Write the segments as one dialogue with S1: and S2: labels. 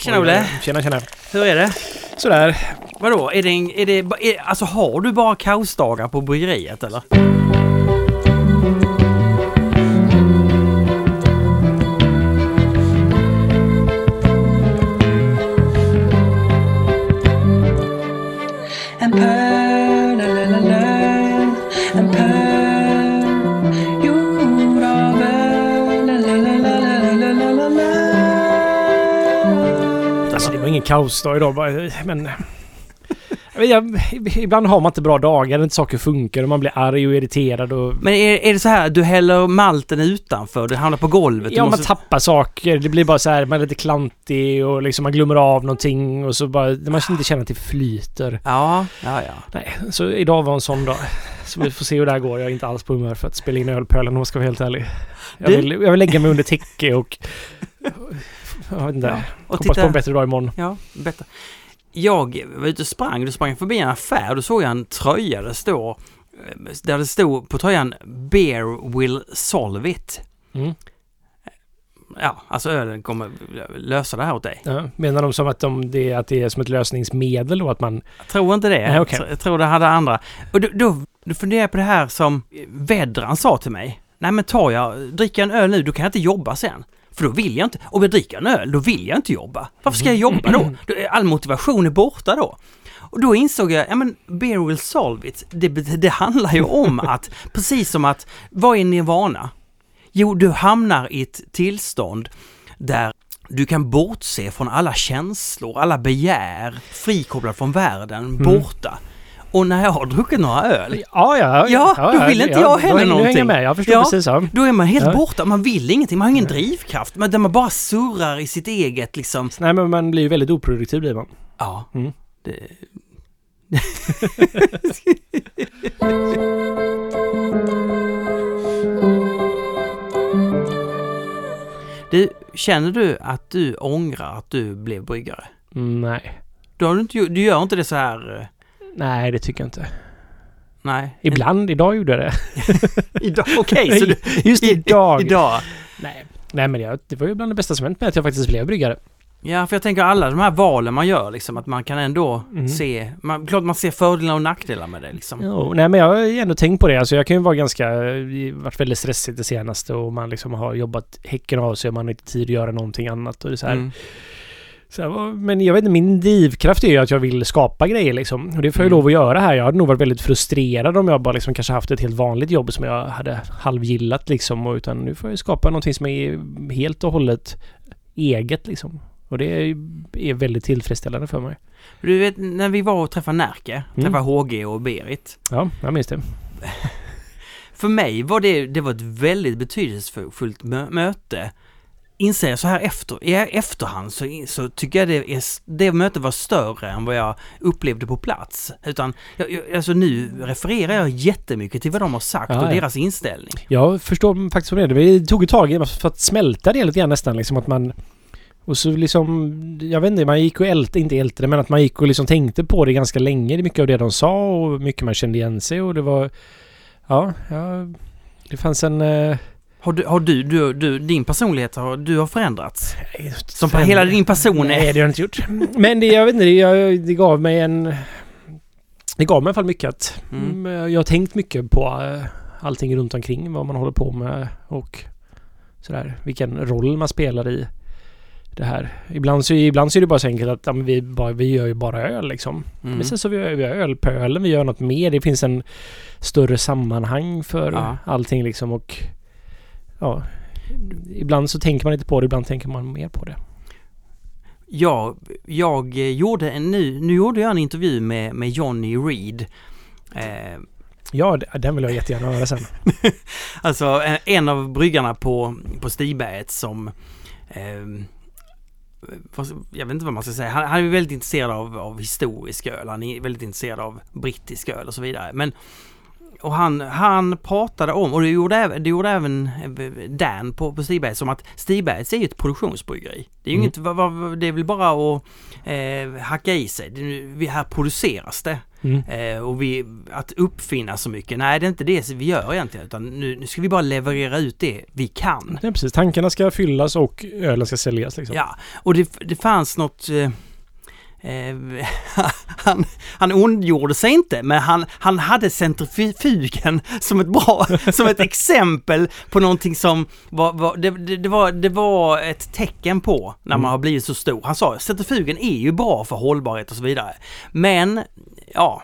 S1: Tjena Olle!
S2: Tjena tjena.
S1: Hur är det?
S2: Sådär.
S1: Vadå, är det, en, är det är, alltså har du bara kaosdagar på bryggeriet eller?
S2: Kaosdag idag bara, men... Jag ibland har man inte bra dagar, när inte saker funkar och man blir arg och irriterad och...
S1: Men är, är det så här, du häller malten utanför, du hamnar på golvet?
S2: Ja, man
S1: måste-
S2: tappar saker. Det blir bara så här, man är lite klantig och liksom man glömmer av någonting och så bara... Man inte känner att det flyter.
S1: Ja, ja, ja.
S2: Nej, så idag var en sån dag. Så vi får se hur det här går. Jag är inte alls på humör för att spela in ölpölen om jag ska vara helt ärlig. Jag vill, jag vill lägga mig under täcke och... Jag vet inte.
S1: Ja, och
S2: Hoppas på
S1: titta-
S2: en bättre dag imorgon.
S1: Ja, bättre. Jag var ute och sprang, du sprang förbi en affär, då såg jag en tröja där det står, där det stod på tröjan Beer will solve it.
S2: Mm.
S1: Ja, alltså ölen kommer lösa det här åt dig.
S2: Ja, menar de som att, de, det, att det är som ett lösningsmedel då? Att man...
S1: Jag tror inte det.
S2: Nej, okej.
S1: Jag tr- Jag tror det hade andra. Och då, då, då funderar jag på det här som vädran sa till mig. Nej men tar jag, dricker jag en öl nu, då kan jag inte jobba sen. För då vill jag inte. Om jag dricker en öl, då vill jag inte jobba. Varför ska jag jobba då? All motivation är borta då. Och då insåg jag, ja men beer will solve it. Det, det handlar ju om att, precis som att, vad är nirvana? Jo, du hamnar i ett tillstånd där du kan bortse från alla känslor, alla begär, frikopplad från världen, borta. Och när jag har druckit några öl,
S2: Ja, ja.
S1: Ja, då vill inte jag heller
S2: då hänger-
S1: någonting.
S2: Hänger med. Jag förstår
S1: Ja.
S2: precis. Ja.
S1: då är man helt
S2: Ja.
S1: borta. Man vill ingenting, man har ingen drivkraft. Där man bara surrar i sitt eget liksom.
S2: Nej, men man blir ju väldigt oproduktiv blir man.
S1: Ja,
S2: Mm.
S1: det... Du, känner du att du ångrar att du blev bryggare?
S2: Nej.
S1: Du, har inte, du gör inte det så här...
S2: Nej, det tycker jag inte.
S1: Nej.
S2: Ibland. Idag gjorde jag det.
S1: Idag, okej. så du,
S2: Just idag.
S1: idag.
S2: Nej. Nej, men jag, det var ju bland det bästa som hänt mig att jag faktiskt blev bryggare.
S1: Ja, för jag tänker alla de här valen man gör, liksom, att man kan ändå
S2: Mm.
S1: se... Man, klart man ser fördelar och nackdelar med det liksom.
S2: Jo, nej, men jag har ju ändå tänkt på det. Alltså, jag kan ju vara ganska... Varit väldigt stressigt det senaste och man liksom har jobbat häcken av sig och man har inte tid att göra någonting annat. Och det är så här,
S1: Mm.
S2: Så men jag vet inte, min drivkraft är ju att jag vill skapa grejer liksom. Och det får jag
S1: Mm.
S2: lov att göra här. Jag hade nog varit väldigt frustrerad om jag bara liksom kanske haft ett helt vanligt jobb som jag hade halvgillat liksom. Och utan nu får jag skapa någonting som är helt och hållet eget liksom. Och det är, är väldigt tillfredsställande för mig.
S1: Du vet, när vi var och träffade Närke,
S2: Mm.
S1: träffade HG och Berit.
S2: Ja, jag minns det.
S1: För mig var det, det var ett väldigt betydelsefullt mö- möte. Inser jag så här efter, i efterhand så, så tycker jag det, är, det mötet var större än vad jag upplevde på plats. Utan, jag, jag, alltså nu refererar jag jättemycket till vad de har sagt
S2: Ja,
S1: och
S2: ja.
S1: deras inställning.
S2: Jag förstår faktiskt vad det är. Det tog ett tag för att smälta det lite grann nästan liksom att man... Och så liksom, jag vet inte, man gick och ältade, inte ältade, men att man gick och liksom tänkte på det ganska länge. Mycket av det de sa och mycket man kände igen sig och det var... Ja, ja det fanns en...
S1: Har du, har du, du, du din personlighet, har, du har förändrats? Som
S2: fem-
S1: hela din person är...
S2: Nej, det har jag inte gjort. Men det, jag vet inte, det, jag, det gav mig en... Det gav mig i alla fall mycket att...
S1: Mm.
S2: Mm. Jag har tänkt mycket på eh, allting runt omkring, vad man håller på med och sådär, vilken roll man spelar i det här. Ibland så, ibland så är det bara så enkelt att ja, vi, bara, vi gör ju bara öl liksom.
S1: Mm.
S2: Men sen så vi har vi ölpölen, vi gör något mer. Det finns en större sammanhang för
S1: Ja.
S2: allting liksom och ja, ibland så tänker man inte på det, ibland tänker man mer på det.
S1: Jag, jag gjorde en nu, nu gjorde jag en intervju med, med Johnny Reed. Eh,
S2: Ja, den vill jag jättegärna höra sen.
S1: alltså en, av bryggarna på, på Stigberget som eh, jag vet inte vad man ska säga. Han, han är väldigt intresserad av, av historisk öl. Han är väldigt intresserad av brittisk öl och så vidare. Men och han, han pratade om, och det gjorde, även- det gjorde även eh, Dan på, på Stigberget, som att Stigberget är ju ett produktionsbryggeri. Det är ju
S2: Mm.
S1: inget, vad, vad, det är väl bara att eh, hacka i sig. Det, vi- här produceras det.
S2: Mm.
S1: Eh, och vi, att uppfinna så mycket, nej det är inte det vi gör egentligen. Utan nu, nu ska vi bara leverera ut det vi kan.
S2: Ja, precis. Tankarna ska fyllas och ölen ska säljas liksom.
S1: Ja, och det, det fanns något... Eh, eh, han, han ondgjorde sig inte, men han, han hade centrifugen som ett bra, som ett exempel på någonting som var, var, det, det, var, det var ett tecken på när man
S2: Mm.
S1: har blivit så stor. Han sa centrifugen är ju bra för hållbarhet och så vidare. Men, ja,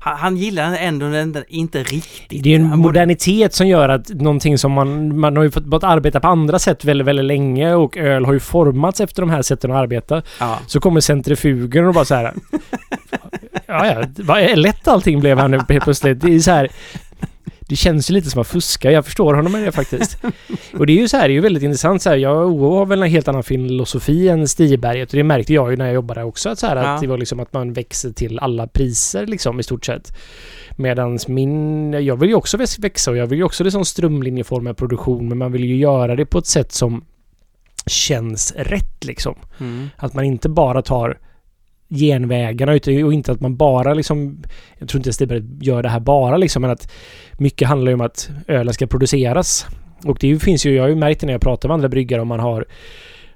S1: han, han gillar ändå den inte riktigt.
S2: Det är en modernitet som gör att någonting som man... Man har ju fått fått arbeta på andra sätt väldigt, väldigt länge och öl har ju formats efter de här sätten att arbeta.
S1: Ja.
S2: Så kommer centrifugen och bara så här... ja, ja. Lätt allting blev här nu helt plötsligt. Det är så här... Det känns ju lite som att fuska. Jag förstår honom med det faktiskt. Och det är ju så här, det är ju väldigt intressant så här. Jag har väl en helt annan filosofi än Stiberget och det märkte jag ju när jag jobbade också. Att så här,
S1: Ja.
S2: att det var liksom att man växer till alla priser liksom i stort sett. Medans min... Jag vill ju också väx- växa och jag vill ju också liksom strömlinjeforma produktion men man vill ju göra det på ett sätt som känns rätt liksom.
S1: Mm.
S2: Att man inte bara tar genvägarna och inte att man bara liksom... Jag tror inte Stiberg gör det här bara liksom men att mycket handlar ju om att ölen ska produceras. Och det finns ju, jag har ju märkt det när jag pratar med andra bryggare om man har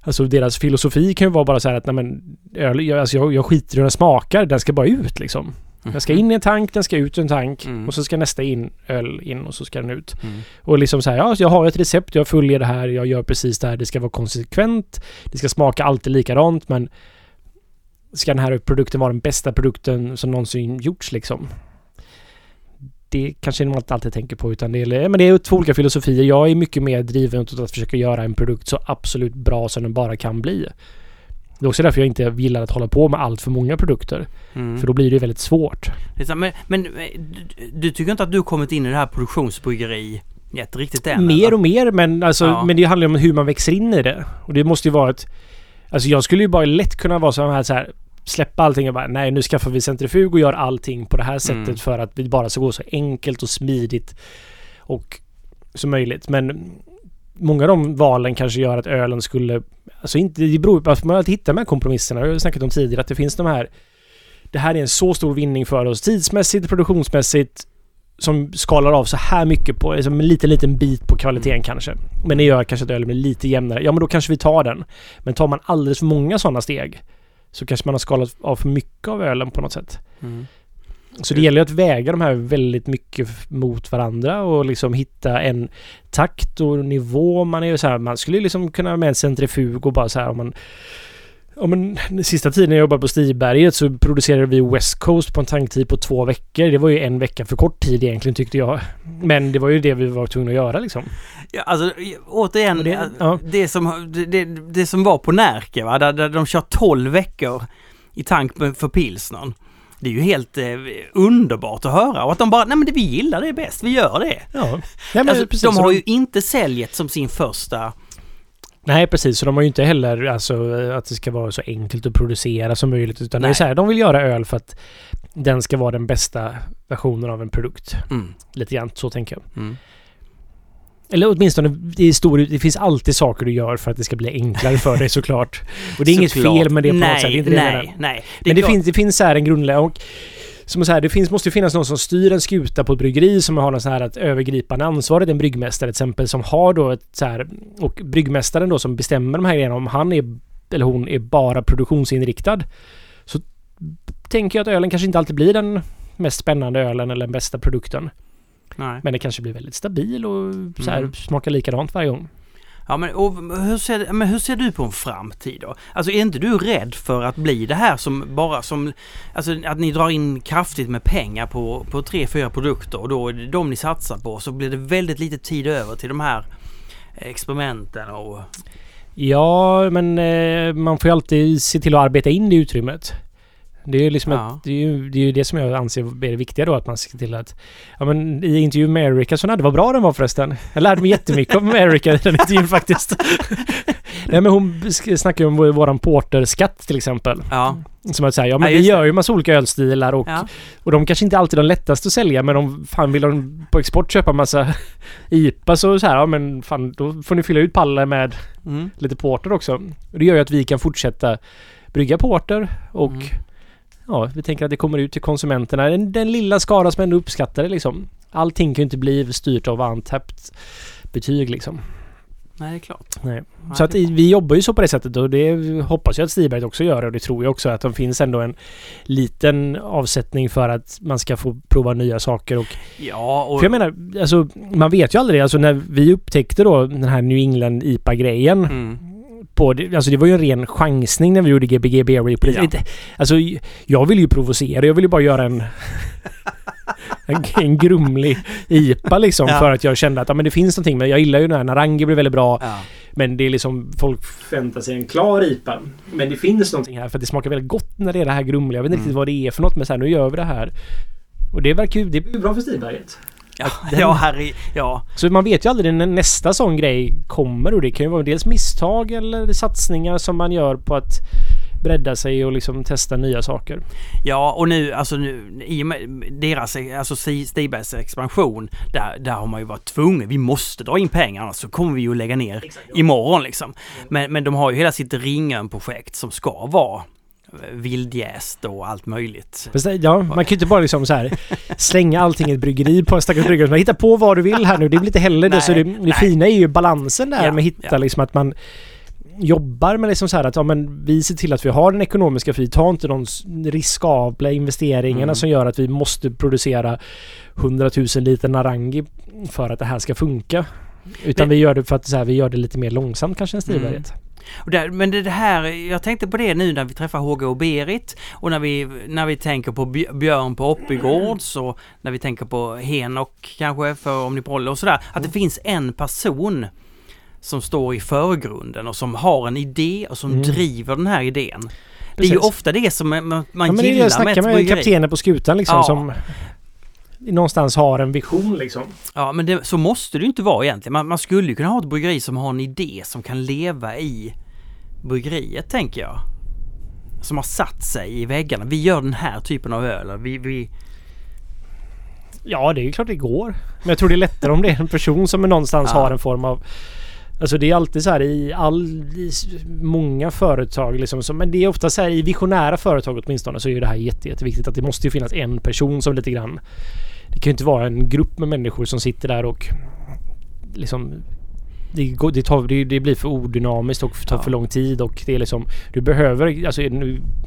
S2: Alltså deras filosofi kan ju vara bara så här att nej men öl, jag, alltså jag, jag skiter i hur den smakar, den ska bara ut liksom. Den ska in i en tank, den ska ut ur en tank
S1: Mm.
S2: och så ska nästa in, öl in och så ska den ut.
S1: Mm.
S2: Och liksom så här, ja, jag har ett recept, jag följer det här, jag gör precis det här, det ska vara konsekvent, det ska smaka alltid likadant, men ska den här produkten vara den bästa produkten som någonsin gjorts liksom? Det kanske man inte alltid tänker på utan det är, men det är två olika filosofier. Jag är mycket mer driven åt att försöka göra en produkt så absolut bra som den bara kan bli. Det är också därför jag inte gillar att hålla på med allt för många produkter.
S1: Mm.
S2: För då blir det väldigt svårt.
S1: Men, men du, du tycker inte att du kommit in i det här produktionsbryggeriet riktigt än?
S2: Mer
S1: eller?
S2: och mer, men, alltså,
S1: Ja.
S2: men det handlar ju om hur man växer in i det. Och det måste ju vara ett... Alltså jag skulle ju bara lätt kunna vara så här, så här släppa allting och bara nej nu skaffar vi centrifug och gör allting på det här sättet
S1: Mm.
S2: för att vi bara ska gå så enkelt och smidigt och som möjligt. Men många av de valen kanske gör att ölen skulle... Alltså inte, det beror på att man hittar de här kompromisserna. Jag har snackat om tidigare att det finns de här... Det här är en så stor vinning för oss tidsmässigt, produktionsmässigt som skalar av så här mycket på, liksom en liten, liten bit på kvaliteten
S1: Mm.
S2: kanske. Men det gör kanske att ölen blir lite jämnare. Ja, men då kanske vi tar den. Men tar man alldeles för många sådana steg så kanske man har skalat av för mycket av ölen på något sätt.
S1: Mm.
S2: Så det gäller ju att väga de här väldigt mycket mot varandra och liksom hitta en takt och nivå. Man är ju så här, man skulle liksom kunna med en centrifug och bara så här om man Ja men sista tiden jag jobbade på Stiberget så producerade vi West Coast på en tanktid på två veckor. Det var ju en vecka för kort tid egentligen tyckte jag. Men det var ju det vi var tvungna att göra liksom.
S1: Ja, alltså återigen,
S2: det-
S1: det,
S2: ja.
S1: som, det, det, det som var på Närke, va? Där, där de kör 12 veckor i tank för pilsnern. Det är ju helt eh, underbart att höra och att de bara, nej men det vi gillar det bäst, vi gör det.
S2: Ja. Nej, men
S1: alltså,
S2: precis,
S1: de har ju inte säljet som sin första...
S2: Nej precis, så de har ju inte heller alltså att det ska vara så enkelt att producera som möjligt. Utan det är
S1: Nej.
S2: så här, de vill göra öl för att den ska vara den bästa versionen av en produkt.
S1: Mm,
S2: Lite grann så tänker jag.
S1: mm.
S2: Eller åtminstone, är stor, det finns alltid saker du gör för att det ska bli enklare för dig såklart. Och det är inget
S1: Såklart.
S2: fel med det på
S1: nej,
S2: något sätt. Det är inte det
S1: nej, nej.
S2: Men det
S1: klart-
S2: finns, det finns så här en grundläggande... Som så här, det finns, måste ju finnas någon som styr en skuta på ett bryggeri som har någon så här ett övergripande ansvar. En bryggmästare till exempel som har då ett så här... Och bryggmästaren då som bestämmer de här grejerna om han är eller hon är bara produktionsinriktad. Så tänker jag att ölen kanske inte alltid blir den mest spännande ölen eller den bästa produkten.
S1: Nej.
S2: Men det kanske blir väldigt stabil och så här,
S1: Mm.
S2: smakar likadant varje gång.
S1: Ja men, och hur, ser, men hur ser du på en framtid då? Alltså är inte du rädd för att bli det här som bara som... Alltså att ni drar in kraftigt med pengar på, på tre, fyra produkter och då är det de ni satsar på så blir det väldigt lite tid över till de här experimenten och...
S2: Ja, men eh, man får ju alltid se till att arbeta in det utrymmet. Det är ju liksom
S1: Ja.
S2: ett, det, är ju, det är det som jag anser är det viktiga då, att man ser till att... Ja men i intervjun med Erika så det var bra den var förresten. Jag lärde mig jättemycket om Erika i den intervjun faktiskt. Nej men hon snackar ju om vår- våran porterskatt till exempel.
S1: Ja.
S2: Som att säga, ja men
S1: Ja,
S2: vi gör ju massa olika ölstilar och,
S1: ja.
S2: och de kanske inte alltid är de lättaste att sälja men om fan vill de på export köpa massa IPA så så här, ja men fan då får ni fylla ut pallen med
S1: Mm.
S2: lite porter också. Och det gör ju att vi kan fortsätta brygga porter och
S1: Mm.
S2: Ja, vi tänker att det kommer ut till konsumenterna. Den, den lilla skara som ändå uppskattar det liksom. Allting kan ju inte bli styrt av Antapt betyg liksom.
S1: Nej, det är klart.
S2: Nej.
S1: Nej,
S2: Så att vi jobbar ju så på det sättet och det hoppas jag att Stiberg också gör och det tror jag också att det finns ändå en liten avsättning för att man ska få prova nya saker och
S1: Ja, och...
S2: för jag menar, alltså man vet ju aldrig. Alltså när vi upptäckte då den här New England IPA-grejen
S1: Mm.
S2: På det, alltså det var ju en ren chansning när vi gjorde Gbg det.
S1: Ja.
S2: Alltså jag vill ju provocera. Jag vill ju bara göra en en, en grumlig IPA liksom
S1: Ja.
S2: för att jag kände att ja, men det finns någonting. Men jag gillar ju den här Narangi blev väldigt bra.
S1: Ja.
S2: Men det är liksom folk förväntar sig en klar IPA. Men det finns någonting här för att det smakar väldigt gott när det är det här grumliga. Jag vet inte
S1: Mm.
S2: riktigt vad det är för något men så här, nu gör vi det här. Och det verkar ju... Det blir bra för Stiberget.
S1: Ja,
S2: den-
S1: ja, herre, ja.
S2: Så man vet ju aldrig när nästa sån grej kommer och det kan ju vara dels misstag eller satsningar som man gör på att bredda sig och liksom testa nya saker.
S1: Ja, och nu, alltså nu, i och med deras, alltså Sti- Stibergs expansion, där, där har man ju varit tvungen, vi måste dra in pengar annars så kommer vi ju lägga ner imorgon liksom. Men, men de har ju hela sitt Ringön-projekt som ska vara vildjäst och allt möjligt.
S2: Det- ja, man kan ju inte bara liksom så här slänga allting i ett bryggeri på en stackars bryggare. Man hittar på vad du vill här nu. Det väl inte heller det.
S1: Nej,
S2: Så det, det fina är ju balansen där
S1: Ja,
S2: med att hitta
S1: ja.
S2: liksom att man jobbar med liksom så här att ja, men vi ser till att vi har den ekonomiska fri. Ta inte de riskabla investeringarna
S1: Mm.
S2: som gör att vi måste producera 100 000 liter Narangi för att det här ska funka. Utan
S1: Men-
S2: vi gör det för att så här, vi gör det lite mer långsamt kanske än Stiberget.
S1: Och där, men det, här, jag tänkte på det nu när vi träffar HG och Berit och när vi, när vi tänker på Bj- Björn på Oppigårds och när vi tänker på Henok kanske för Omniprol och sådär. Att det finns en person som står i förgrunden och som har en idé och som
S2: Mm.
S1: driver den här idén. Det är ju
S2: Precis.
S1: ofta det som man, man
S2: Ja, men är det
S1: gillar
S2: jag
S1: med ett
S2: med kaptenen på skutan liksom
S1: Ja.
S2: som någonstans har en vision liksom.
S1: Ja, men det, så måste det ju inte vara egentligen. Man, man skulle ju kunna ha ett bryggeri som har en idé som kan leva i bryggeriet, tänker jag. Som har satt sig i väggarna. Vi gör den här typen av öl. Vi, vi,
S2: Ja, det är ju klart det går. Men jag tror det är lättare om det är en person som någonstans
S1: Ja.
S2: har en form av... Alltså det är alltid så här i all... I många företag liksom. Så, men det är ofta så här i visionära företag åtminstone så är ju det här jätte, jätteviktigt att det måste ju finnas en person som lite grann... Det kan ju inte vara en grupp med människor som sitter där och liksom... Det, går, det, tar, det, blir för odynamiskt och tar
S1: Ja.
S2: för lång tid och det är liksom... Du behöver... Alltså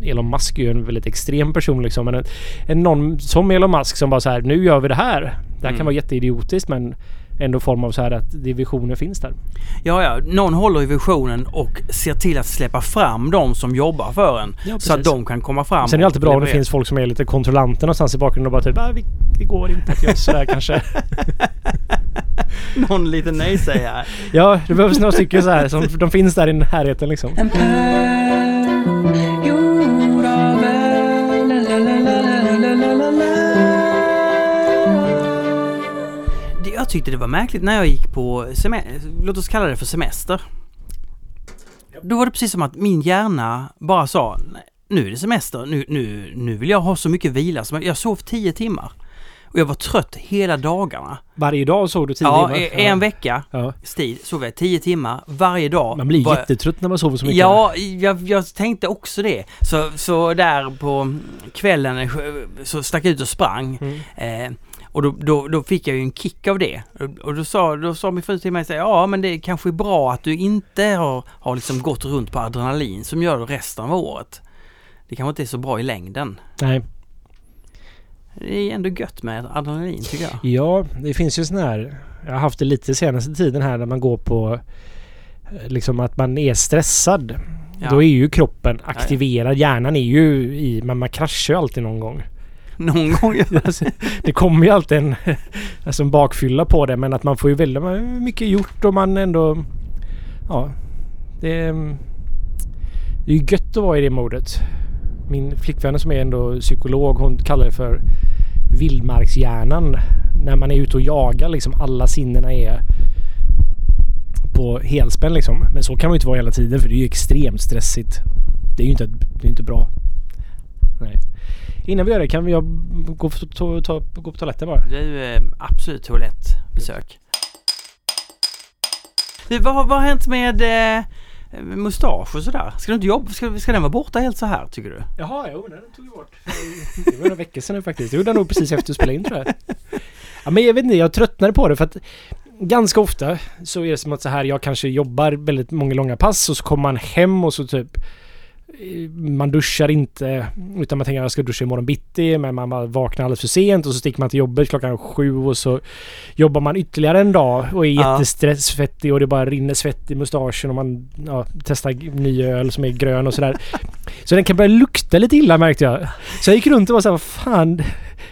S2: Elon Musk är ju en väldigt extrem person liksom men en, en någon som Elon Musk som bara så här nu gör vi det här. Det här
S1: Mm.
S2: kan vara jätteidiotiskt men ändå form av så här att det visionen finns där.
S1: ja, ja, någon håller i visionen och ser till att släppa fram de som jobbar för en.
S2: Ja,
S1: så att de kan komma fram.
S2: Sen är det alltid bra om det finns folk som är lite kontrollanter någonstans i bakgrunden och bara typ ah, vi, det går inte att göra sådär kanske.
S1: Någon liten nej-sägare.
S2: Ja, det behövs några stycken så här som de finns där i närheten liksom.
S1: Jag tyckte det var märkligt när jag gick på låt oss kalla det för semester. Då var det precis som att min hjärna bara sa "Nej, nu är det semester, nu, nu, nu vill jag ha så mycket vila. som jag- Jag sov 10 timmar. Och jag var trött hela dagarna.
S2: Varje dag såg du tio
S1: Ja,
S2: timmar.
S1: i en vecka
S2: Ja.
S1: tid sov jag 10 timmar varje dag.
S2: Man blir
S1: Var-
S2: jättetrött när man sover så mycket.
S1: Ja, jag, jag tänkte också det. Så, så där på kvällen eh, så stack jag ut och sprang.
S2: Mm.
S1: Eh, och då, då, då fick jag ju en kick av det. Och, då, sa, då sa min fru till mig så här, ja men det är kanske är bra att du inte har, har liksom gått runt på adrenalin som gör det resten av året. Det kanske inte är så bra i längden.
S2: Nej.
S1: Det är ändå gött med adrenalin tycker jag.
S2: Ja, det finns ju sån här... Jag har haft det lite senaste tiden här när man går på... eh, Liksom att man är stressad.
S1: Ja.
S2: Då är ju kroppen aktiverad. Hjärnan är ju i... Men man kraschar ju alltid någon gång.
S1: Någon gång.
S2: Alltså, det kommer ju alltid en, alltså en bakfylla på det men att man får ju väldigt mycket gjort och man ändå... Ja. Det, är- det är ju gött att vara i det modet. Min flickvän som är ändå psykolog hon kallar det för vildmarkshjärnan. När man är ute och jagar liksom alla sinnena är på helspänn liksom. Men så kan man ju inte vara hela tiden för det är ju extremt stressigt. Det är ju inte, det är inte bra. Nej. Innan vi gör det kan vi jag gå, to, ta, gå på toaletten bara?
S1: Du, eh, absolut toalettbesök. Du, vad, vad har hänt med eh, mustasch och sådär. Ska du inte jobba? Ska, ska den vara borta helt så här tycker du?
S2: Jaha, jo, den tog jag bort. Det var några veckor sedan nu faktiskt. Det gjorde jag nog precis efter att spela in tror jag. Ja, men jag vet inte, jag tröttnade på det för att ganska ofta så är det som att så här, jag kanske jobbar väldigt många långa pass och så kommer man hem och så typ man duschar inte utan man tänker att jag ska duscha imorgon bitti men man vaknar alldeles för sent och så sticker man till jobbet klockan sju och så jobbar man ytterligare en dag och är
S1: Ja.
S2: jättestressvettig och det bara rinner svett i mustaschen och man ja, testar ny öl som är grön och sådär. Så den kan börja lukta lite illa märkte jag. Så jag gick runt och var såhär, vad fan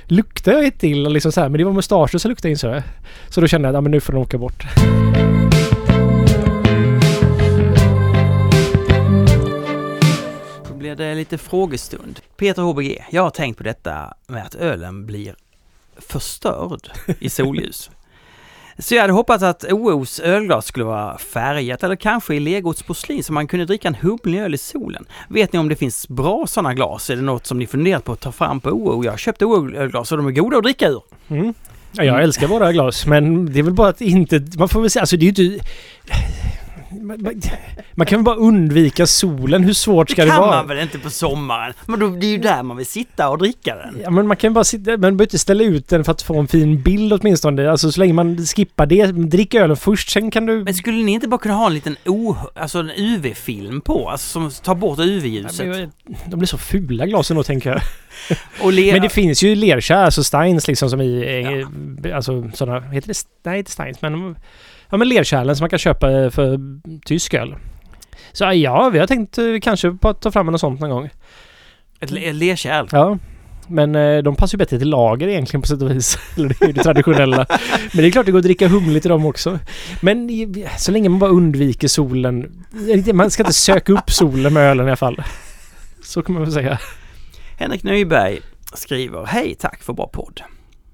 S2: luktar jag inte illa liksom så här, Men det var mustaschen som luktade insåg jag. Så då kände jag att ja, men nu får den åka bort.
S1: Blir det lite frågestund. Peter HBG, jag har tänkt på detta med att ölen blir förstörd i solljus. Så jag hade hoppats att OOs ölglas skulle vara färgat eller kanske i legots porslin så man kunde dricka en humlig öl i solen. Vet ni om det finns bra sådana glas? Är det något som ni funderat på att ta fram på OO? Jag har köpt OO-ölglas och de är goda att dricka ur.
S2: Mm. Ja, jag älskar våra glas men det är väl bara att inte... Man får väl säga, alltså det är ju inte... Man, man, kan väl bara undvika solen. Hur svårt ska
S1: det
S2: det,
S1: kan
S2: vara?
S1: man väl inte på sommaren? Men då, det är ju där man vill sitta och dricka den.
S2: Ja, men man kan bara sitta, man behöver inte ställa ut den för att få en fin bild åtminstone. Alltså så länge man skippar det, drick ölen först, sen kan du...
S1: Men skulle ni inte bara kunna ha en liten o, alltså en UV-film på? Alltså som tar bort
S2: Ja,
S1: UV-ljuset?
S2: men De blir så fula glasen då tänker jag.
S1: Och
S2: Men det finns ju lerkärl, alltså Steins liksom som i... eh, Alltså sådana... Heter det... Nej, inte Steins men... Ja men lerkärlen som man kan köpa eh, för tysk öl. Så ja, vi har tänkt eh, kanske på att ta fram något sånt någon gång.
S1: ett le- ett lerkärl.
S2: Ja. Men eh, de passar ju bättre till lager egentligen på sätt och vis. Eller det är ju det traditionella. Men det är klart det går att dricka humligt i dem också. Men så länge man bara undviker solen. Man ska inte söka upp solen med ölen i alla fall. Så kan man väl säga.
S1: Henrik Nyberg skriver Hej, tack för bra podd.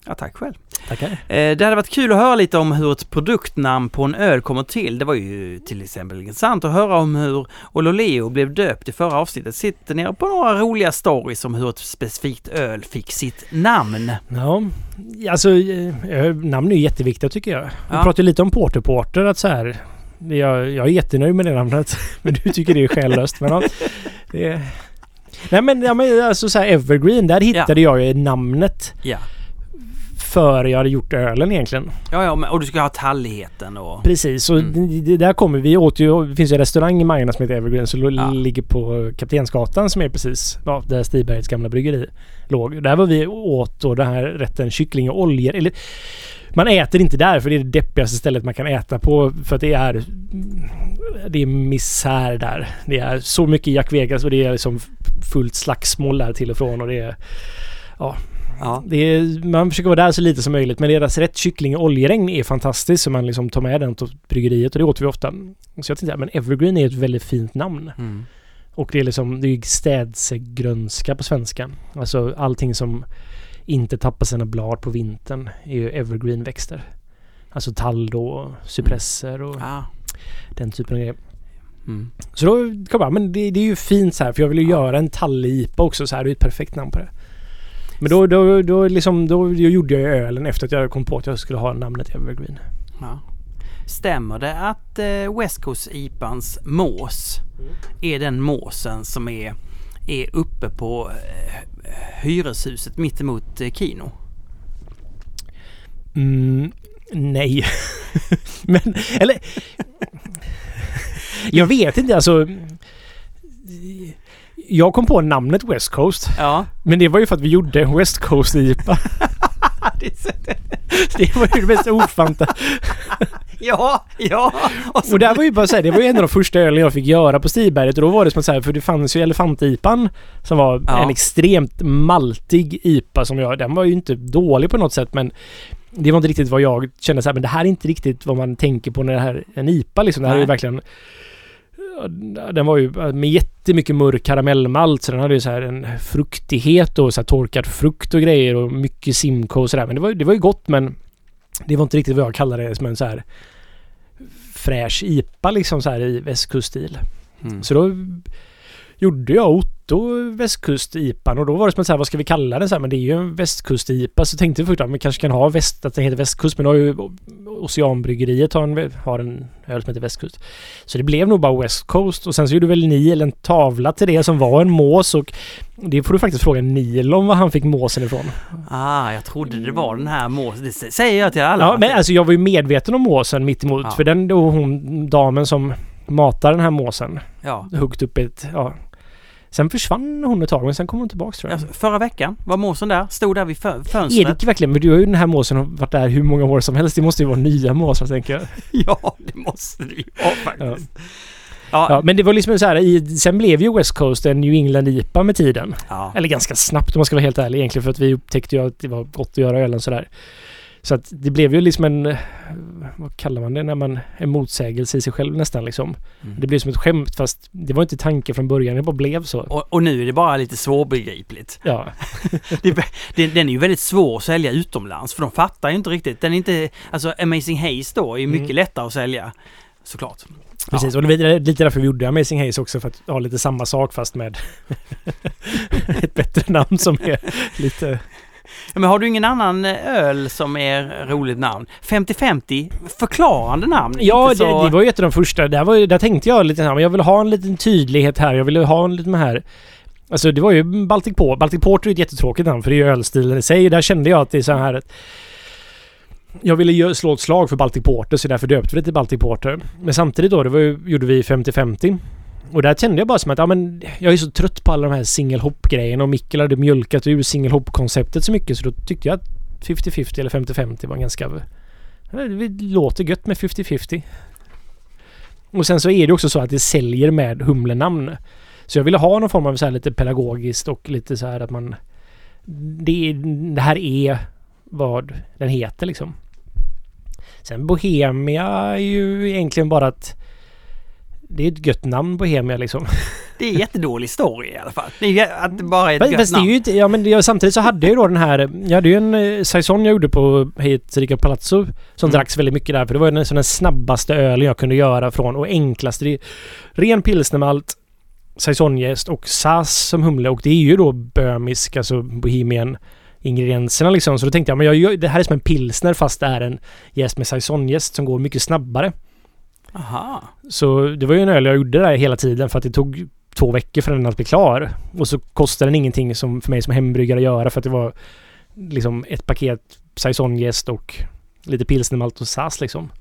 S1: Ja, tack själv.
S2: Tackar.
S1: Eh, det hade varit kul att höra lite om hur ett produktnamn på en öl kommer till. Det var ju till exempel intressant att höra om hur Ololeo blev döpt i förra avsnittet. Sitter nere på några roliga stories om hur ett specifikt öl fick sitt namn.
S2: Ja, alltså eh, namn är ju jätteviktiga tycker jag. Vi
S1: Ja.
S2: pratade lite om Porter Porter att så här. Jag, jag är jättenöjd med det namnet. Men du tycker det är själlöst. Men ja, det, nej men, ja, men alltså så här Evergreen, där hittade jag ju namnet
S1: Ja.
S2: Före jag hade gjort ölen egentligen.
S1: Ja, ja, och du ska ha talligheten och...
S2: Precis, och
S1: Mm.
S2: där kommer vi åt ju. Det finns ju en restaurang i Majorna som heter Evergreen som
S1: Ja.
S2: ligger på Kaptensgatan som är precis ja, där Stibergs gamla bryggeri låg. Där var vi åt då den här rätten kyckling och oljor. Eller, man äter inte där för det är det deppigaste stället man kan äta på för att det är det är misär där. Det är så mycket Jack Vegas och det är liksom fullt slagsmål där till och från och det är
S1: Ja.
S2: Det är, man försöker vara där så lite som möjligt men deras rätt kyckling och oljeregn är fantastiskt så man liksom tar med den till bryggeriet och det åt vi ofta. Så jag tänkte men Evergreen är ett väldigt fint namn.
S1: Mm.
S2: Och det är liksom, det är ju städsegrönska på svenska. Alltså allting som inte tappar sina blad på vintern är ju evergreen-växter. Alltså tall då, och cypresser och
S1: Ja.
S2: den typen av grejer.
S1: Mm.
S2: Så då kom jag, men det, det är ju fint så här för jag vill ju göra en tallipa också så här. Det är ett perfekt namn på det. Men då, då, då, liksom, då, gjorde jag ölen efter att jag kom på att jag skulle ha namnet Evergreen.
S1: Ja. Stämmer det att eh, West Coast IPAns mås är den måsen som är, är uppe på eh, hyreshuset mittemot eh, Kino?
S2: Mm, nej. Men, eller... jag vet inte alltså. Jag kom på namnet West Coast.
S1: Ja.
S2: Men det var ju för att vi gjorde en West Coast IPA. det var ju det mest ofanta.
S1: ja, ja. Och så,
S2: Och det var ju bara så här, det var ju en av de första ölen jag fick göra på Stiberget och då var det som så här, för det fanns ju Elefant-IPan som var
S1: Ja.
S2: en extremt maltig IPA som jag, den var ju inte dålig på något sätt men det var inte riktigt vad jag kände så här, men det här är inte riktigt vad man tänker på när det här är en IPA liksom. Det här är ju
S1: Nej.
S2: verkligen den var ju med jättemycket mörk karamellmalt så den hade ju så här en fruktighet och så här torkad frukt och grejer och mycket Simcoe och sådär. Men det var, det var ju gott men det var inte riktigt vad jag kallade det som en så här fräsch IPA liksom så här i västkuststil.
S1: mm.
S2: Så då gjorde jag foto västkust-IPan och då var det som att säga, vad ska vi kalla den? Så här, men det är ju en västkust-IPA. Så tänkte vi först att vi kanske kan ha väst, att den heter västkust. Men då har ju Oceanbryggeriet har en, har en öl som heter västkust. Så det blev nog bara West Coast och sen så gjorde väl Neil en tavla till det som var en mås och det får du faktiskt fråga Neil om var han fick måsen ifrån.
S1: Ah, jag trodde det var den här måsen. Det säger jag till alla.
S2: Ja, men alltså jag var ju medveten om måsen mitt emot
S1: Ja.
S2: för den då hon damen som matar den här måsen
S1: ja.
S2: högt upp i ett, ja. Sen försvann hon ett tag men sen kom hon tillbaks tror jag.
S1: Alltså, Förra veckan var måsen där, stod där vid fö- fönstret.
S2: Erik verkligen, men du har ju den här måsen varit där hur många år som helst. Det måste ju vara nya måsar tänker jag.
S1: Ja, det måste det ju vara faktiskt. Ja.
S2: Ja,
S1: Ja.
S2: men det var liksom så här, i, sen blev ju West Coast en New England IPA med tiden.
S1: Ja.
S2: Eller ganska snabbt om man ska vara helt ärlig egentligen för att vi upptäckte ju att det var gott att göra ölen sådär. Så att det blev ju liksom en, eh, vad kallar man det när man, en motsägelse i sig själv nästan liksom.
S1: Mm.
S2: Det blev som ett skämt fast det var inte tanken från början, det bara blev så.
S1: Och, och nu är det bara lite svårbegripligt.
S2: Ja,
S1: Det, det, den är ju väldigt svår att sälja utomlands för de fattar ju inte riktigt. Den är inte, alltså Amazing Haze då är ju mycket
S2: Mm.
S1: lättare att sälja. Såklart.
S2: precis. Och det var lite därför vi gjorde Amazing Haze också för att ha lite samma sak fast med ett bättre namn som är lite...
S1: Ja, men har du ingen annan eh, öl som är roligt namn? 50-50, förklarande namn.
S2: Ja,
S1: inte
S2: det,
S1: så...
S2: det var ju ett av de första. Där, var, där tänkte jag lite så jag vill ha en liten tydlighet här. Jag ville ha en liten här... Alltså det var ju Baltic Porter. Baltic Porter är ett jättetråkigt namn för det är ju ölstilen i sig. Där kände jag att det är så här att... Jag ville slå ett slag för Baltic Porter så därför döpte vi det till Baltic Porter. Men samtidigt då, det var ju, gjorde vi 50-50. Och där kände jag bara som att, ja men jag är så trött på alla de här single hop grejerna och Mikkel hade mjölkat ur single hop konceptet så mycket så då tyckte jag att 50-50 eller 50-50 var ganska... Det låter gött med 50-50. Och sen så är det också så att det säljer med humlenamn. Så jag ville ha någon form av så här lite pedagogiskt och lite så här att man... Det, det här är vad den heter liksom. Sen Bohemia är ju egentligen bara att... Det är ett gött namn Bohemia liksom.
S1: Det är jättedålig story i alla fall. Det är att det bara är ett
S2: Fast,
S1: gött
S2: fast det är
S1: namn.
S2: ju inte... Ja men det, samtidigt så hade jag ju då den här... Jag hade ju en eh, saison jag gjorde på Hejt Rica Palazzo. Som
S1: Mm.
S2: dracks väldigt mycket där. För det var ju den, den snabbaste ölen jag kunde göra från och enklaste. Det är ren pilsnermalt, saisonjäst och sas som humle. Och det är ju då böhmisk, alltså bohemian ingredienserna liksom. Så då tänkte jag, men jag, det här är som en pilsner fast det är en jäst med saisonjäst som går mycket snabbare.
S1: Aha.
S2: Så det var ju en öl jag gjorde där hela tiden för att det tog två veckor för den att bli klar. Och så kostade den ingenting som för mig som hembryggare att göra för att det var liksom ett paket saisonjäst och lite pilsnermalt och sas liksom.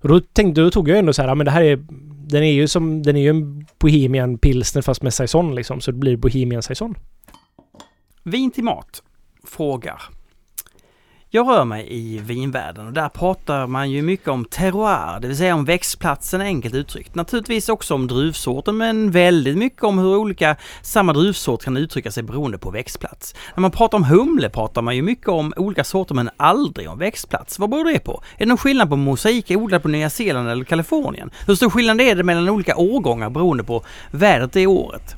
S2: Och då tänkte, då tog jag ändå så här, ja, men det här är den är ju som, den är ju en Bohemian pilsner fast med saison liksom. Så det blir Bohemian saison.
S1: Vin till mat frågar. Jag rör mig i vinvärlden och där pratar man ju mycket om terroir, det vill säga om växtplatsen enkelt uttryckt. Naturligtvis också om druvsorten men väldigt mycket om hur olika samma druvsort kan uttrycka sig beroende på växtplats. När man pratar om humle pratar man ju mycket om olika sorter men aldrig om växtplats. Vad beror det på? Är det någon skillnad på mosaik odlad på Nya Zeeland eller Kalifornien? Hur stor skillnad är det mellan olika årgångar beroende på vädret det året?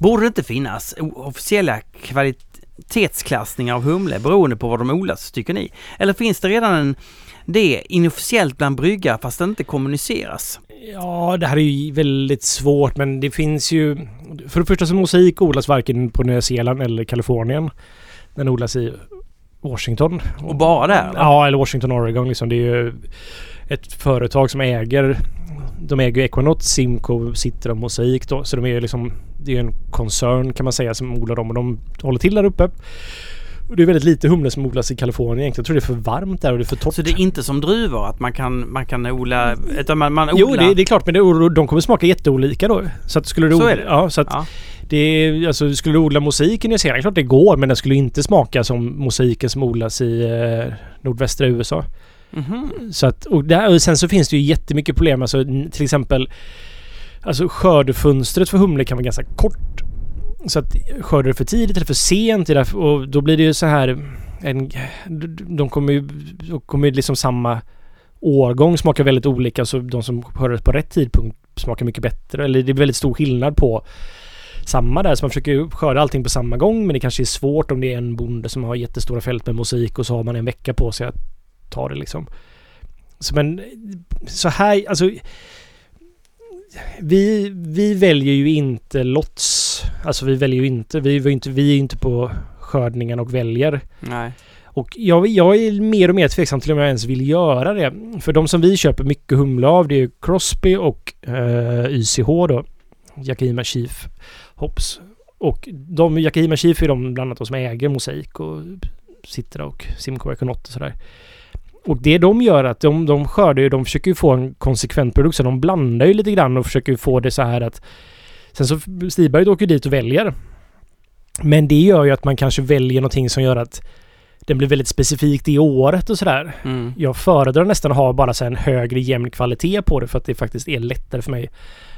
S1: Borde det inte finnas officiella kvalitetsklassningar av humle beroende på var de odlas, tycker ni? Eller finns det redan en det inofficiellt bland bryggare fast det inte kommuniceras?
S2: Ja, det här är ju väldigt svårt men det finns ju... För det första så mosaik odlas varken på Nya Zeeland eller Kalifornien. Den odlas i Washington.
S1: Och bara där? eller?
S2: Ja, eller Washington, Oregon liksom. Det är ju ett företag som äger... De äger ju Equinox, Simco, Citra och Mosaik då. Så de är liksom... Det är en koncern kan man säga som odlar dem och de håller till där uppe. Och det är väldigt lite humle som odlas i Kalifornien egentligen. Jag tror det är för varmt där och det är för torrt.
S1: Så det är inte som druvor att man kan, man kan odla, utan man, man odlar...
S2: Jo, det, det är klart, men det, de kommer smaka jätteolika då. Så att skulle du odla. Ja, så att
S1: Ja.
S2: det alltså skulle du odla mosaik i Nya Zeeland, klart det går, men den skulle inte smaka som mosaiken som odlas i eh, nordvästra USA.
S1: Mhm.
S2: Så att, och, där, och sen så finns det ju jättemycket problem. Alltså till exempel Alltså skördefönstret för humle kan vara ganska kort. Så att skördar du för tidigt eller för sent och då blir det ju så här en, De kommer ju de kommer ju liksom samma årgång smakar väldigt olika så de som skördades på rätt tidpunkt smakar mycket bättre. Eller det är väldigt stor skillnad på samma där. Så man försöker ju skörda allting på samma gång men det kanske är svårt om det är en bonde som har jättestora fält med mosaik och så har man en vecka på sig att ta det liksom. Så men så här, alltså vi, vi väljer ju inte lots. Alltså vi väljer ju inte. Vi, ju inte, vi är ju inte på skördningen och väljer.
S1: Nej.
S2: Och jag, jag är mer och mer tveksam till om jag ens vill göra det. För de som vi köper mycket humle av det är Crosby och eh, YCH då. Yakima Chief Hops. Och de, Yakima Chief är de bland annat de som äger Mosaik och Citra och Simco Econaut och sådär. Och det de gör att de, de skördar ju, de försöker ju få en konsekvent produkt så de blandar ju lite grann och försöker ju få det så här att Sen så Stiberg åker dit och väljer. Men det gör ju att man kanske väljer någonting som gör att den blir väldigt specifikt i året och sådär.
S1: Mm.
S2: Jag föredrar nästan att ha bara så en högre jämn kvalitet på det för att det faktiskt är lättare för mig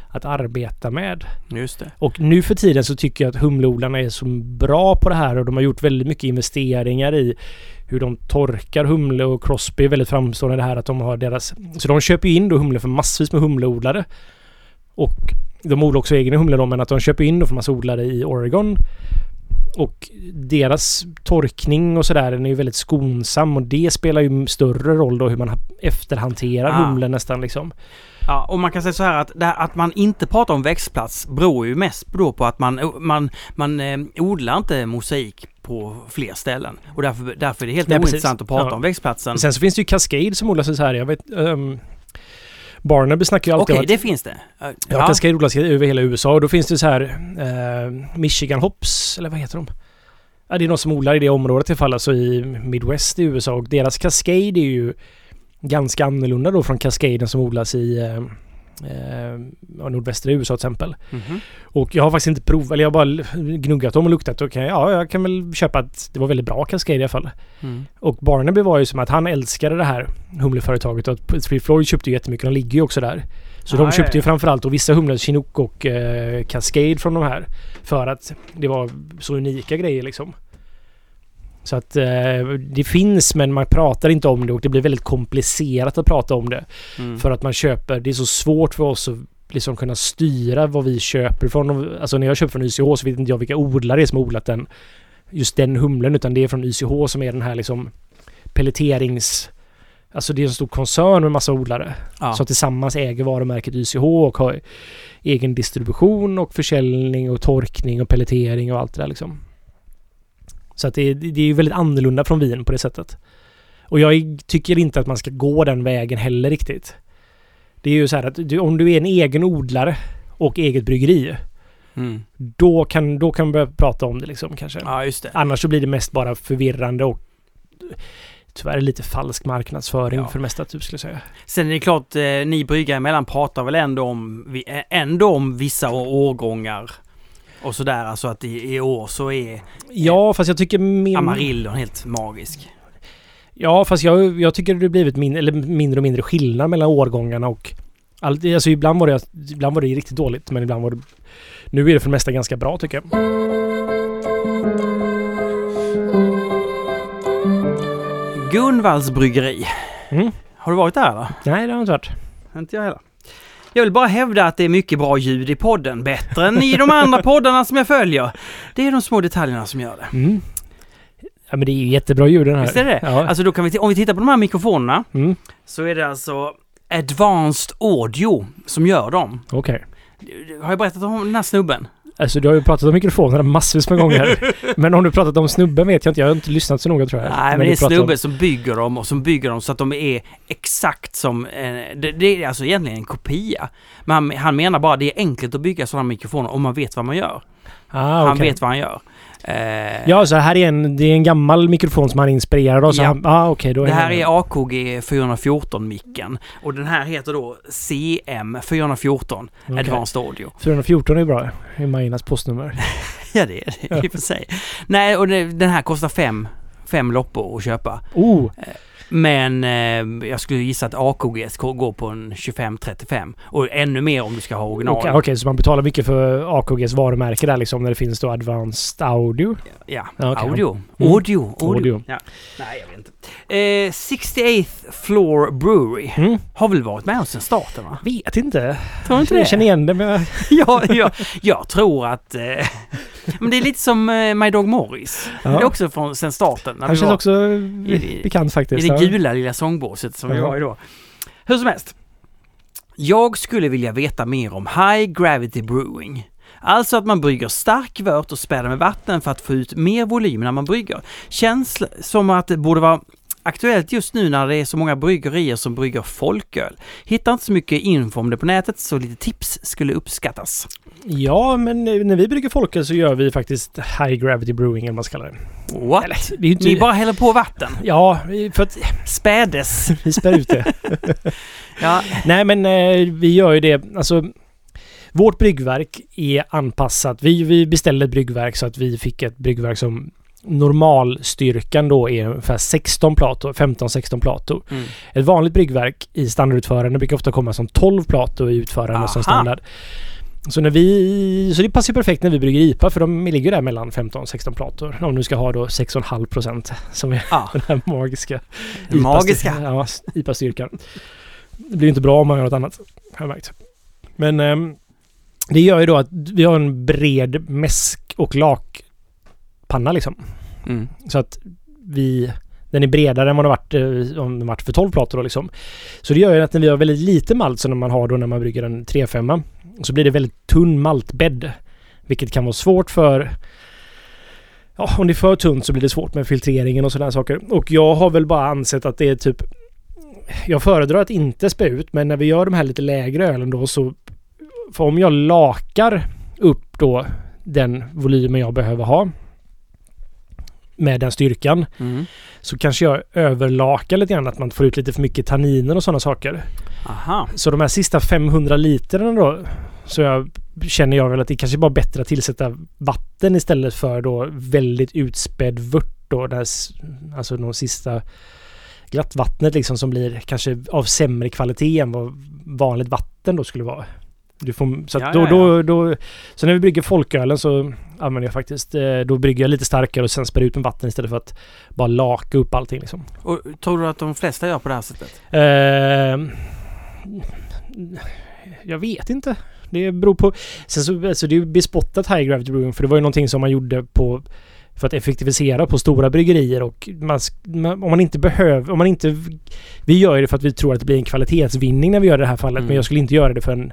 S2: att arbeta med.
S1: Just det.
S2: Och nu för tiden så tycker jag att humleodlarna är så bra på det här och de har gjort väldigt mycket investeringar i hur de torkar humle och Crosby är väldigt framstående i det här att de har deras... Så de köper ju in då humle för massvis med humleodlare. Och de odlar också egen humle då men att de köper in då för massa odlare i Oregon. Och deras torkning och sådär den är ju väldigt skonsam och det spelar ju större roll då hur man ha- efterhanterar
S1: Ah.
S2: humlen nästan liksom.
S1: Ja, och man kan säga så här att här, att man inte pratar om växtplats beror ju mest då på att man, man, man eh, odlar inte mosaik på fler ställen. Och därför, därför är det helt
S2: Nej, precis.
S1: ointressant att prata
S2: Ja.
S1: om växtplatsen.
S2: Sen så finns det ju Cascade som odlas så här. Jag vet... Um, Barnaby snackar ju alltid
S1: Okej,
S2: om att
S1: det finns det. Ja,
S2: Ja, Cascade odlas över hela USA och då finns det så här eh, Michigan Hops, eller vad heter de? Ja, det är någon som odlar i det området i alla fall, alltså i Midwest i USA och deras Cascade är ju ganska annorlunda då från Cascaden som odlas i eh, eh, nordvästra USA till exempel.
S1: Mhm.
S2: Och jag har faktiskt inte provat, eller jag har bara gnuggat dem och luktat och kan, ja, jag kan väl köpa att det var väldigt bra Cascade i alla fall.
S1: Mm.
S2: Och Barnaby var ju som att han älskade det här humleföretaget och att Floyd köpte ju jättemycket. De ligger ju också där. Så
S1: Ah,
S2: de
S1: ja,
S2: köpte ju framförallt och vissa humlor, Chinook och eh, Cascade från de här. För att det var så unika grejer liksom. Så att eh, det finns men man pratar inte om det och det blir väldigt komplicerat att prata om det.
S1: Mm.
S2: För att man köper, det är så svårt för oss att liksom kunna styra vad vi köper från. Alltså när jag köper från YCH så vet inte jag vilka odlare det är som har odlat den. Just den humlen utan det är från YCH som är den här liksom pelleterings... Alltså det är en stor koncern med massa odlare.
S1: ja.
S2: Som tillsammans äger varumärket YCH och har egen distribution och försäljning och torkning och pelletering och allt det där liksom. Så att det, är- det är ju väldigt annorlunda från vin på det sättet. Och jag tycker inte att man ska gå den vägen heller riktigt. Det är ju så här att du, om du är en egen odlare och eget bryggeri.
S1: Mm.
S2: Då kan, då kan vi börja prata om det liksom kanske.
S1: ja, just det.
S2: Annars så blir det mest bara förvirrande och tyvärr lite falsk marknadsföring
S1: Ja.
S2: för det mesta typ skulle jag säga.
S1: Sen är det klart, eh, ni bryggare emellan pratar väl ändå om, eh, ändå om vissa årgångar och sådär. Alltså att i, i år så är
S2: Ja, fast jag tycker min...
S1: Amarillon helt magisk.
S2: Ja, fast jag, jag tycker det blivit min, eller mindre och mindre skillnad mellan årgångarna och... Allt, alltså ibland var, det, ibland var det riktigt dåligt, men ibland var det... Nu är det för det mesta ganska bra tycker jag.
S1: Gunvalls bryggeri.
S2: Mm.
S1: Har du varit där eller?
S2: Nej, det har inte varit.
S1: Inte jag heller. Jag vill bara hävda att det är mycket bra ljud i podden. Bättre än i de andra poddarna som jag följer. Det är de små detaljerna som gör det.
S2: Mm. Ja, men det är ju jättebra ljud den här.
S1: Visst är det
S2: Ja.
S1: Alltså då kan vi, om vi tittar på de här mikrofonerna
S2: Mm.
S1: så är det alltså Advanced Audio som gör dem.
S2: Okej.
S1: Har jag berättat om den här snubben?
S2: Alltså du har ju pratat om mikrofonerna massvis med gånger. men om du pratat om snubben vet jag inte. Jag har inte lyssnat så noga tror jag.
S1: Nej, men, det är
S2: pratar om-
S1: snubben som bygger dem och som bygger dem så att de är exakt som... Eh, det, det är alltså egentligen en kopia. Men han, han menar bara att det är enkelt att bygga sådana mikrofoner om man vet vad man gör.
S2: Ah,
S1: Han vet vad han gör. Eh,
S2: Ja, så här är en, det är en gammal mikrofon som han är inspirerad av. Så
S1: Ja.
S2: han, ah, då är
S1: Det här är AKG 414-micken. Och den här heter då CM 414
S2: Okej.
S1: Advanced Audio.
S2: 414 är bra. Det är Majornas postnummer.
S1: Ja, det är det i och för sig. Nej, och det, den här kostar fem, fem loppor att köpa.
S2: Oh!
S1: Men eh, jag skulle gissa att AKG ska gå på en 25-35. Och ännu mer om du ska ha original.
S2: Okej, okej, så man betalar mycket för AKGs varumärke där liksom när det finns då Advanced Audio?
S1: Ja,
S2: Ja, okej.
S1: audio.
S2: Mm.
S1: Audio. Audio.
S2: Audio.
S1: Ja. Nej, jag vet inte. Eh, 68th Floor Brewery.
S2: Mm.
S1: Har väl varit med oss sedan starten va?
S2: Vet inte.
S1: Tror du inte
S2: jag
S1: det?
S2: känner igen det men... jag-
S1: ja, ja, jag tror att... Eh, men det är lite som eh, My Dog Morris.
S2: Ja.
S1: Det är också från sen starten. När
S2: Han känns
S1: var
S2: också
S1: i-
S2: bekant
S1: I
S2: faktiskt.
S1: det
S2: Ja.
S1: Gula lilla sångbåset som vi
S2: Ja.
S1: var i då. Hur som helst. Jag skulle vilja veta mer om High Gravity Brewing. Alltså att man brygger stark vört och späder med vatten för att få ut mer volym när man brygger. Känns som att det borde vara aktuellt just nu när det är så många bryggerier som brygger folköl. Hittar inte så mycket info om det på nätet så lite tips skulle uppskattas.
S2: Ja, men när vi brygger folköl så gör vi faktiskt High Gravity Brewing eller vad man ska kalla det.
S1: What?
S2: Eller, det är inte...
S1: Ni bara häller på vatten?
S2: Ja, för att
S1: Spädes?
S2: vi spär ut det.
S1: Ja,
S2: Nej, men eh, vi gör ju det. Alltså, vårt bryggverk är anpassat. Vi, vi beställde ett bryggverk så att vi fick ett bryggverk som normalstyrkan då är ungefär 16 plator, 15-16 plator.
S1: mm.
S2: Ett vanligt bryggverk i standardutförande brukar ofta komma som 12 plator i utförande som
S1: Aha.
S2: standard. Så, när vi, så det passar ju perfekt när vi brygger IPA för de ligger där mellan 15-16 plator. Om du ska ha då 6,5 procent som är
S1: ja.
S2: den här magiska
S1: Den magiska.
S2: Ja, IPA-styrkan. Det blir inte bra om man gör något annat, har jag märkt. Men ehm, det gör ju då att vi har en bred mäsk och lakpanna liksom.
S1: Mm.
S2: Så att vi... Den är bredare än vad den varit eh, om den varit för 12 plator då liksom. Så det gör ju att när vi har väldigt lite malt som man har då när man brygger en 3-5 så blir det väldigt tunn maltbädd. Vilket kan vara svårt för... Ja, om det är för tunt så blir det svårt med filtreringen och sådana saker. Och jag har väl bara ansett att det är typ... Jag föredrar att inte spä ut men när vi gör de här lite lägre ölen då så... För om jag lakar upp då den volymen jag behöver ha med den styrkan
S1: Mm.
S2: så kanske jag överlakar lite grann att man får ut lite för mycket tanniner och sådana saker.
S1: Aha.
S2: Så de här sista 500 literna då så jag, känner jag väl att det kanske bara är bättre att tillsätta vatten istället för då väldigt utspädd vört då. Där, alltså de sista glattvattnet liksom som blir kanske av sämre kvalitet än vad vanligt vatten då skulle vara. Du får, så,
S1: Ja,
S2: då,
S1: ja,
S2: Då, då, så när vi brygger folkölen så använder jag faktiskt, eh, då brygger jag lite starkare och sen spär ut med vatten istället för att bara laka upp allting liksom.
S1: Och tror du att de flesta gör på det här sättet?
S2: Eh, jag vet inte. Det beror på... Sen så, alltså det är ju bespottat High Gravity Brewing för det var ju någonting som man gjorde på för att effektivisera på stora bryggerier och man, om man inte behöver, om man inte... Vi gör ju det för att vi tror att det blir en kvalitetsvinning när vi gör det här fallet
S1: Mm.
S2: men jag skulle inte göra det för en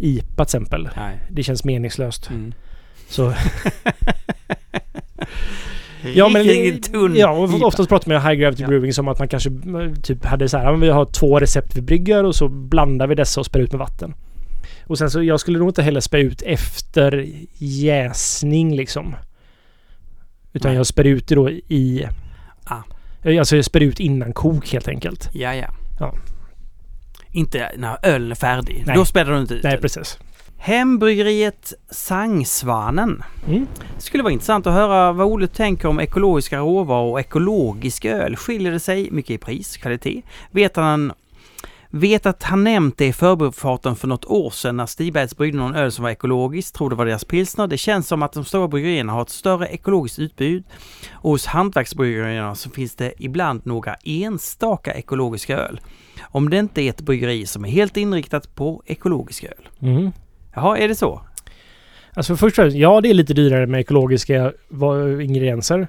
S2: IPA till exempel.
S1: Nej.
S2: Det känns meningslöst.
S1: Mm.
S2: Så, ja men... Ja, oftast pratar man ju High Gravity
S1: Ja.
S2: Brewing som att man kanske eh, typ hade så här, vi har två recept vi brygger och så blandar vi dessa och spär ut med vatten. Och sen så, jag skulle nog inte heller spä ut efter jäsning liksom. Utan
S1: Nej.
S2: jag spär ut det då i...
S1: Ah.
S2: Eh, Alltså jag spär ut innan kok helt enkelt.
S1: Ja, ja.
S2: Ja.
S1: Inte när ölen är färdig.
S2: Nej.
S1: Då späder du inte ut
S2: Nej, precis.
S1: Hembryggeriet Sangsvanen.
S2: Mm.
S1: Det skulle vara intressant att höra vad Olle tänker om ekologiska råvaror och ekologisk öl. Skiljer det sig mycket i pris, kvalitet? Vet han Vet att han nämnt det i förbifarten för något år sedan när Stibergs bryggde någon öl som var ekologisk, tror det var deras pilsner. Det känns som att de stora bryggerierna har ett större ekologiskt utbud. Och hos hantverksbryggerierna så finns det ibland några enstaka ekologiska öl. Om det inte är ett bryggeri som är helt inriktat på ekologisk öl.
S2: Mm.
S1: Jaha, är det så?
S2: Alltså först och främst, ja det är lite dyrare med ekologiska ingredienser.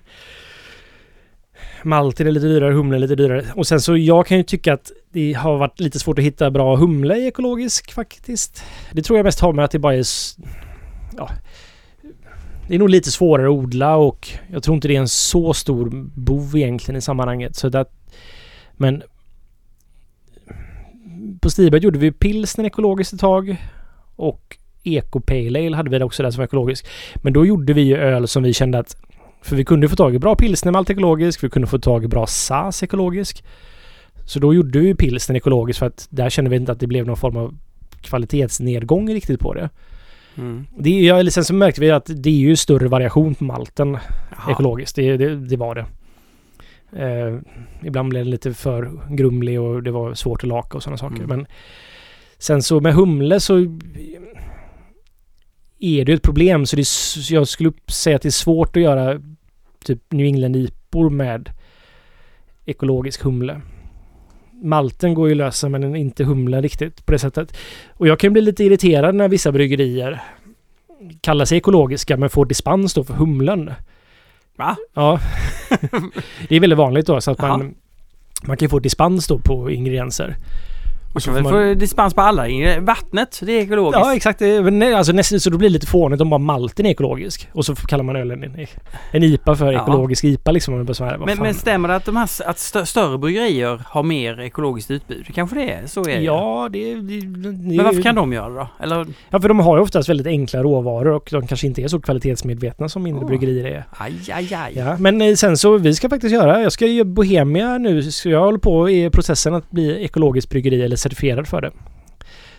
S2: Malten är lite dyrare, humlen är lite dyrare. Och sen så jag kan ju tycka att det har varit lite svårt att hitta bra humle i ekologisk faktiskt. Det tror jag mest har med att det bara är... Ja, det är nog lite svårare att odla och jag tror inte det är en så stor bov egentligen i sammanhanget. Så det, men på Stiberg gjorde vi pilsner ekologiskt ett tag och Eco Pale Ale hade vi också där som var ekologisk. Men då gjorde vi ju öl som vi kände att... För vi kunde få tag i bra pilsner med allt ekologiskt. Vi kunde få tag i bra SAS ekologisk. Så då gjorde vi pilsner ekologiskt för att där kände vi inte att det blev någon form av kvalitetsnedgång riktigt på det.
S1: Mm.
S2: det ja, sen så märkte vi att det är ju större variation på malten
S1: Jaha.
S2: ekologiskt. Det, det, det var det. Eh, ibland blev den lite för grumlig och det var svårt att laka och sådana saker.
S1: Mm.
S2: Men sen så med humle så är det ju ett problem. Så det, är jag skulle säga att det är svårt att göra typ New England-IPor med ekologisk humle. Malten går ju lösa men inte humlen riktigt på det sättet. Och jag kan bli lite irriterad när vissa bryggerier kallar sig ekologiska men får dispens då för humlen.
S1: Va?
S2: Ja. det är väldigt vanligt då så att man, man kan få dispens då på ingredienser.
S1: Och
S2: så får man-
S1: får dispens på alla. Vattnet, det är ekologiskt.
S2: Ja exakt, nej, alltså, nästan, så då blir det lite fånigt om bara malten är ekologisk. Och så kallar man ölen en, en IPA för
S1: Ja.
S2: ekologisk IPA liksom. Här,
S1: men, men stämmer det att, de här, att stö, större bryggerier har mer ekologiskt utbud? Kanske det är, så är det.
S2: Ja, det, det, det
S1: Men varför kan de göra det då? Eller,
S2: Ja, för de har ju oftast väldigt enkla råvaror och de kanske inte är så kvalitetsmedvetna som mindre
S1: Oh.
S2: bryggerier är.
S1: aj, aj, aj.
S2: Ja, men eh, sen så, vi ska faktiskt göra, jag ska göra Bohemia nu, så jag håller på i processen att bli ekologiskt bryggeri eller certifierad för det.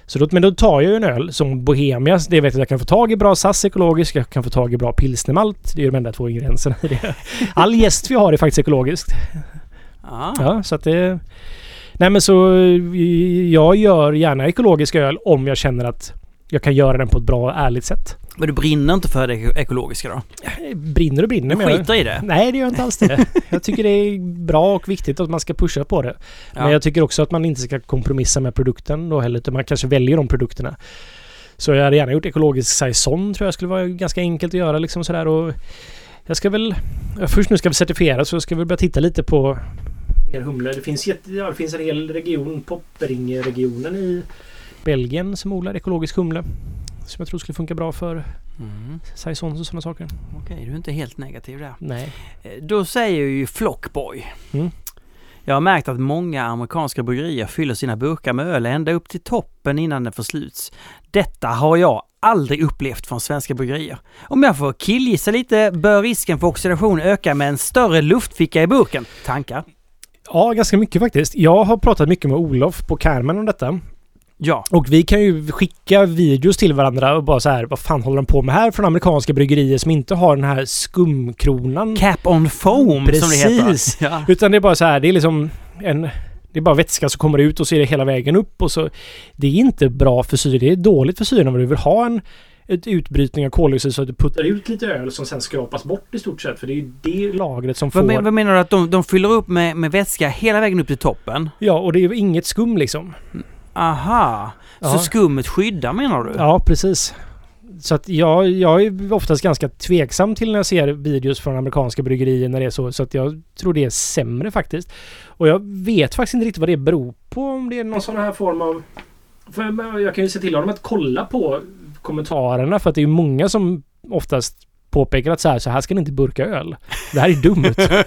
S2: Så då, men då tar jag ju en öl som Bohemia, det vet jag att jag kan få tag i bra SAS ekologisk, jag kan få tag i bra pilsnermalt, det är ju de enda två ingredienserna i det. All jäst vi har är faktiskt ekologiskt.
S1: Ja.
S2: Ja, så att det... Nej men så jag gör gärna ekologisk öl om jag känner att jag kan göra den på ett bra och ärligt sätt.
S1: Men du brinner inte för det ek- ekologiska då?
S2: Brinner och brinner
S1: Du
S2: men jag-
S1: skiter i det?
S2: Nej, det gör jag inte alls det. Jag tycker det är bra och viktigt att man ska pusha på det. Men
S1: Ja.
S2: jag tycker också att man inte ska kompromissa med produkten då heller, utan man kanske väljer de produkterna. Så jag hade gärna gjort ekologisk saison tror jag skulle vara ganska enkelt att göra liksom sådär och jag ska väl... Först nu ska vi certifiera så ska vi börja titta lite på mer humle. Det finns, jätte, ja, det finns en hel region, Poppering-regionen i Belgien som odlar ekologisk humle. Som jag tror skulle funka bra för
S1: Mm.
S2: saisons och sådana saker.
S1: Okej, du är inte helt negativ där.
S2: Nej.
S1: Eh, Då säger ju Flockboy.
S2: Mm.
S1: Jag har märkt att många amerikanska bryggerier fyller sina burkar med öl ända upp till toppen innan den försluts. Detta har jag aldrig upplevt från svenska bryggerier. Om jag får killgissa lite bör risken för oxidation öka med en större luftficka i burken. Tankar?
S2: Ja, ganska mycket faktiskt. Jag har pratat mycket med Olof på Carmen om detta.
S1: Ja.
S2: Och vi kan ju skicka videos till varandra och bara så här, vad fan håller de på med här från amerikanska bryggerier som inte har den här skumkronan?
S1: Cap on foam som det heter.
S2: Precis.
S1: Ja.
S2: Utan det är bara så här, det är liksom en... Det är bara vätska som kommer ut och så är det hela vägen upp och så... Det är inte bra för syre. Det är dåligt för syren om du vill ha en ett utbrytning av koldioxid så att du puttar ut lite öl som sen skrapas bort i stort sett. För det är ju det lagret som får...
S1: Vad, men, vad menar du att de, de fyller upp med, med vätska hela vägen upp till toppen?
S2: Ja, och det är ju inget skum liksom.
S1: Aha. Så
S2: Ja.
S1: skummet skyddar menar du?
S2: Ja, precis. Så att jag, jag är oftast ganska tveksam till när jag ser videos från amerikanska bryggerier när det är så. Så att jag tror det är sämre faktiskt. Och jag vet faktiskt inte riktigt vad det beror på. Om det är någon sån här form av... För jag kan ju se till honom att kolla på kommentarerna för att det är ju många som oftast påpekar att så här, så här ska ni inte burka öl. Det här är dumt.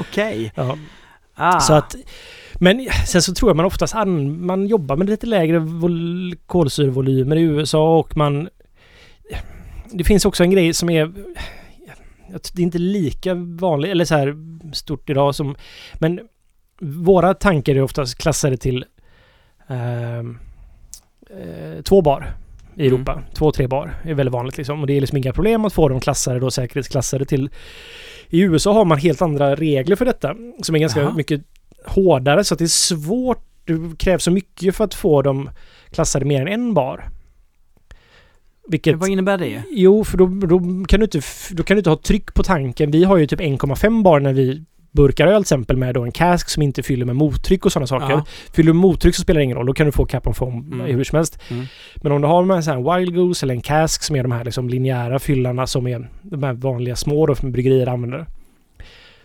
S1: Okej.
S2: Ja.
S1: Ah.
S2: Så att, men sen så tror jag man oftast an, man jobbar med lite lägre vol, kolsyrevolymer i USA och man... Det finns också en grej som är... Det är inte lika vanligt eller så här stort idag som... Men våra tankar är oftast klassade till ehm, eh, två bar i
S1: Mm.
S2: Europa. Två, tre bar är väldigt vanligt liksom. Och det är liksom inga problem att få dem klassade då, säkerhetsklassade till... I USA har man helt andra regler för detta som är ganska
S1: Jaha.
S2: mycket hårdare så att det är svårt. Det krävs så mycket för att få dem klassade mer än en bar. Vilket...
S1: Vad innebär det?
S2: Jo, för då, då, kan du inte, då kan du inte ha tryck på tanken. Vi har ju typ 1,5 bar när vi burkar öl till exempel med då en cask som inte fyller med mottryck och sådana saker.
S1: Ja.
S2: Fyller du mottryck så spelar det ingen roll. Då kan du få cap on foam
S1: Mm.
S2: hur som helst.
S1: Mm.
S2: Men om du har en sån här wild goose eller en cask som är de här liksom linjära fyllarna som är de här vanliga små då som bryggerier använder.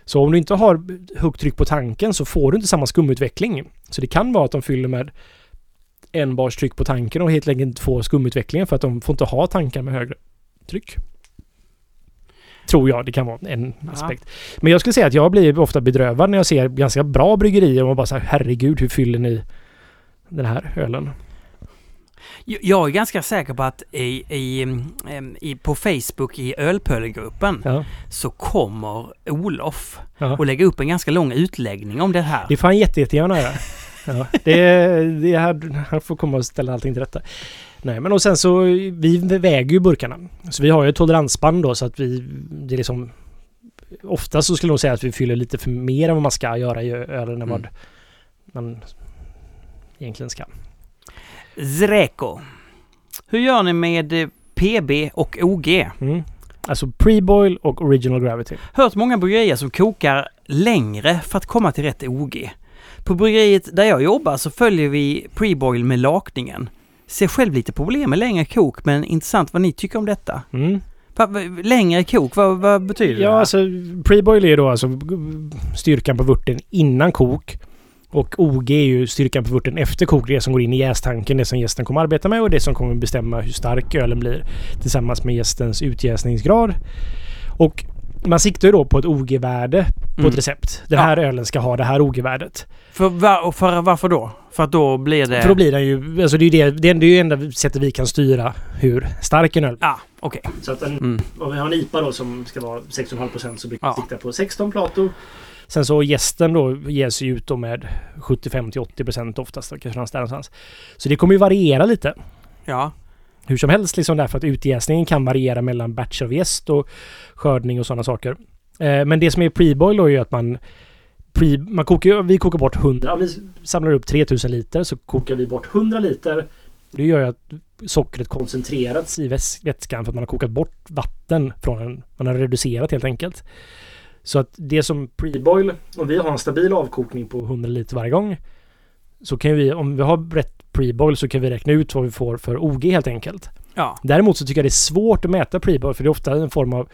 S2: Så om du inte har högt tryck på tanken så får du inte samma skumutveckling. Så det kan vara att de fyller med en bars tryck på tanken och helt enkelt inte får skumutvecklingen för att de får inte ha tankar med högre tryck. Tror jag det kan vara en
S1: Ja.
S2: aspekt. Men jag skulle säga att jag blir ofta bedrövad när jag ser ganska bra bryggerier och bara så här, herregud hur fyller ni den här ölen?
S1: Jag- är ganska säker på att i, i, em, i, på Facebook i Ölpöllegruppen
S2: Ja.
S1: så kommer Olof
S2: Ja.
S1: och lägga upp en ganska lång utläggning om det här.
S2: Det får han jätte, jättegärna göra. Ja, det, det här, han får komma och ställa allting till rätta. Nej men och sen så, vi väger ju burkarna. Så vi har ju ett toleransband då så att vi, det är liksom Ofta så skulle nog säga att vi fyller lite för mer än vad man ska göra i ölen än vad
S1: Mm.
S2: man egentligen ska.
S1: Zreko. Hur gör ni med eh, PB och OG?
S2: Mm. Alltså pre-boil och original gravity.
S1: Hört många bryggerier som kokar längre för att komma till rätt OG. På bryggeriet där jag jobbar så följer vi preboil med lakningen. Ser själv lite problem med längre kok men intressant vad ni tycker om detta.
S2: Mm.
S1: Längre kok, vad, vad betyder det?
S2: Ja, alltså pre-boil är ju då alltså styrkan på vörten innan kok. Och OG är ju styrkan på vörten efter kok. Det som går in i jästanken, det som gästen kommer arbeta med och det som kommer bestämma hur stark ölen blir. Tillsammans med gästens utjäsningsgrad. Och man siktar ju då på ett OG-värde på
S1: Mm.
S2: ett recept. Den
S1: Ja.
S2: här ölen ska ha det här OG-värdet.
S1: För, va, och för, varför då? För att då blir det...
S2: För då blir den ju... Alltså det är ju det, det är det enda sättet vi kan styra hur stark en öl
S1: Ja, okej.
S2: Så att en,
S1: Mm.
S2: om vi har en IPA då som ska vara 6,5% så brukar
S1: Ja.
S2: vi sikta på 16 Plato. Sen så gästen då ges ju ut då med 75-80% oftast. Kanske någonstans där någonstans. Så det kommer ju variera lite.
S1: Ja.
S2: Hur som helst liksom därför att utjäsningen kan variera mellan batch av gäst och skördning och sådana saker. Eh, men det som är preboil då är ju att man pre, man kokar, vi kokar bort 100. Om vi samlar upp 3000 liter så kokar vi bort 100 liter. Det gör ju att sockret koncentrerats i vätskan för att man har kokat bort vatten från den. Man har reducerat helt enkelt. Så att det som preboil, om vi har en stabil avkokning på 100 liter varje gång så kan vi, om vi har rätt preboil så kan vi räkna ut vad vi får för OG helt enkelt.
S1: Ja.
S2: Däremot så tycker jag det är svårt att mäta preboil för det är ofta en form av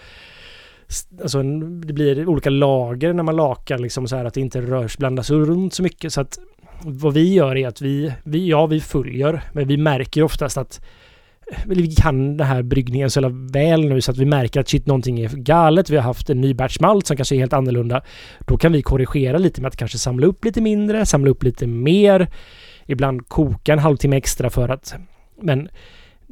S2: Alltså en, det blir olika lager när man lakar liksom så här att det inte rörs, blandas runt så mycket så att vad vi gör är att vi, vi ja vi följer men vi märker oftast att vi kan den här bryggningen så väl nu så att vi märker att shit någonting är galet. Vi har haft en ny batch malt som kanske är helt annorlunda. Då kan vi korrigera lite med att kanske samla upp lite mindre, samla upp lite mer. Ibland koka en halvtimme extra för att... Men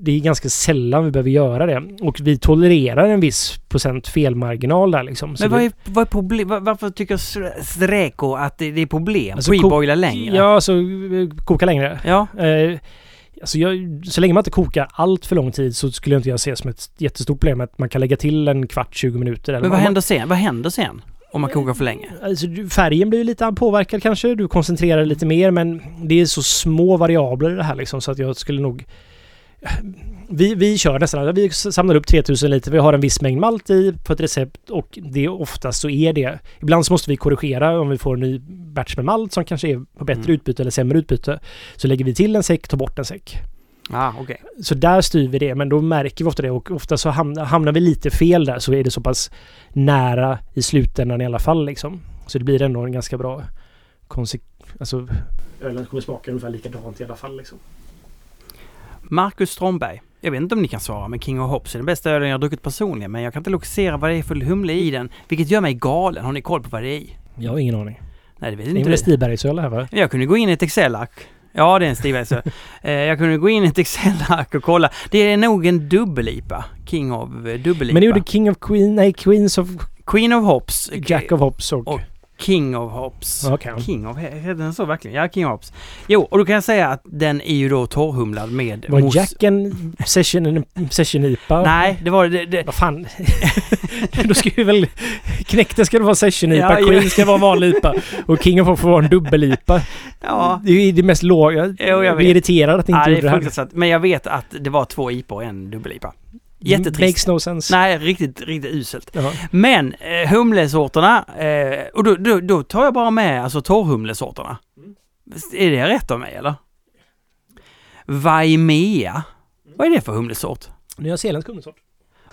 S2: det är ganska sällan vi behöver göra det. Och vi tolererar en viss procent felmarginal där liksom. Så
S1: Men vad är, vad är problem? var- Varför tycker Sre- Sreko att det, är problem?
S2: Alltså,
S1: Preboila längre?
S2: Ja, så eh, koka längre.
S1: Ja.
S2: Eh, alltså jag, så länge man inte kokar allt för lång tid så skulle jag inte jag se som ett jättestort problem att man kan lägga till en kvart, 20 minuter. Eller
S1: Men vad
S2: man-
S1: händer sen? Vad händer sen? Om man kokar för länge?
S2: Alltså, färgen blir lite påverkad kanske. Du koncentrerar lite mer men det är så små variabler i det här liksom så att jag skulle nog... Vi, vi kör nästan, vi samlar upp 3000 liter, vi har en viss mängd malt i på ett recept och det oftast så är det. Ibland så måste vi korrigera om vi får en ny batch med malt som kanske är på bättre
S1: Mm.
S2: utbyte eller sämre utbyte. Så lägger vi till en säck, tar bort en säck.
S1: Ja, okej.
S2: Så där styr vi det, men då märker vi ofta det och ofta så hamnar, hamnar vi lite fel där så är det så pass nära i slutändan i alla fall liksom. Så det blir ändå en ganska bra konsek... Alltså ölen kommer smaka ungefär likadant i alla fall liksom.
S1: Marcus Strömberg. Jag vet inte om ni kan svara, men King of Hops är den bästa ölen jag har druckit personligen. Men jag kan inte lokalisera vad det är för humle i den, vilket gör mig galen. Har ni koll på vad det är i?
S2: Jag har ingen aning.
S1: Nej, det vet
S2: Det är
S1: inte du.
S2: Stibergsöl här va?
S1: Jag kunde gå in i ett Excel-ark. Ja, det är en Stibergsöl. eh, jag kunde gå in i ett Excel-ark och kolla. Det är nog en dubbel-IPA. King of eh, dubbel-IPA.
S2: Men ni gjorde King of Queen, nej Queens of
S1: Queen of Hops.
S2: Jack of Hops och...
S1: Och- King of Hops.
S2: Okej.
S1: King of, heter den så verkligen? Ja, King of Hops. Jo, och då kan jag säga att den är ju då torrhumlad med
S2: Var
S1: mos-
S2: Jack en session, en session IPA?
S1: Nej, det var det. det
S2: Vad fan? Då ska vi väl... Knäckten ska det vara session IPA,
S1: Ja, ja.
S2: Queen ska vara vanlig IPA och King of Hops får vara en dubbel IPA.
S1: ja,
S2: Det är ju det mest låga.
S1: Jag
S2: jag blir irriterad att ni
S1: ja,
S2: inte
S1: det
S2: gjorde
S1: är
S2: det här.
S1: Men jag vet att det var två IPA och en dubbel-IPA. Jättetrist.
S2: Makes no sense.
S1: Nej, riktigt, riktigt uselt.
S2: Ja.
S1: Men eh, humlesorterna, eh, och då, då, då tar jag bara med alltså torrhumlesorterna. Är det rätt av mig eller? Vaimea. Vad är det för humlesort?
S2: Nyzeeländsk humlesort.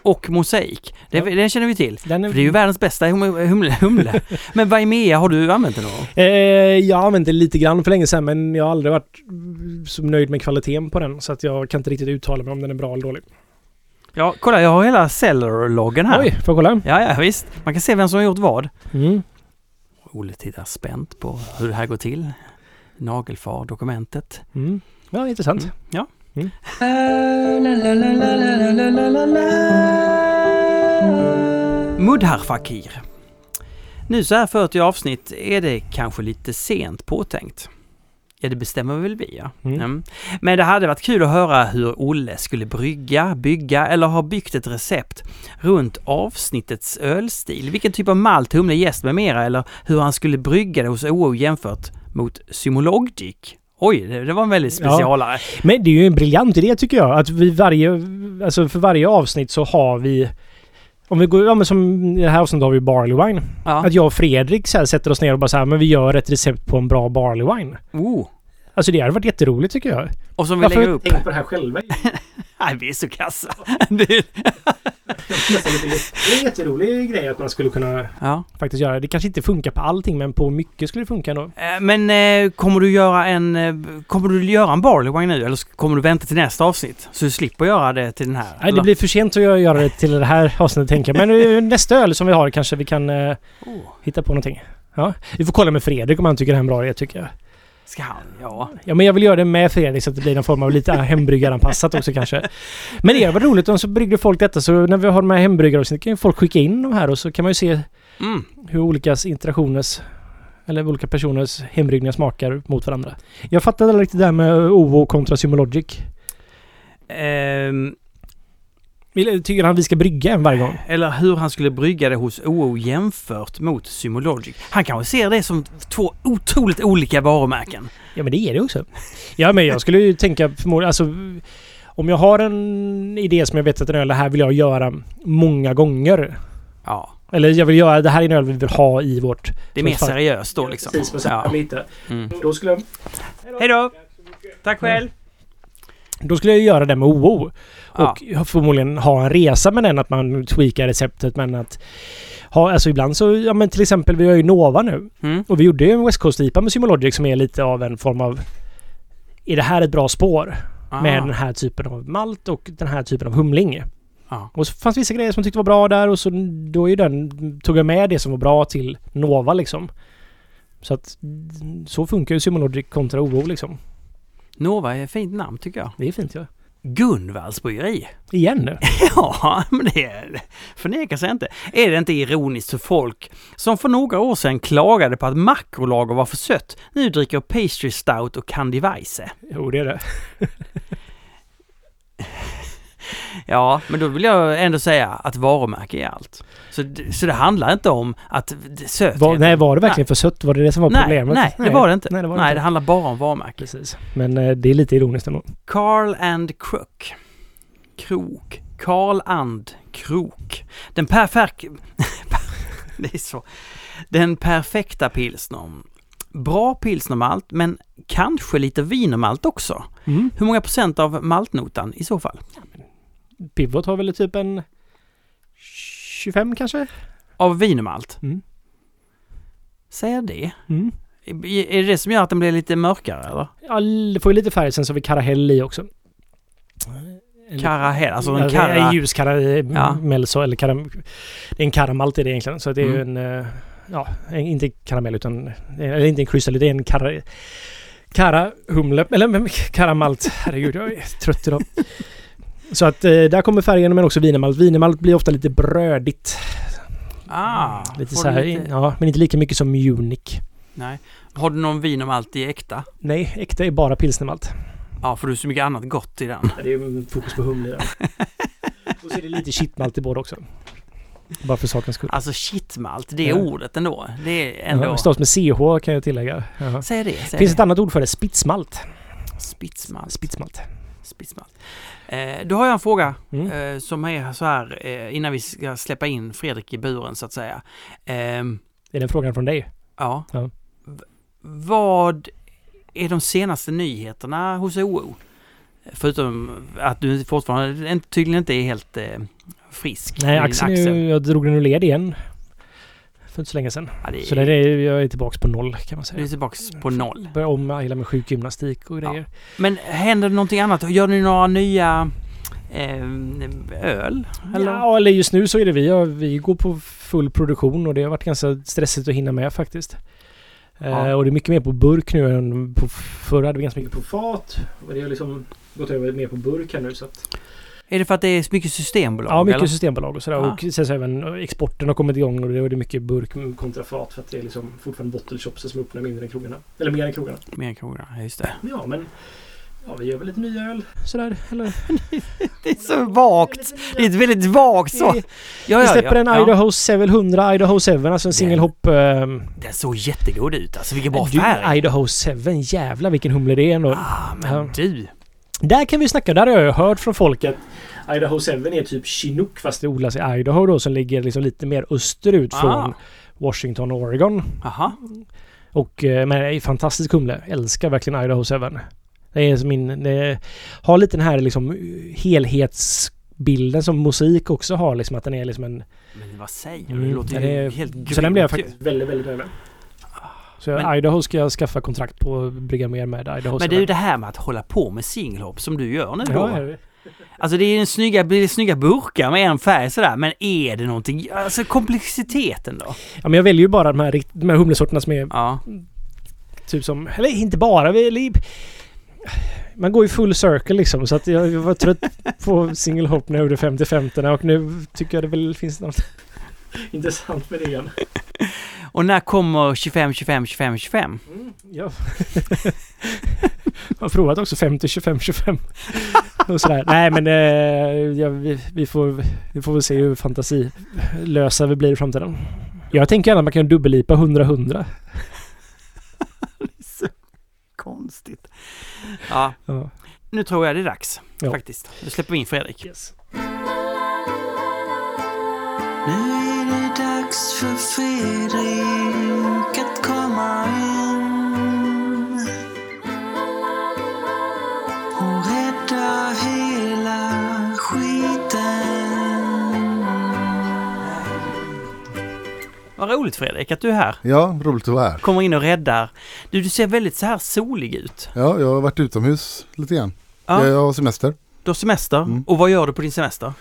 S1: Och mosaik. Det,
S2: Ja.
S1: Den känner vi till.
S2: Den
S1: För det är ju världens bästa humle. humle. Men Vaimea, har du använt den någon?
S2: Eh, jag har använt det lite grann för länge sedan men jag har aldrig varit mm, så nöjd med kvaliteten på den så att jag kan inte riktigt uttala mig om den är bra eller dålig.
S1: Ja, kolla jag har hela seller-loggen här.
S2: Oj, får jag kolla?
S1: Ja, ja, visst. Man kan se vem som har gjort vad.
S2: Mm.
S1: Olle tittar spänt på hur det här går till. Nagelfar dokumentet.
S2: Mm. Ja, intressant.
S1: Mm. Ja.
S3: Mm.
S1: Mudhar Fakir. Nu så här 40 avsnitt är det kanske lite sent påtänkt. Ja, det bestämmer väl vi ja.
S2: Mm.
S1: Mm. Men det hade varit kul att höra hur Olle skulle brygga, bygga eller har byggt ett recept runt avsnittets ölstil. Vilken typ av malt, humle, jäst med mera eller hur han skulle brygga det hos OO jämfört mot Symologic. Oj, det, det var en väldigt
S2: Ja.
S1: specialare.
S2: Men det är ju en briljant idé tycker jag. Att vi varje, alltså för varje avsnitt så har vi om vi går, ja men som i det här avsnittet har vi Barley Wine.
S1: Ja.
S2: Att jag och Fredrik så här sätter oss ner och bara så här, men vi gör ett recept på en bra Barley Wine.
S1: Oh.
S2: Alltså det hade varit jätteroligt tycker jag.
S1: Och som vi
S2: Varför
S1: lägger upp.
S2: tänkt på det här själva?
S1: Nej, vi är så kassa. Det-
S2: är en jätterolig grej att man skulle kunna
S1: Ja.
S2: faktiskt göra. Det kanske inte funkar på allting men på mycket skulle det funka ändå.
S1: Eh, Men eh, kommer du göra en... Eh, kommer du göra en barley wine nu eller kommer du vänta till nästa avsnitt? Så du slipper göra det till den här?
S2: Nej, det blir för sent att göra- det till det här avsnittet tänker jag. Men nästa öl som vi har kanske vi kan eh,
S1: Oh,
S2: hitta på någonting. Ja, vi får kolla med Fredrik om han tycker det här är en bra idé tycker jag.
S1: Ska han? Ja.
S2: Ja, men jag vill göra det med Fredrik så att det blir någon form av lite hembryggaranpassat också kanske. Men det var roligt om så bryggde folk detta så när vi har de här hembryggaravsnitten kan ju folk skicka in de här och så kan man ju se
S1: Mm.
S2: hur olika interaktioners eller olika personers hembryggningar smakar mot varandra. Jag fattade aldrig riktigt det där med OO kontra Symologic.
S1: Ehm,
S2: Vill- Tycker han vi ska brygga en varje gång?
S1: eller hur han skulle brygga det hos OO jämfört mot Symologic. Han kanske ser det som två otroligt olika varumärken.
S2: Ja men det är det också. Ja men jag skulle ju tänka förmodligen, alltså om jag har en idé som jag vet att den öl det här vill jag göra många gånger.
S1: Ja.
S2: Eller jag vill göra, det här är en öl vi vill ha i vårt...
S1: Det är mer
S2: Fan.
S1: seriöst då liksom.
S2: Precis, men
S1: Ja.
S2: lite.
S1: Mm.
S2: Då skulle jag...
S1: Hej då! Tack själv!
S2: Då skulle jag göra det med OO.
S1: Ja.
S2: Och förmodligen ha en resa med den, att man tweakar receptet men att... Ha, alltså ibland så, ja men till exempel vi har ju Nova nu.
S1: Mm.
S2: Och vi gjorde ju en West Coast-IPA med Symologic som är lite av en form av... Är det här ett bra spår?
S1: Ah.
S2: Med den här typen av malt och den här typen av humling.
S1: Ja.
S2: Och så fanns vissa grejer som jag tyckte var bra där och så då är ju den... Tog jag med det som var bra till Nova liksom. Så att... Så funkar ju Symologic kontra OO liksom.
S1: Nova är ett fint namn tycker jag.
S2: Det är fint ja.
S1: Gunvalls bryggeri.
S2: Igen nu.
S1: Ja, men det förnekar sig inte. Är det inte ironiskt för folk som för några år sedan klagade på att makrolager var för sött, nu dricker pastry stout och candy weisse?
S2: Jo det är det.
S1: Ja, men då vill jag ändå säga att varumärke är allt. Så, det- så det handlar inte om att söthet...
S2: Var, nej var det verkligen för sött? Var det det som var
S1: nej,
S2: problemet?
S1: nej, det var det inte.
S2: Nej det
S1: Nej,
S2: inte.
S1: det handlar bara om varumärke.
S2: Precis. Men eh, det är lite ironiskt ändå.
S1: Carl and Crook. Krok. Carl and Krok. Den perfekt... det är så. Den perfekta pilsnern. Bra pilsnermalt, men kanske lite wienermalt också.
S2: Mm.
S1: Hur många procent av maltnotan i så fall?
S2: Pivot har väl typ en 25 kanske?
S1: Av wienermalt?
S2: Mm.
S1: Säger det?
S2: Mm.
S1: Är det det som gör att den blir lite mörkare eller?
S2: Ja, det får ju lite färg sen så har vi karahell i också. En-
S1: Karahell, alltså en kara...
S2: är ljus karamell
S1: Ja.
S2: så, eller karam, Det är en karamalt är det egentligen. Så det är ju
S1: Mm.
S2: en... eh, Ja, en, inte karamell utan... Eller inte en kryssel, det är en kara... Karahumle. Eller men, karamalt. Herregud, jag är trött idag. Så att eh, där kommer färgen men också wienermalt. Wienermalt blir ofta lite brödigt.
S1: Ah,
S2: lite så här,
S1: lite-
S2: ja, men inte lika mycket som Munich.
S1: Nej. Har du någon wienermalt i äkta?
S2: Nej, äkta är bara pilsnermalt.
S1: Ja, för du har så mycket annat gott i den.
S2: Det är fokus på humle där. Och så är det lite kitmalt i båda också. Bara för sakens skull.
S1: Alltså shitmalt, det är
S2: Ja.
S1: ordet ändå. Det är ändå...
S2: Ja, stavas med CH kan jag tillägga. Jaha.
S1: Säg det, säg
S2: finns
S1: det.
S2: ett annat ord för det. Spitsmalt.
S1: Spitsmalt.
S2: Spitsmalt.
S1: Spitsmalt. Eh, då har jag en fråga
S2: Mm.
S1: eh, som är så här eh, innan vi ska släppa in Fredrik i buren så att säga. Ehm,
S2: Är den frågan från dig?
S1: ja.
S2: Ja.
S1: Vad är de senaste nyheterna hos OO? Förutom att du fortfarande tydligen inte är helt eh, frisk.
S2: Nej, axeln ju, jag drog den ur led igen. För inte så länge sedan.
S1: Ja, det är,
S2: Så den är, jag är tillbaka på noll kan man
S1: du är
S2: säga.
S1: tillbaks på noll.
S2: Börjar om med med sjukgymnastik och grejer.
S1: Men händer det någonting annat? Gör ni några nya eh, öl? Eller?
S2: Ja, eller just nu så är det vi. Ja, Vi går på full produktion och det har varit ganska stressigt att hinna med faktiskt.
S1: Ja.
S2: Eh, och det är mycket mer på burk nu än på förr hade vi ganska mycket på fat. Och det har liksom gått över mer på burk här nu så att...
S1: Är det för att det är mycket systembolag?
S2: Ja, mycket
S1: eller?
S2: systembolag och sådär.
S1: Ja.
S2: Och sen så även exporten har kommit igång och det är mycket burk kontra fat för att det är liksom fortfarande bottle shops som öppnar mindre än krogarna. Eller mer än krogarna.
S1: Mer kronor, ja, just det.
S2: Ja, men... Ja, vi gör väl lite nya öl sådär. Eller...
S1: Det är så vagt! Det är ett väldigt vagt så.
S2: Vi,
S1: Ja,
S2: vi släpper
S1: ja,
S2: en
S1: ja.
S2: Idaho 700 Idaho 7, alltså en single hop... ehm,
S1: Den såg jättegod ut alltså, vilken bra
S2: du,
S1: färg!
S2: Idaho 7, jävlar vilken humle det är ändå.
S1: Ah, men
S2: Ja.
S1: du!
S2: Där kan vi snacka, där har jag hört från folk att Idaho 7 är typ Chinook fast det odlas i Idaho då som ligger liksom lite mer österut
S1: Ah.
S2: från Washington och Oregon.
S1: Aha.
S2: Och eh, men det är fantastisk humle. Älskar verkligen Idaho 7. Det är som min... Det har lite den här liksom helhets bilden som musik också har liksom att den är liksom en...
S1: Men vad säger du?
S2: Mm,
S1: Det låter ju helt grymt
S2: Så den blev jag
S1: ju.
S2: faktiskt väldigt, väldigt nöjd med. Så
S1: Men-
S2: Idaho ska jag skaffa kontrakt på och brygga mer med Idaho.
S1: Men det är ju det här med att hålla på med singelhopp som du gör nu då.
S2: Ja, är det.
S1: Alltså det är en snygga, det snygga burkar med en färg sådär, men är det någonting, alltså komplexiteten då?
S2: ja, men jag väljer ju bara de här, de här humlesorterna som är
S1: Ja.
S2: typ som... Eller inte bara. vi- eller- Man går ju full circle liksom så att jag, jag var trött på single hop när jag gjorde 50-50 och nu tycker jag det väl finns något intressant med det.
S1: Och när kommer 25, 25, 25, 25?
S2: Ja. jag har provat också 50, 25, 25. Och sådär. Nej men eh, ja, vi, vi, får, vi får väl se hur fantasilösa vi blir i framtiden. Jag tänker gärna att man kan dubbellipa 100-100.
S1: Konstigt. Ja,
S2: Ja.
S1: nu tror jag det är dags.
S2: Ja.
S1: Faktiskt. Nu släpper vi in Fredrik.
S2: Yes.
S3: Dags för Fredrik att komma in och rädda hela skiten.
S1: Vad roligt Fredrik att du är här.
S4: Ja, roligt att vara här.
S1: Kommer in och räddar. Du, du ser väldigt så här solig ut.
S4: Ja, jag har varit utomhus lite grann.
S1: Ja,
S4: Jag har semester.
S1: du har semester.
S4: Mm.
S1: Och vad gör du på din semester?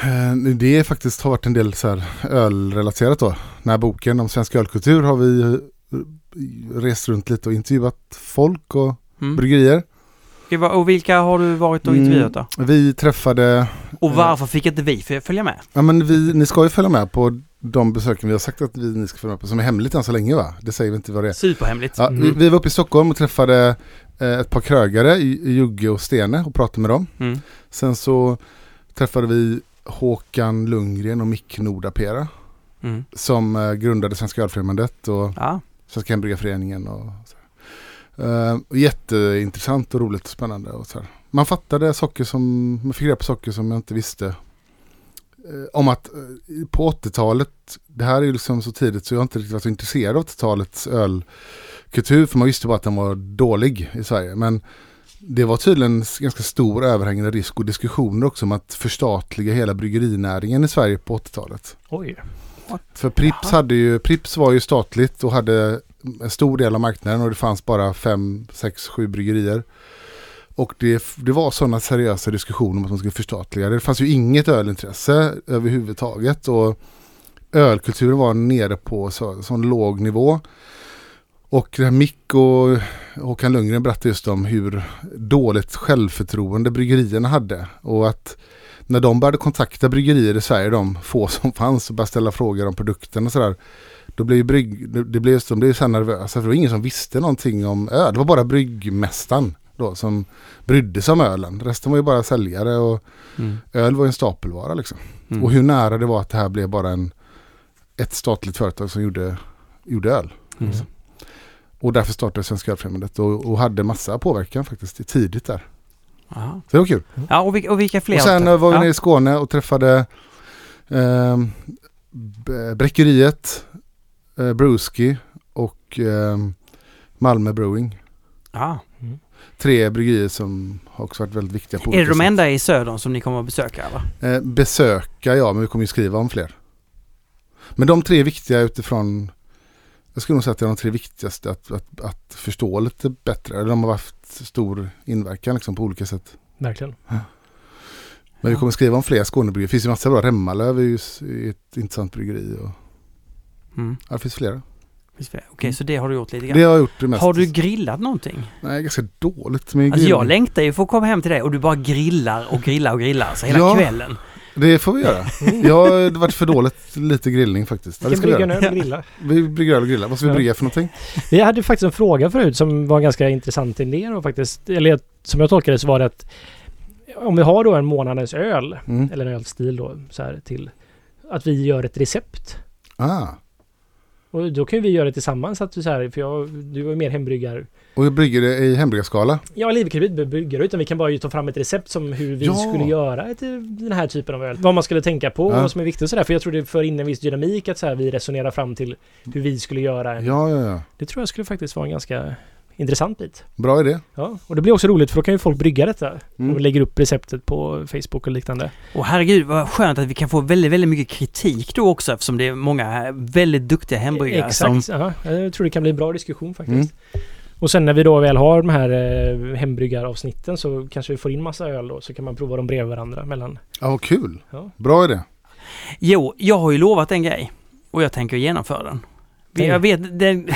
S4: Eh, Det är faktiskt har varit en del så här ölrelaterat då. Den här boken om svensk ölkultur har vi eh, rest runt lite och intervjuat folk och
S1: Mm.
S4: bryggerier.
S1: Och vilka har du varit och
S4: Mm.
S1: intervjuat då?
S4: Vi träffade,
S1: Och varför fick inte vi följa med?
S4: ja men vi, ni ska ju följa med på de besöken vi har sagt att vi, ni ska följa med på, som är hemligt än så länge va? Det säger vi inte vad det är.
S1: Superhemligt.
S4: Ja,
S2: Mm.
S4: vi, vi var uppe i Stockholm och träffade eh, ett par krögare Jugge och Stene och pratade med dem.
S1: Mm.
S4: Sen så träffade vi Håkan Lundgren och Mick Nordapera
S1: Mm.
S4: som eh, grundade Svenska Ölfrämjandet och
S1: Ja.
S4: Svenska Hembryggarföreningen. Och så. Eh, jätteintressant och roligt och spännande. Och så här. Man fattade saker som, man fick reda på saker som jag inte visste. Eh, om att eh, på 80-talet, det här är ju liksom så tidigt så jag har inte riktigt varit så intresserad av 80-talets ölkultur. För man visste bara att den var dålig i Sverige. Men det var tydligen ganska stor överhängande risk och diskussioner också om att förstatliga hela bryggerinäringen i Sverige på 80-talet.
S2: Oj.
S4: För Prips, hade ju, Prips var ju statligt och hade en stor del av marknaden och det fanns bara fem, sex, sju bryggerier. Och det, det var sådana seriösa diskussioner om att man skulle förstatliga det. Det fanns ju inget ölintresse överhuvudtaget och ölkulturen var nere på så, sån låg nivå. Och här Mick och Håkan Lundgren berättade just om hur dåligt självförtroende bryggerierna hade. Och att när de började kontakta bryggerier i Sverige, de få som fanns, och började ställa frågor om produkten och sådär. Då blev brygg, det- blev, de blev så här nervösa för det var ingen som visste någonting om öl. Det var bara bryggmästaren då som brydde sig om ölen. Resten var ju bara säljare och
S1: Mm.
S4: öl var ju en stapelvara liksom.
S1: Mm.
S4: Och hur nära det var att det här blev bara en, ett statligt företag som gjorde, gjorde öl.
S1: Mm.
S4: Och därför startade Svenska Ölfrämjandet och, och hade massa påverkan faktiskt tidigt där.
S1: Aha.
S4: Så det var kul.
S1: Ja, och vilka, och vilka fler?
S4: Och sen eh, var vi
S1: ja.
S4: nere i Skåne och träffade eh, Bräckeriet, eh, Brewski och eh, Malmö Brewing.
S1: Ja.
S4: Tre bryggerier som har också varit väldigt viktiga på
S1: Är det de enda i södern som ni kommer att besöka eller?
S4: Eh, besöka ja, men vi kommer ju skriva om fler. Men de tre är viktiga utifrån jag skulle nog säga att det är de tre viktigaste att, att, att förstå lite bättre. Eller De har haft stor inverkan liksom, på olika sätt.
S2: Verkligen.
S4: Men vi kommer skriva om fler Skånebryggerier. Det finns ju massa bra. Remmalöv är ju ett intressant bryggeri. Och,
S1: Mm.
S4: ja, det finns flera.
S1: Finns fler? Okej, så det har du gjort lite grann.
S4: Det har jag gjort det mest.
S1: Har du grillat någonting?
S4: Nej, ganska dåligt med
S1: Alltså jag längtar ju för att komma hem till dig och du bara grillar och grillar och grillar så hela
S4: Ja.
S1: kvällen.
S4: Det får vi göra. Jag har varit för dåligt lite grillning faktiskt. Ja, det ska vi
S2: brygga en
S4: göra.
S2: öl och grilla.
S4: Vi brygger öl och grillar. Vad ska vi brygga för någonting?
S2: Vi hade faktiskt en fråga förut som var en ganska intressant idé då faktiskt. Eller som jag tolkade det så var det att om vi har då en månadens öl
S4: Mm.
S2: eller en ölstil då så här till att vi gör ett recept.
S4: Ah.
S2: Och då kan vi göra det tillsammans att så här, för jag, du ju mer hembryggar.
S4: Och brygger det i hembryggarskala.
S2: Ja, inte brygga utan vi kan bara ju ta fram ett recept som hur vi
S4: Ja.
S2: skulle göra ett, den här typen av öl. Vad man skulle tänka på och
S4: Ja.
S2: vad som är viktigt och sådär. För jag tror det för in en viss dynamik att så här, vi resonerar fram till hur vi skulle göra en.
S4: Ja, ja, ja.
S2: Det tror jag skulle faktiskt vara en ganska intressant bit.
S4: Bra idé.
S2: Ja, och det blir också roligt för då kan ju folk brygga detta.
S4: Mm.
S2: Och lägger upp receptet på Facebook och liknande.
S1: Och herregud vad skönt att vi kan få väldigt, väldigt mycket kritik då också eftersom det är många väldigt duktiga hembryggare
S2: Exakt.
S1: som...
S2: Ja, jag tror det kan bli en bra diskussion faktiskt. Och sen när vi då väl har de här eh, hembryggaravsnitten så kanske vi får in massa öl då så kan man prova dem bredvid varandra mellan.
S4: Ja, vad kul.
S2: Ja.
S4: Bra idé.
S1: Jo, jag har ju lovat en grej och jag tänker genomföra den. Vi-
S2: Nej.
S1: Jag vet, den...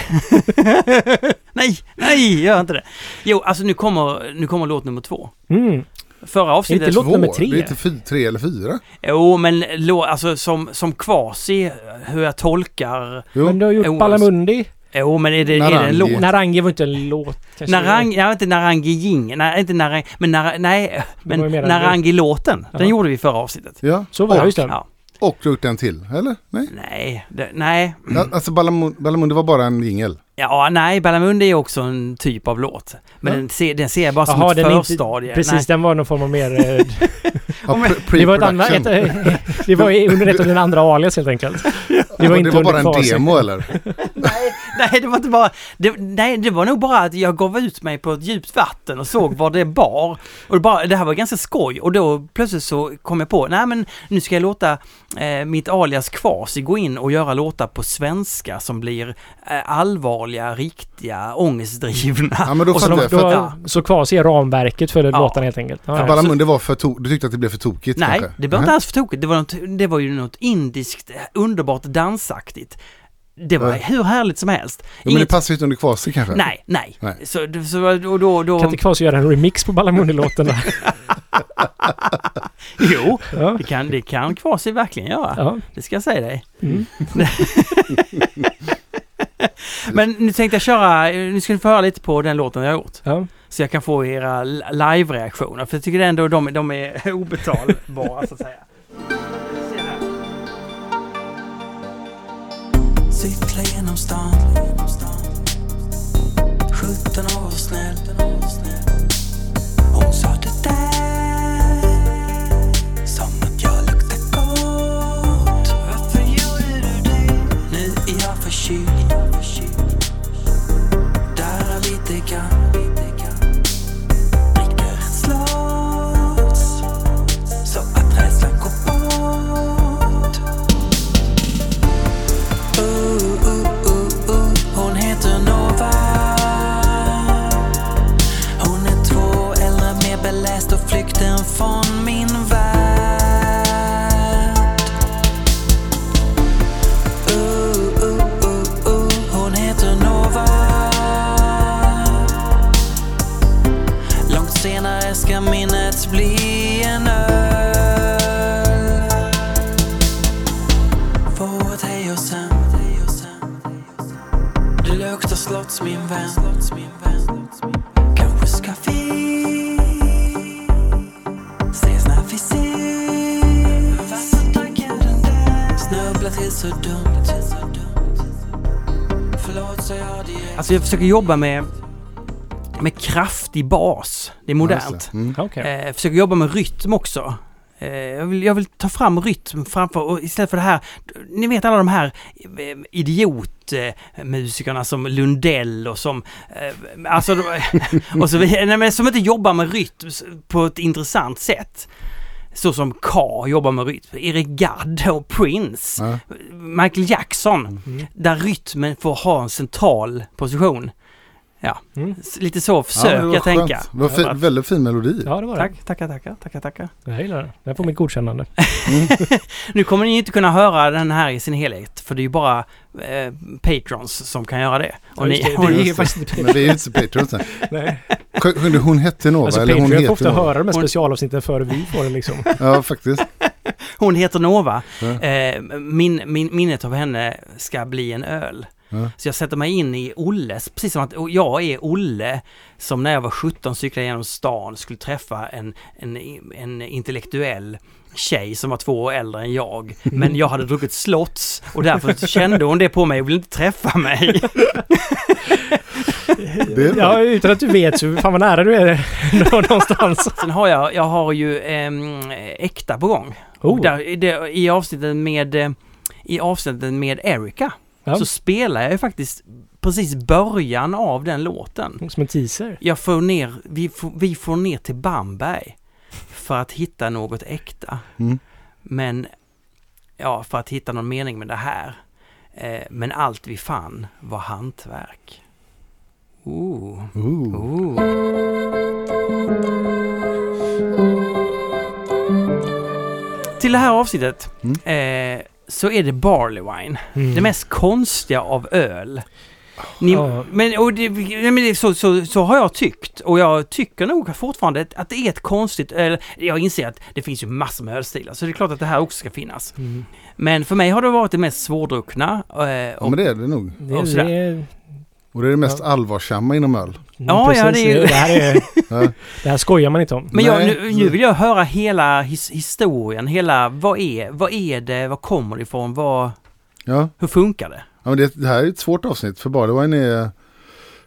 S1: nej, nej, gör inte det. Jo, alltså nu kommer, nu kommer låt nummer två.
S2: Mm.
S1: Förra avsnittet...
S2: Låt
S4: Två.
S2: nummer tre.
S4: Det är inte fy, tre eller fyra.
S1: Jo, men lå, alltså som, som kvasi, hur jag tolkar...
S4: Jo.
S2: Men du har gjort
S1: Jo,
S2: Balamundi.
S1: Jo, men är det, är det
S4: Narangi.
S1: en låt?
S2: Narangi var inte en låt. kanske.
S1: Narang, ja, inte Narangi Jing, nej inte Narangi, men Nara, nej, men Narangi-låten, den
S2: Ja.
S1: gjorde vi förra avsnittet.
S4: Ja.
S2: Så var det,
S4: och,
S2: just det.
S1: Ja.
S4: och du en till, eller? Nej.
S1: Nej, det, nej.
S4: Alltså Balamund var bara en jingel.
S1: Ja, nej, Ballamundi är också en typ av låt. Men
S4: Ja.
S1: den, ser, den ser jag bara som
S2: Jaha,
S1: ett
S2: den inte-
S1: förstadie.
S2: Precis,
S1: Nej.
S2: den var någon form av mer... eh,
S4: Ja,
S2: det var ett annat... Ett, det var under ett av dina andra alias helt enkelt. Det
S4: var,
S2: inte
S4: det var bara en demo eller?
S1: nej, det var inte bara... Det, nej, det var nog bara att jag gav ut mig på ett djupt vatten och såg var det bar. Och det, bara, det här var ganska skoj och då plötsligt så kom jag på, nej men nu ska jag låta eh, mitt alias Kvasi gå in och göra låtar på svenska som blir eh, allvarliga, riktiga, ångestdrivna.
S4: Ja men då
S2: Och så, de, då, så Kvasi är ramverket för
S1: Ja.
S2: låtarna helt enkelt. Ja, ja.
S4: Balamund, det var för to- du tyckte att det blev för tokigt
S1: Nej,
S4: kanske?
S1: det var inte alls för tokigt. Det var, något, det var ju något indiskt, eh, underbart dansaktigt. Det var
S4: Ja.
S1: hur härligt som helst.
S4: Ja, men det
S1: Inget,
S4: passar ju inte under kvasi kanske?
S1: nej, nej.
S4: Nej.
S1: Så, så då, då, då,
S2: Kan inte Kvasi göra en remix på Balamundi-låten då?
S1: Jo,
S2: Ja.
S1: det kan, det kan Kvasi verkligen göra.
S2: ja.
S1: Det ska jag säga dig.
S2: Mm.
S1: Men nu tänkte jag köra, nu ska ni få höra lite på den låten jag har gjort.
S2: ja.
S1: Så jag kan få era li- live-reaktioner. För jag tycker ändå de, de är obetalbara så att säga.
S3: Cykla genom stan. 17 år och snäll min vän Kanske ska vi Ses när vi ses Snubbla till så dumt Förlåt så jag direkt
S1: Alltså jag försöker jobba med, med kraftig bas. Det är modernt.
S4: det. Mm.
S2: Okej.
S1: Eh, jag försöker jobba med rytm också. Eh, jag, vill, jag vill ta fram rytm framför, och istället för det här, ni vet alla de här eh, idiotmusikerna som Lundell och som, eh, alltså, och så, vidare. men som inte jobbar med rytm på ett intressant sätt. Så som K jobbar med rytm, Eric Gadd och Prince,
S4: Ja.
S1: Michael Jackson,
S2: Mm.
S1: där rytmen får ha en central position. Ja,
S2: Mm.
S1: lite så
S4: Ja,
S1: försöker
S4: det var
S1: jag tänka.
S4: Det var fi-
S1: Ja.
S4: väldigt fin melodi.
S2: Ja, det var det.
S1: Tack, tackar, tackar, tackar, tackar.
S2: Jag gillar det. Den får mitt godkännande.
S1: Nu kommer ni inte kunna höra den här i sin helhet, för det är ju bara eh, patrons som kan göra det. Och
S2: Ja,
S1: ni,
S2: det.
S1: och
S2: Det är
S1: ni,
S2: ju faktiskt inte
S4: Men vi är ju inte sen.
S2: Nej.
S4: Kunde Hon hette Nova,
S2: Alltså
S4: eller hon
S2: Patreon får
S4: heter
S2: ofta
S4: Nova.
S2: höra de här specialavsnitten före vi får det liksom.
S4: Ja, faktiskt.
S1: hon heter Nova.
S4: Ja.
S1: Eh, min, min, minnet av henne ska bli en öl. Så jag sätter mig in i Olles, precis som att och jag är Olle som när jag var 17 cyklade genom stan skulle träffa en, en, en intellektuell tjej som var två år äldre än jag. Men jag hade druckit slots och därför kände hon det på mig och ville inte träffa mig.
S2: Ja, utan att du vet så fan vad nära du är någonstans.
S1: Sen har jag, jag har ju ehm, äkta på gång. Och
S2: Oh.
S1: där, i det, i avsnittet med eh, i avsnittet med Erika
S2: Ja.
S1: så spelar jag ju faktiskt precis början av den låten.
S2: Som en teaser.
S1: Jag får ner, vi får, vi får ner till Bamberg för att hitta något äkta.
S4: Mm.
S1: Men, ja, för att hitta någon mening med det här. Eh, men allt vi fann var hantverk. Ooh.
S4: Ooh.
S1: Ooh. Till det här avsnittet eh, så är det Barley Wine.
S2: Mm.
S1: Det mest konstiga av öl. Ni,
S2: Ja.
S1: men och det, men det, så, så, så har jag tyckt och jag tycker nog fortfarande att det är ett konstigt öl. Jag inser att det finns ju massor med ölstilar så det är klart att det här också ska finnas.
S2: Mm.
S1: Men för mig har det varit det mest svårdruckna. Eh,
S4: Ja
S1: och,
S4: men det är det nog.
S2: Det,
S1: Och
S2: det,
S4: Och det är det mest
S2: Ja.
S4: allvarsamma inom öl.
S1: Ja, ja, det är ju-
S2: det, här är, det här skojar man inte om.
S1: men jag, nu, nu vill jag höra hela his, historien, hela vad är, vad är det, vad kommer det ifrån, vad,
S4: Ja,
S1: hur funkar det?
S4: ja men det, det här är ett svårt avsnitt för Barley är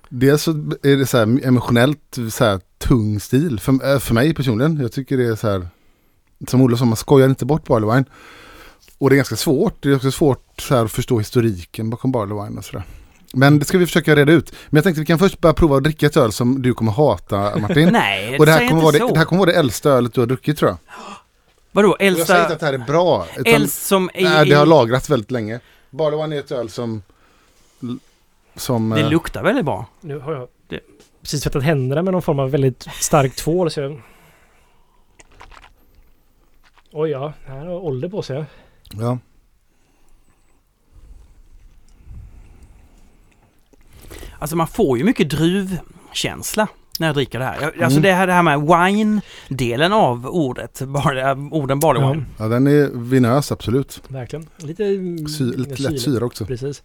S4: Dels så är det så här emotionellt så här tung stil för, äh, för mig personligen. Jag tycker det är så här Som Olle sa, man skojar inte bort Barley Wine. Och det är ganska svårt. Det är också svårt så här, att förstå historiken bakom Barley Wine och sådär. Men det ska vi försöka reda ut. Men jag tänkte vi kan först börja prova att dricka ett öl som du kommer hata Martin.
S1: Nej,
S4: och det här,
S1: säg
S4: kommer
S1: inte
S4: vara
S1: så.
S4: det, det här kommer vara det äldsta ölet du har druckit tror jag.
S1: Vadå,
S4: Och Jag säger inte
S1: äldsta,
S4: att det här är bra. Utan,
S1: äldst som i,
S4: nej, det har lagrats väldigt länge. Barley Wine är ett öl som... som
S1: det
S4: eh,
S1: luktar väldigt bra.
S2: Nu har jag
S1: Det-
S2: precis tvättat händerna med någon form av väldigt stark tvål. Så jag... Oj ja, här har ålder på sig.
S4: ja.
S1: Alltså man får ju mycket druvkänsla när jag dricker det här. Alltså
S4: Mm.
S1: det här, det här med wine-delen av ordet, bara, orden barley wine.
S4: ja, den är vinös absolut.
S2: verkligen. Lite,
S4: Sy, lite
S2: kylig.
S4: lätt syra också.
S2: Precis.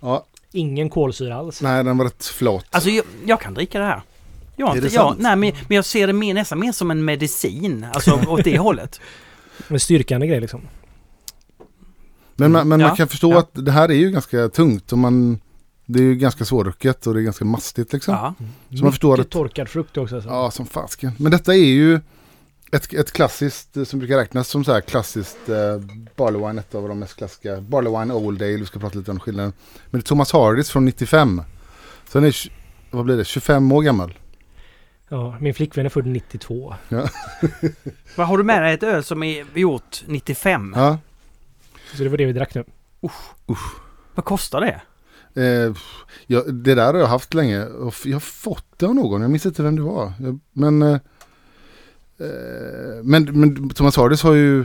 S4: Ja,
S2: Ingen kolsyra alls.
S4: nej den var rätt flott.
S1: Alltså jag, jag kan dricka det här. Jag,
S4: Är
S1: inte,
S4: det
S1: jag,
S4: sant?
S1: nej, men, men jag ser det mer, nästan mer som en medicin, alltså åt det hållet.
S2: En styrkande grej liksom.
S4: men man, men
S1: Ja,
S4: man kan förstå
S1: ja.
S4: att det här är ju ganska tungt. Och man, det är ju ganska svårrucket och det är ganska mastigt liksom.
S1: Ja.
S4: man förstår att-
S2: torkad frukt också. Alltså.
S4: Ja, som fasken. Men detta är ju ett, ett klassiskt, eh, som brukar räknas som så här klassiskt eh, Barley Wine, ett av de mest klassiska. Barley Wine Old Ale, vi ska prata lite om skillnaden. Men det är Thomas Hardys från 95. Så den är, vad blir det, 25 år gammal.
S2: Ja, min flickvän är född 92.
S1: Vad har du med dig ett öl som är gjort 95?
S4: Ja,
S2: Så det var det vi drack nu.
S1: Vad kostar det?
S4: Eh, ja, det där har jag haft länge. Och jag har fått det av någon, jag minns inte vem det var. Jag, men, eh, eh, men, men Thomas Hardys har ju,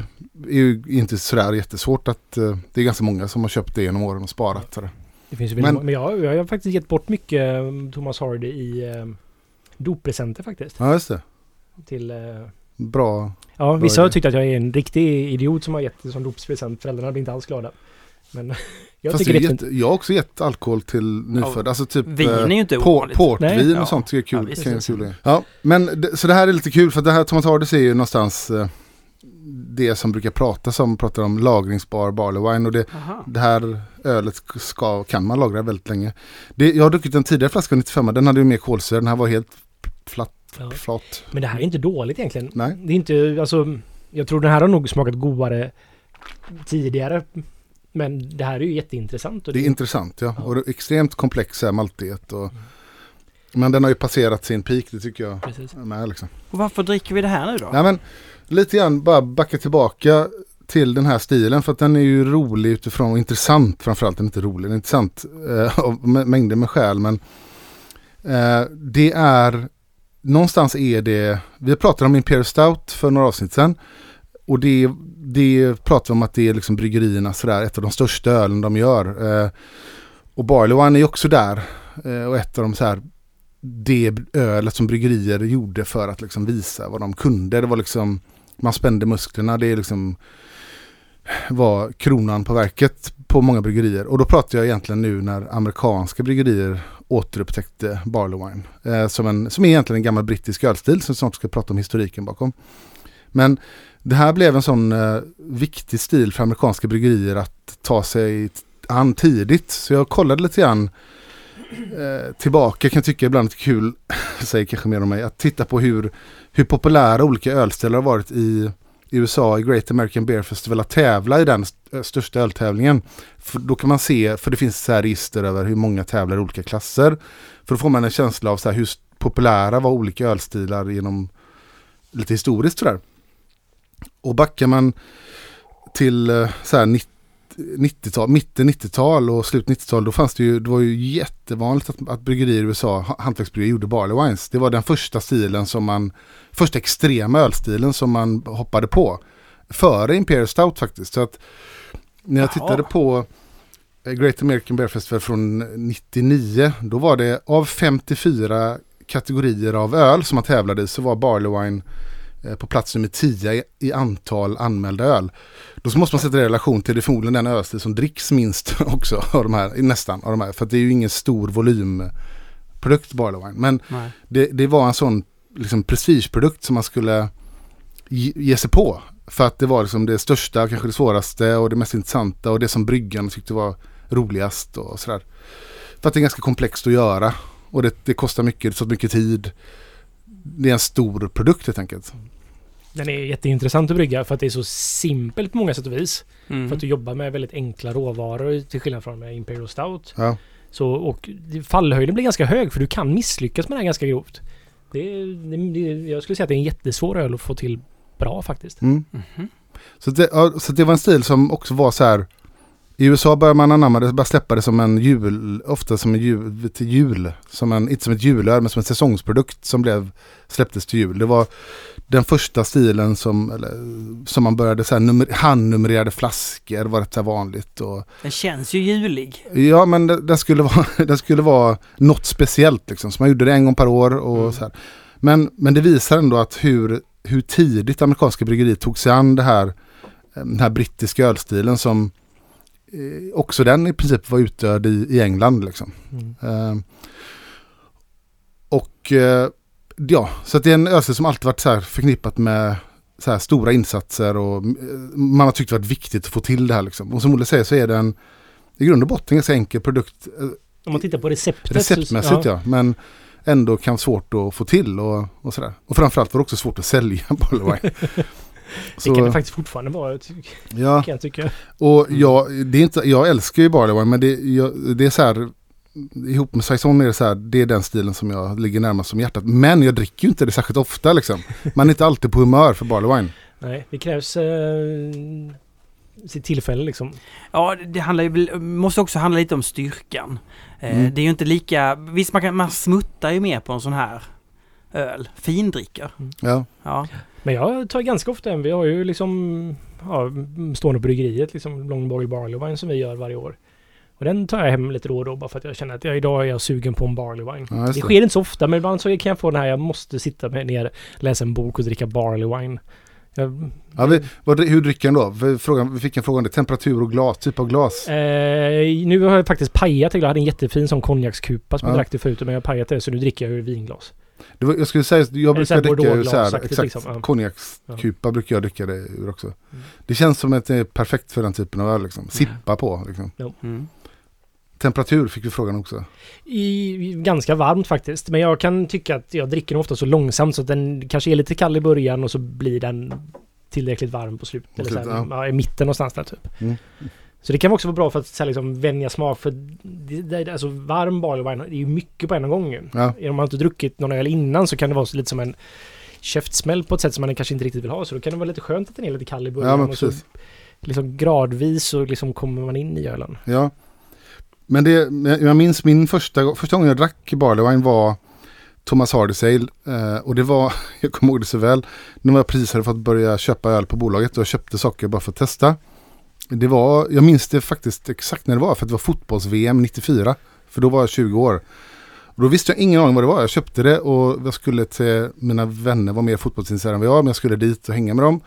S4: är ju inte sådär jättesvårt att, eh, det är ganska många som har köpt det genom åren och sparat. Sådär.
S2: Det finns ju
S4: Men-
S2: men, jag, jag har faktiskt gett bort mycket eh, Thomas Hardy i eh, doppresenter faktiskt.
S4: Ja, just det.
S2: Till, eh,
S4: Bra.
S2: ja, vissa har tyckt att jag är en riktig idiot som har gett det som doppresent. Föräldrarna blir inte alls glada. Men jag
S4: Fast
S2: tycker
S4: det är jätte, jag har också gett alkohol till nyfödda. Alltså typ
S1: Vin är
S4: eh,
S1: ju inte ovanligt.
S4: portvin
S2: Nej.
S1: Ja.
S4: och sånt tycker jag är
S1: Ja,
S4: kul.
S1: visst.
S4: kan jag kul. Ja, men det, så det här är lite kul för det här Thomas Hardys är ju någonstans eh, det som brukar pratas om, pratar om lagringsbar barley wine och det, det här ölet ska, kan man lagra väldigt länge. Det, jag har druckit en tidigare flaska 95, den hade ju mer kolsyra, den här var helt flat,
S2: Ja.
S4: flat.
S2: Men det här är inte dåligt egentligen.
S4: Nej.
S2: Det är inte, alltså, jag tror den här har nog smakat godare tidigare. Men det här är ju jätteintressant. Och
S4: Det är intressant ja, och det är extremt komplex här maltighet och men den har ju passerat sin peak, det tycker jag
S2: Precis.
S4: med liksom.
S1: Och varför dricker vi det här nu då?
S4: Nej men lite grann bara backa tillbaka till den här stilen för att den är ju rolig utifrån och intressant framförallt. Den är inte rolig, den är intressant eh, av mä- mängder med skäl men eh, det är någonstans är det, vi pratade om Imperial Stout för några avsnitt sedan och det, det pratar vi om att det är liksom bryggerierna sådär, ett av de största ölen de gör. Eh, och Barley Wine är också där eh, och ett av de så här det ölet som bryggerier gjorde för att liksom visa vad de kunde. Det var liksom, man spände musklerna, det liksom var kronan på verket på många bryggerier. Och då pratar jag egentligen nu när amerikanska bryggerier återupptäckte Barley Wine. Eh, som, en, som är egentligen en gammal brittisk ölstil som snart ska prata om historiken bakom. Men det här blev en sån eh, viktig stil för amerikanska bryggerier att ta sig an tidigt. Så jag kollade lite grann eh, tillbaka kan jag tycka ibland är kul, säger kanske mer om mig, att titta på hur, hur populära olika ölstilar har varit i USA, i Great American Beer Festival, att tävla i den st eh, största öltävlingen. För då kan man se, för det finns så här register över hur många tävlar i olika klasser. För då får man en känsla av så här hur populära var olika ölstilar genom lite historiskt sådär. Och backar man till eh, så här 90 90-tal, mitten 90-tal och slut 90-tal då fanns det ju, det var ju jättevanligt att, att bryggerier i USA, ha- hantverksbryggerier gjorde barley wines. Det var den första stilen som man, första extrema ölstilen som man hoppade på. Före Imperial Stout faktiskt. Så att när jag
S1: Jaha.
S4: tittade på eh, Great American Beer Festival från 99, då var det av 54 kategorier av öl som man tävlade i så var barley wine på plats nummer 10 i- antal anmälda öl. Då måste man sätta det i relation till det förmodligen den ölstil som dricks minst också av de här, nästan av de här. För det är ju ingen stor volymprodukt barley wine. Men det, det var en sån liksom, prestigeprodukt som man skulle ge, ge sig på. För att det var liksom det största, kanske det svåraste och det mest intressanta och det som bryggarna tyckte var roligast och sådär. För att det är ganska komplext att göra och det, det kostar mycket, det tar mycket tid. Det är en stor produkt helt enkelt.
S2: Den är jätteintressant att brygga för att det är så simpelt på många sätt och vis.
S1: Mm.
S2: För att du jobbar med väldigt enkla råvaror till skillnad från med Imperial Stout.
S4: Ja,
S2: Så, och fallhöjden blir ganska hög för du kan misslyckas med det här ganska grovt. Det, det, det, jag skulle säga att det är en jättesvår öl att få till bra faktiskt.
S4: mm.
S1: Mhm.
S4: Så, det, så det var en stil som också var så här. I USA började man anamma det, bara släppa det som en jul, ofta som en jul, till jul. Som en, inte som ett julöl men som en säsongsprodukt som blev, släpptes till jul. Det var den första stilen som, eller, som man började så här, nummer, handnumrerade flaskor var rätt så vanligt. Och,
S1: Den känns ju julig.
S4: ja men det, det, skulle vara, det skulle vara något speciellt liksom. Så man gjorde det en gång per år och
S2: Mm.
S4: så här. Men, men det visar ändå att hur, hur tidigt amerikanska bryggerier tog sig an det här, eh, den här brittiska ölstilen som också den i princip var utdöd i, i England. Liksom.
S2: Mm.
S4: Eh, och eh, ja, så det är en ölstil som alltid varit så förknippat med så här stora insatser och eh, man har tyckt det varit viktigt att få till det här. Liksom. Och som Olle säger så är den i grund och botten en ganska enkel produkt eh,
S2: Om man tittar på receptet.
S4: receptmässigt
S2: så,
S4: ja. Men ändå kan svårt att få till och, och sådär. Och framförallt var det också svårt att sälja wine.
S2: Det kan det faktiskt fortfarande vara, ty-
S4: ja,
S2: kan jag tycka.
S4: och jag, det är inte, jag älskar ju barley wine men det, jag, det är så här ihop med saison är det så här, det är den stilen som jag ligger närmast som hjärtat. Men jag dricker ju inte det särskilt ofta liksom. Man är inte alltid på humör för barley wine.
S2: Nej, det krävs eh, sitt tillfälle liksom.
S1: Ja, det handlar ju, måste också handla lite om styrkan. Eh,
S4: Mm.
S1: Det är ju inte lika... Visst, man, kan, man smuttar ju mer på en sån här öl. Findrickar.
S4: Ja,
S1: Ja.
S2: Men jag tar ganska ofta en. Vi har ju liksom ja, stående på bryggeriet liksom Longboil Barley Wine som vi gör varje år. Och den tar jag hem lite då och då bara för att jag känner att jag, idag är jag sugen på en Barley Wine.
S4: Ja,
S2: det
S4: det.
S2: sker inte så ofta men ibland så kan jag få den här jag måste sitta med ner, läsa en bok och dricka Barley Wine. Jag,
S4: ja vi, vad, hur dricker den då? Vi, frågan, vi fick en fråga om det. Temperatur och glas, typ av glas.
S2: Eh, nu har jag faktiskt pajat det. Jag hade en jättefin sån konjakskupa som
S4: Ja.
S2: jag drack det förut men jag har pajat det så nu dricker jag ur vinglas.
S4: Det var, jag skulle säga, jag brukar dricka så här, exakt,
S2: liksom, ja.
S4: konjakskupa brukar jag dricka det ur också. Det känns som att det är perfekt för den typen av öl liksom. Sippa på liksom.
S1: Mm.
S4: Temperatur fick vi frågan också.
S2: I, ganska varmt faktiskt. Men jag kan tycka att jag dricker den ofta så långsamt så att den kanske är lite kall i början och så blir den tillräckligt varm på slutet. Eller så här, ja. i mitten någonstans där typ.
S4: Mm.
S2: Så det kan också vara bra för att så här, liksom, vänja smak. För det, det, alltså, varm barley wine är ju mycket på en gång.
S4: Ja.
S2: Om man inte druckit någon öl innan så kan det vara så lite som en käftsmäll på ett sätt som man kanske inte riktigt vill ha. Så då kan det vara lite skönt att den är lite kall i början.
S4: Ja, men
S2: och så, liksom gradvis så liksom kommer man in i ölen.
S4: Ja. Men det, jag minns min första, första gången jag drack Barley Wine var Thomas Hardys Ale. Eh, och det var, jag kommer ihåg det så väl, när jag precis hade fått börja köpa öl på bolaget och jag köpte saker bara för att testa. Det var, jag minns det faktiskt exakt när det var, för det var fotbolls-VM 94. För då var jag 20 år. Och då visste jag ingen aning vad det var. Jag köpte det och jag skulle till mina vänner, var mer fotbollsintresserade än vad jag, men jag skulle dit och hänga med dem.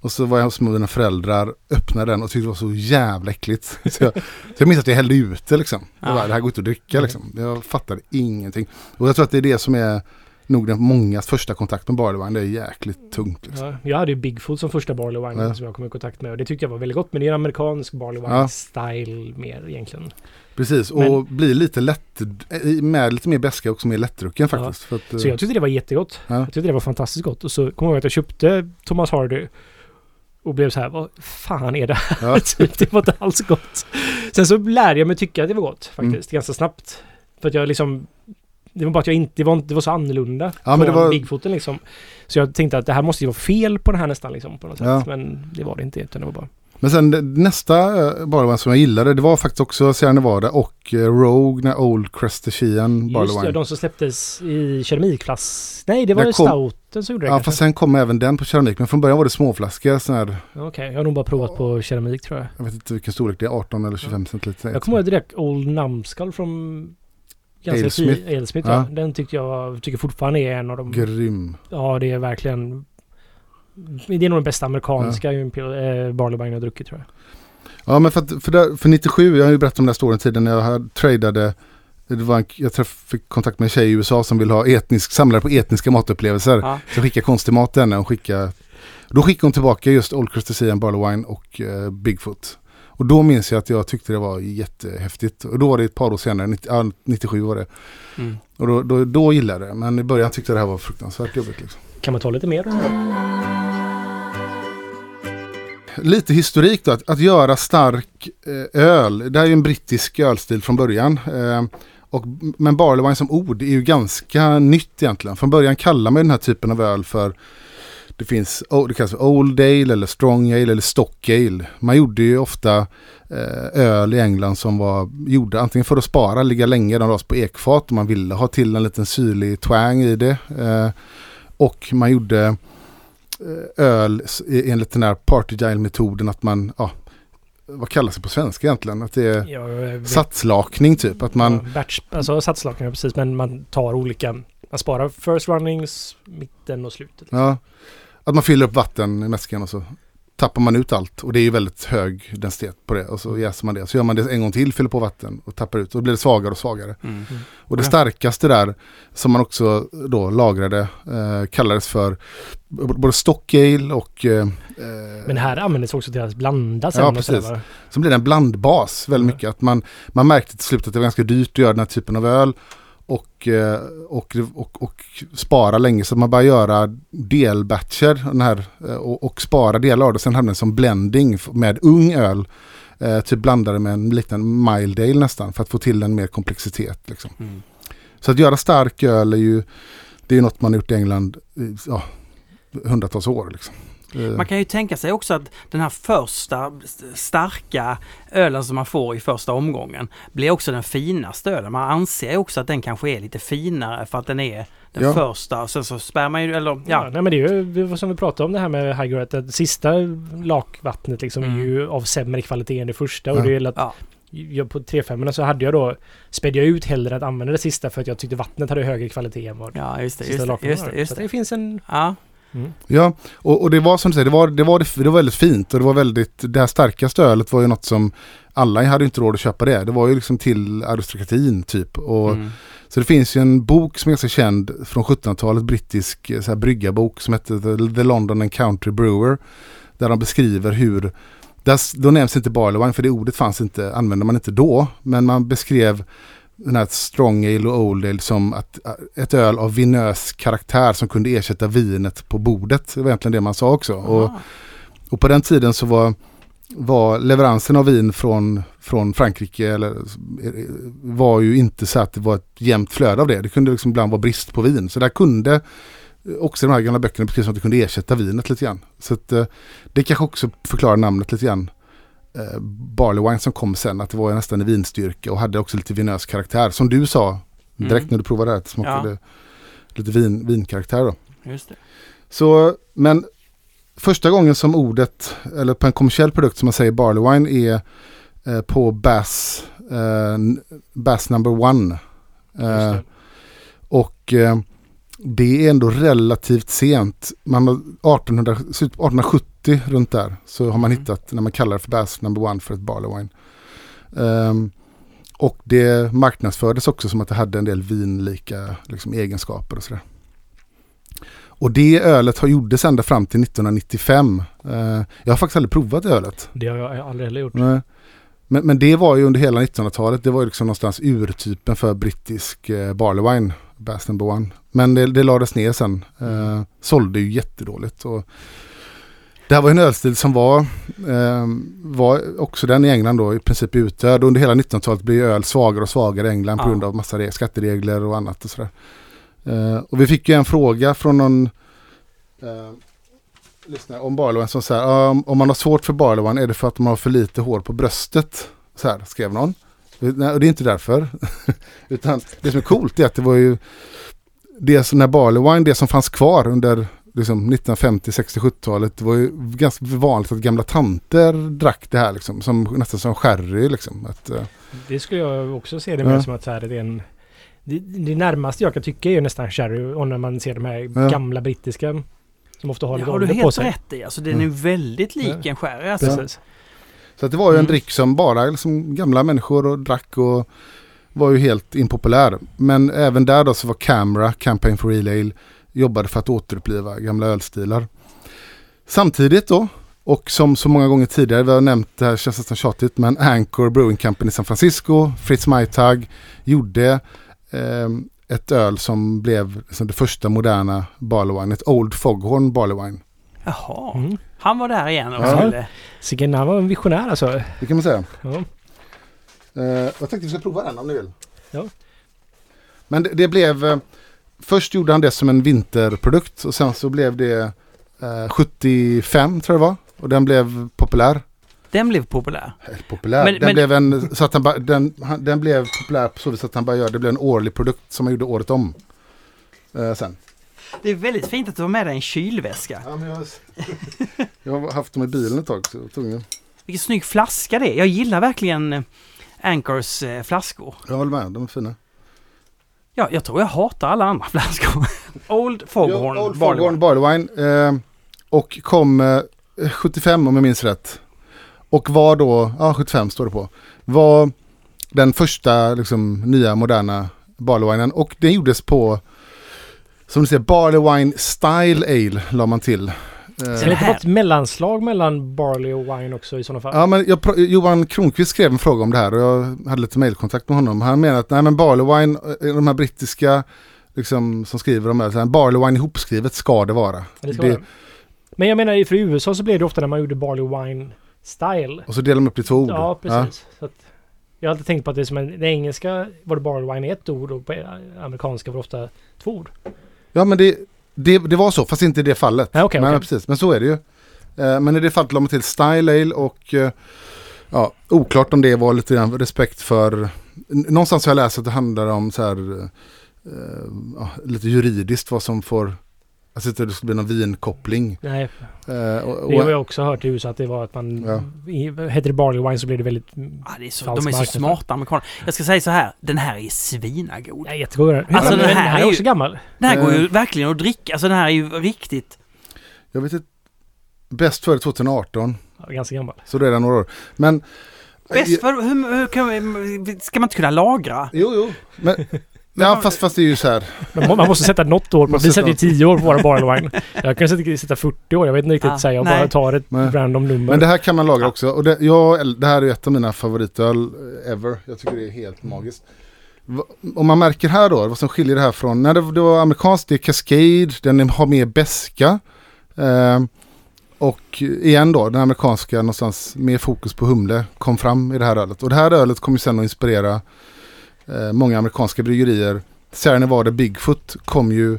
S4: Och så var jag hos mina föräldrar, öppnade den och tyckte det var så jävla äckligt. Så jag, så jag minns att jag hällde ut det liksom. Jag
S1: Ja.
S4: bara, det här går inte att dricka liksom. Jag fattade ingenting. Och jag tror att det är det som är nog den mångas första kontakt med barley wine. Det är jäkligt tungt liksom.
S2: Ja, jag hade ju Bigfoot som första Barley Wine
S4: Ja.
S2: som jag kom i kontakt med och det tyckte jag var väldigt gott. Men det är en amerikansk Barley
S4: Ja.
S2: Wine-style mer egentligen.
S4: Precis, och
S2: Men-
S4: blir lite lätt, med lite mer beska också mer lättdrucken faktiskt. Att,
S2: Så jag tyckte det var jättegott.
S4: Ja.
S2: Jag tyckte det var fantastiskt gott. Och så kommer jag ihåg att jag köpte Thomas Hardy. och blev så här, vad fan är det här?
S4: Ja.
S2: typ, det var inte alls gott. Sen så lärde jag mig tycka att det var gott
S4: Mm.
S2: faktiskt, ganska snabbt. För att jag liksom... Det var bara att jag inte, det var, det var så annorlunda
S4: Ja, men det var-
S2: Bigfooten liksom. Så jag tänkte att det här måste ju vara fel på det här nästan liksom på något sätt.
S4: Ja.
S2: Men det var det inte, utan det var bara...
S4: Men sen det- nästa uh, Barley som jag gillade, det var faktiskt också Sierra Nevada och eh, Rogue, när Old Crestesian Barley
S2: Just det, de som släpptes i keramikflass. Nej, det var
S4: kom-
S2: stouten som gjorde det
S4: Ja,
S2: kanske.
S4: fast sen kom även den på keramik. Men från början var det småflaskor. Här,
S2: Okej, jag har nog bara provat på keramik tror jag.
S4: jag vet inte vilken storlek det är, 18 eller 25 centiliter.
S2: Jag kommer ihåg direkt Old Numskull från... Ganska
S4: Alesmith.
S2: Alesmith. Alesmith
S4: Ja.
S2: ja. Den tyckte jag tycker fortfarande är en av de...
S4: Grym.
S2: Ja, det är verkligen... Det är nog den bästa amerikanska Imperial, eh, Barley jag druckit tror jag.
S4: Ja, men för, att, för, där, för 97, jag har ju berättat om den här storyn tiden när jag hade tradade det var en, jag träff, fick kontakt med en tjej i USA som vill ha etnisk, samlare på etniska matupplevelser.
S1: Ja.
S4: Så skickade konstig mat till henne och skickade, då skickade hon tillbaka just Old Crestesian Barley Wine och eh, Bigfoot. Och då minns jag att jag tyckte det var jättehäftigt. Och då var det ett par år senare, 90, ja, 97 var det.
S1: Mm.
S4: Och då, då, då gillade jag det. Men i början tyckte jag det här var fruktansvärt jobbigt. Liksom.
S2: Kan man ta lite mer?
S4: Lite historik då, att, att göra stark eh, öl. Det här är ju en brittisk ölstil från början. Eh, och, men barley wine som ord är ju ganska nytt egentligen. Från början kallar man den här typen av öl för det finns, det kallas för Old Ale eller Strong Ale eller Stock Ale. Man gjorde ju ofta eh, öl i England som var gjorda antingen för att spara, ligga länge, de lades på ekfat och man ville ha till en liten syrlig twang i det. Eh, och man gjorde eh, öl enligt den här party gile metoden att man, ja, vad kallas det på svenska egentligen? Att det är
S2: Ja,
S4: satslakning typ. Att man,
S2: ja, batch, alltså satslakningar precis, men man tar olika... Man sparar first runnings, mitten och slutet.
S4: ja, att man fyller upp vatten i mäskan och så tappar man ut allt. Och det är ju väldigt hög densitet på det. Och så jäser man det. Så gör man det en gång till, fyller på vatten och tappar ut. Och då blir det svagare och svagare.
S1: Mm.
S4: Och det starkaste där som man också då lagrade eh, kallades för både stock ale och eh,
S2: Men här användes också till att blanda sen.
S4: Ja,
S2: sådär,
S4: precis. Så blir det en blandbas väldigt
S2: Mm.
S4: mycket. Att man, man märkte till slut att det var ganska dyrt att göra den här typen av öl. Och, eh, och, och, och spara länge så man bara göra delbatcher den här, eh, och, och spara delar av det. Sen hade den som blending med ung öl. Eh, typ blandade med en liten mild ale nästan för att få till en mer komplexitet. Liksom.
S1: Mm.
S4: Så att göra stark öl är ju det är något man har gjort i England i ja, hundratals år. Liksom. Eh,
S1: Man kan ju tänka sig också att den här första st- starka ölen som man får i första omgången blir också den finaste ölen. Man anser också att den kanske är lite finare för att den är den
S4: Ja.
S1: första. Sen så spär man ju, eller
S2: Ja,
S1: ja.
S2: nej men det är ju som vi pratade om det här med High Grade, att det sista lakvattnet liksom
S1: Mm.
S2: är ju av sämre kvalitet än det första. Och
S4: Ja.
S2: det är att
S1: Ja.
S2: jag, på 3-5 så hade jag då, spädde jag ut hellre att använda det sista för att jag tyckte vattnet hade högre kvalitet än vad
S1: Ja, just det,
S2: sista
S1: just det,
S2: lakvattnet
S1: just det, just
S2: Så
S1: det.
S2: det finns en...
S1: Ja,
S2: Mm.
S4: Ja, och, och det var som du säger, det var, det, var, det var väldigt fint och det var väldigt, det här starkaste ölet var ju något som alla hade inte råd att köpa det. Det var ju liksom till aristokratin typ. Och,
S1: mm.
S4: Så det finns ju en bok som är ganska känd från 1700-talet, brittisk eh, så här, bryggarbok som heter The, London and Country Brewer. Där de beskriver hur, där, då nämns inte barley wine för det ordet fanns inte, använde man inte då. Men man beskrev den här strong ale och old ale som att, äh, ett öl av vinös karaktär som kunde ersätta vinet på bordet. Det var egentligen det man sa också. Och, och på den tiden så var, var leveransen av vin från, från Frankrike eller, var ju inte så att det var ett jämnt flöde av det. Det kunde liksom ibland vara brist på vin. Så där kunde också de här gamla böckerna beskriva som att det kunde ersätta vinet lite grann. Så att, eh, det kanske också förklarar namnet lite grann. Eh, Barley wine som kom sen, att det var nästan i vinstyrka och hade också lite vinös karaktär. Som du sa direkt
S1: Mm.
S4: när du provade det, att det smakade lite vin, vinkaraktär då.
S1: Just det.
S4: Så, men första gången som ordet, eller på en kommersiell produkt som man säger barley wine är eh, på Bass, eh, Bass number one. Eh, och eh, det är ändå relativt sent. Man har 1800, slutet på 1870 runt där så har man
S1: Mm.
S4: hittat när man kallar det för Bass number one för ett barley wine. Ehm, och det marknadsfördes också som att det hade en del vinlika liksom, egenskaper och sådär. Och det ölet har gjordes ända fram till 1995. Eh, jag har faktiskt aldrig provat det ölet.
S2: Det har jag aldrig heller gjort.
S4: Nej. Men, men det var ju under hela 1900-talet. Det var ju liksom någonstans urtypen för brittisk eh, barley wine. Bass number one. Men det, det lades ner sen. Eh, sålde ju jättedåligt. Och Det här var en ölstil som var, eh, var också den i England då i princip utdöd. Under hela 1900-talet blev öl svagare och svagare i England på
S1: Ja.
S4: grund av massa re- skatteregler och annat och sådär. Eh, och vi fick ju en fråga från någon eh, lyssnare om Barlowan som säger um, om man har svårt för Barlowan är det för att man har för lite hår på bröstet? Så här skrev någon. Nej, och det är inte därför. Utan det som är coolt är att det var ju det som när Barley Wine, det som fanns kvar under liksom 1950, 60, 70-talet. Det var ju ganska vanligt att gamla tanter drack det här liksom, som, nästan som sherry liksom. Att, eh,
S2: Det skulle jag också se det
S4: Ja.
S2: mer som att så här, det är en... Det, det närmaste jag kan tycka är ju nästan sherry och när man ser de här
S4: Ja.
S2: gamla brittiska som ofta har
S1: Det
S2: lite
S1: har du
S2: ålder på
S1: helt
S2: sig.
S1: rätt i. Alltså den är
S4: Mm.
S1: väldigt lik
S2: Ja.
S1: en sherry. Alltså.
S4: Så att det var ju en
S1: Mm.
S4: dryck som bara liksom, gamla människor och drack och var ju helt impopulär. Men även där då så var Camera, Campaign for Real Ale, jobbade för att återuppliva gamla ölstilar. Samtidigt då, och som så många gånger tidigare, vi har nämnt det här känns nästan tjatigt, men Anchor Brewing Company i San Francisco, Fritz Maytag, gjorde ehm, ett öl som blev liksom det första moderna barley wine, ett Old Foghorn barley wine.
S1: Jaha,
S2: Mm.
S1: han var där igen och
S4: Ja.
S1: skulle...
S2: Sicken, han var en visionär alltså.
S4: Det kan man säga.
S2: Ja.
S4: Eh, jag tänkte vi ska prova den om ni vill.
S2: Ja.
S4: Men det, det blev... Eh, först gjorde han det som en vinterprodukt och sen så blev det eh, 75 tror jag det var. Och den blev populär.
S1: Den blev populär.
S4: Eh, populär.
S1: Men-
S4: den
S1: men-
S4: blev en... Så att han, bara- den, han, den blev populär på så vis att han bara gör det blev en årlig produkt som han gjorde året om. Eh, sen.
S1: Det är väldigt fint att du har med dig en kylväska.
S4: Ja, jag, jag har haft dem i bilen ett tag så jag tvungen.
S1: Vilken snygg flaska det är. Jag gillar verkligen Anchors eh, flaskor.
S4: Jag håller med, de är fina.
S1: Ja, jag tror jag hatar alla andra flaskor. Old Foghorn
S4: Ja, Old
S1: Barley
S4: Foghorn. Barley Wine. Eh, och kom eh, 75 om jag minns rätt. Och var då, ja 75 står det på. Var den första liksom, nya moderna Barley Winen. Och den gjordes på, som du ser, Barley Wine Style Ale la man till.
S2: Ska det inte vara ett mellanslag mellan barley och wine också i sådana fall?
S4: Ja, men jag, Johan Kronqvist skrev en fråga om det här och jag hade lite mailkontakt med honom. Han menar att nej, men Barley Wine, eh, de här brittiska liksom, som skriver om det, här, Barley Wine ihopskrivet ska det vara.
S2: Det ska
S4: Det-
S2: vara det. Men jag menar, för i USA så blev det ofta när man gjorde barley wine style.
S4: Och så delar de upp det i två ord.
S2: Ja, precis. Så att, jag har alltid tänkt på att det är som en, det engelska var det barley wine ett ord och på amerikanska var det ofta två ord.
S4: Ja men det, det, det var så, fast inte i det fallet.
S2: Ja, okej,
S4: men,
S2: okej.
S4: precis, men så är det ju. Eh, men i det fallet la man till Style Ale och eh, ja, oklart om det var lite grann respekt för... Någonstans har jag läst att det handlar om så här, eh, lite juridiskt vad som får... Alltså att det skulle bli någon vinkoppling.
S2: Nej,
S4: Eh, och,
S2: det har
S4: och,
S2: jag också hört i USA att det var att man...
S4: Ja.
S2: I, heter det barley wine så blir det väldigt...
S1: Ja, det är så,
S2: Falsk
S1: de är så smarta amerikaner. Jag ska säga så här, den här är svinagod.
S2: Ja, jättegod.
S1: Alltså, den
S2: den,
S1: här är
S2: är
S1: ju-
S2: också gammal.
S1: Den här går ju
S4: Eh.
S1: verkligen att dricka. Alltså den här är ju riktigt...
S4: jag vet inte. Bäst före 2018.
S2: Ja, ganska gammal.
S4: Så det är det några år. Men...
S1: Bäst för, hur, hur kan vi, ska man inte kunna lagra?
S4: Jo, jo. Men, ja, fast, fast det är ju så här.
S2: Man, må- man måste sätta något år på. Vi sätter ju
S4: sätta-
S2: 10 år på våra wine. Jag kan sätta, sätta 40 år. Jag vet inte riktigt.
S1: Ah,
S2: så här, jag
S1: nej.
S2: bara tar ett
S4: Nej.
S2: random nummer.
S4: Men det här kan man lagra också. Och det, jag, det här är ett av mina favoritöl ever. Jag tycker det är helt magiskt. Va- Om man märker här då, vad som skiljer det här från, när det, det var amerikanskt, det är Cascade, den har mer beska. Eh, och igen då, den amerikanska någonstans mer fokus på humle kom fram i det här ölet. Och det här ölet kommer sen att inspirera eh, många amerikanska bryggerier. Sierra Nevada Bigfoot kom ju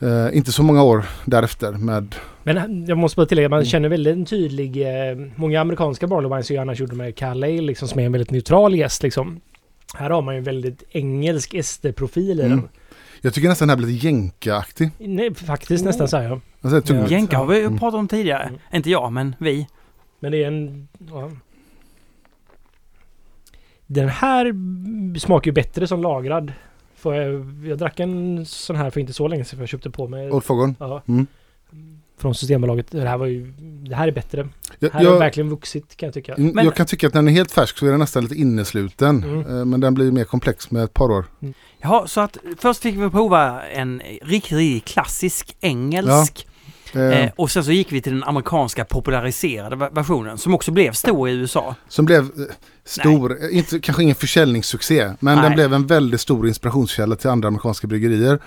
S4: eh, inte så många år därefter med
S2: Men jag måste bara tillägga, man
S4: Mm.
S2: känner väldigt en tydlig... Eh, många amerikanska barley wines är ju annars gjorda med Cal Ale, liksom, som är en väldigt neutral gäst liksom. Här har man ju en väldigt engelsk esteprofil i
S4: Mm.
S2: den.
S4: Jag tycker nästan den här blir lite jänkaaktig.
S2: Nej, faktiskt nästan så här, ja.
S4: Alltså.
S1: Jänka har vi ju
S4: Mm.
S1: pratat om tidigare.
S2: Mm.
S1: Inte jag, men vi.
S2: Men det är en... Ja. Den här smakar ju bättre som lagrad. För jag, jag drack en sån här för inte så länge sedan för jag köpte på mig...
S4: Old Foghorn.
S2: Ja.
S4: Mm.
S2: Från Systembolaget. Det här var ju... Det här är bättre.
S4: Jag,
S2: Här har verkligen vuxit kan jag tycka.
S4: mm,
S1: Men-
S4: jag kan tycka att när den är helt färsk så är den nästan lite innesluten.
S2: Mm.
S4: Eh, Men den blir mer komplex med ett par år.
S1: Ja, så att först fick vi prova en riktigt, riktigt klassisk engelsk.
S4: Eh,
S1: Eh, och sen så gick vi till den amerikanska populariserade ver- versionen som också blev stor i USA.
S4: Som blev eh, stor, eh, inte, kanske ingen försäljningssuccé, men
S1: Nej.
S4: den blev en väldigt stor inspirationskälla till andra amerikanska bryggerier.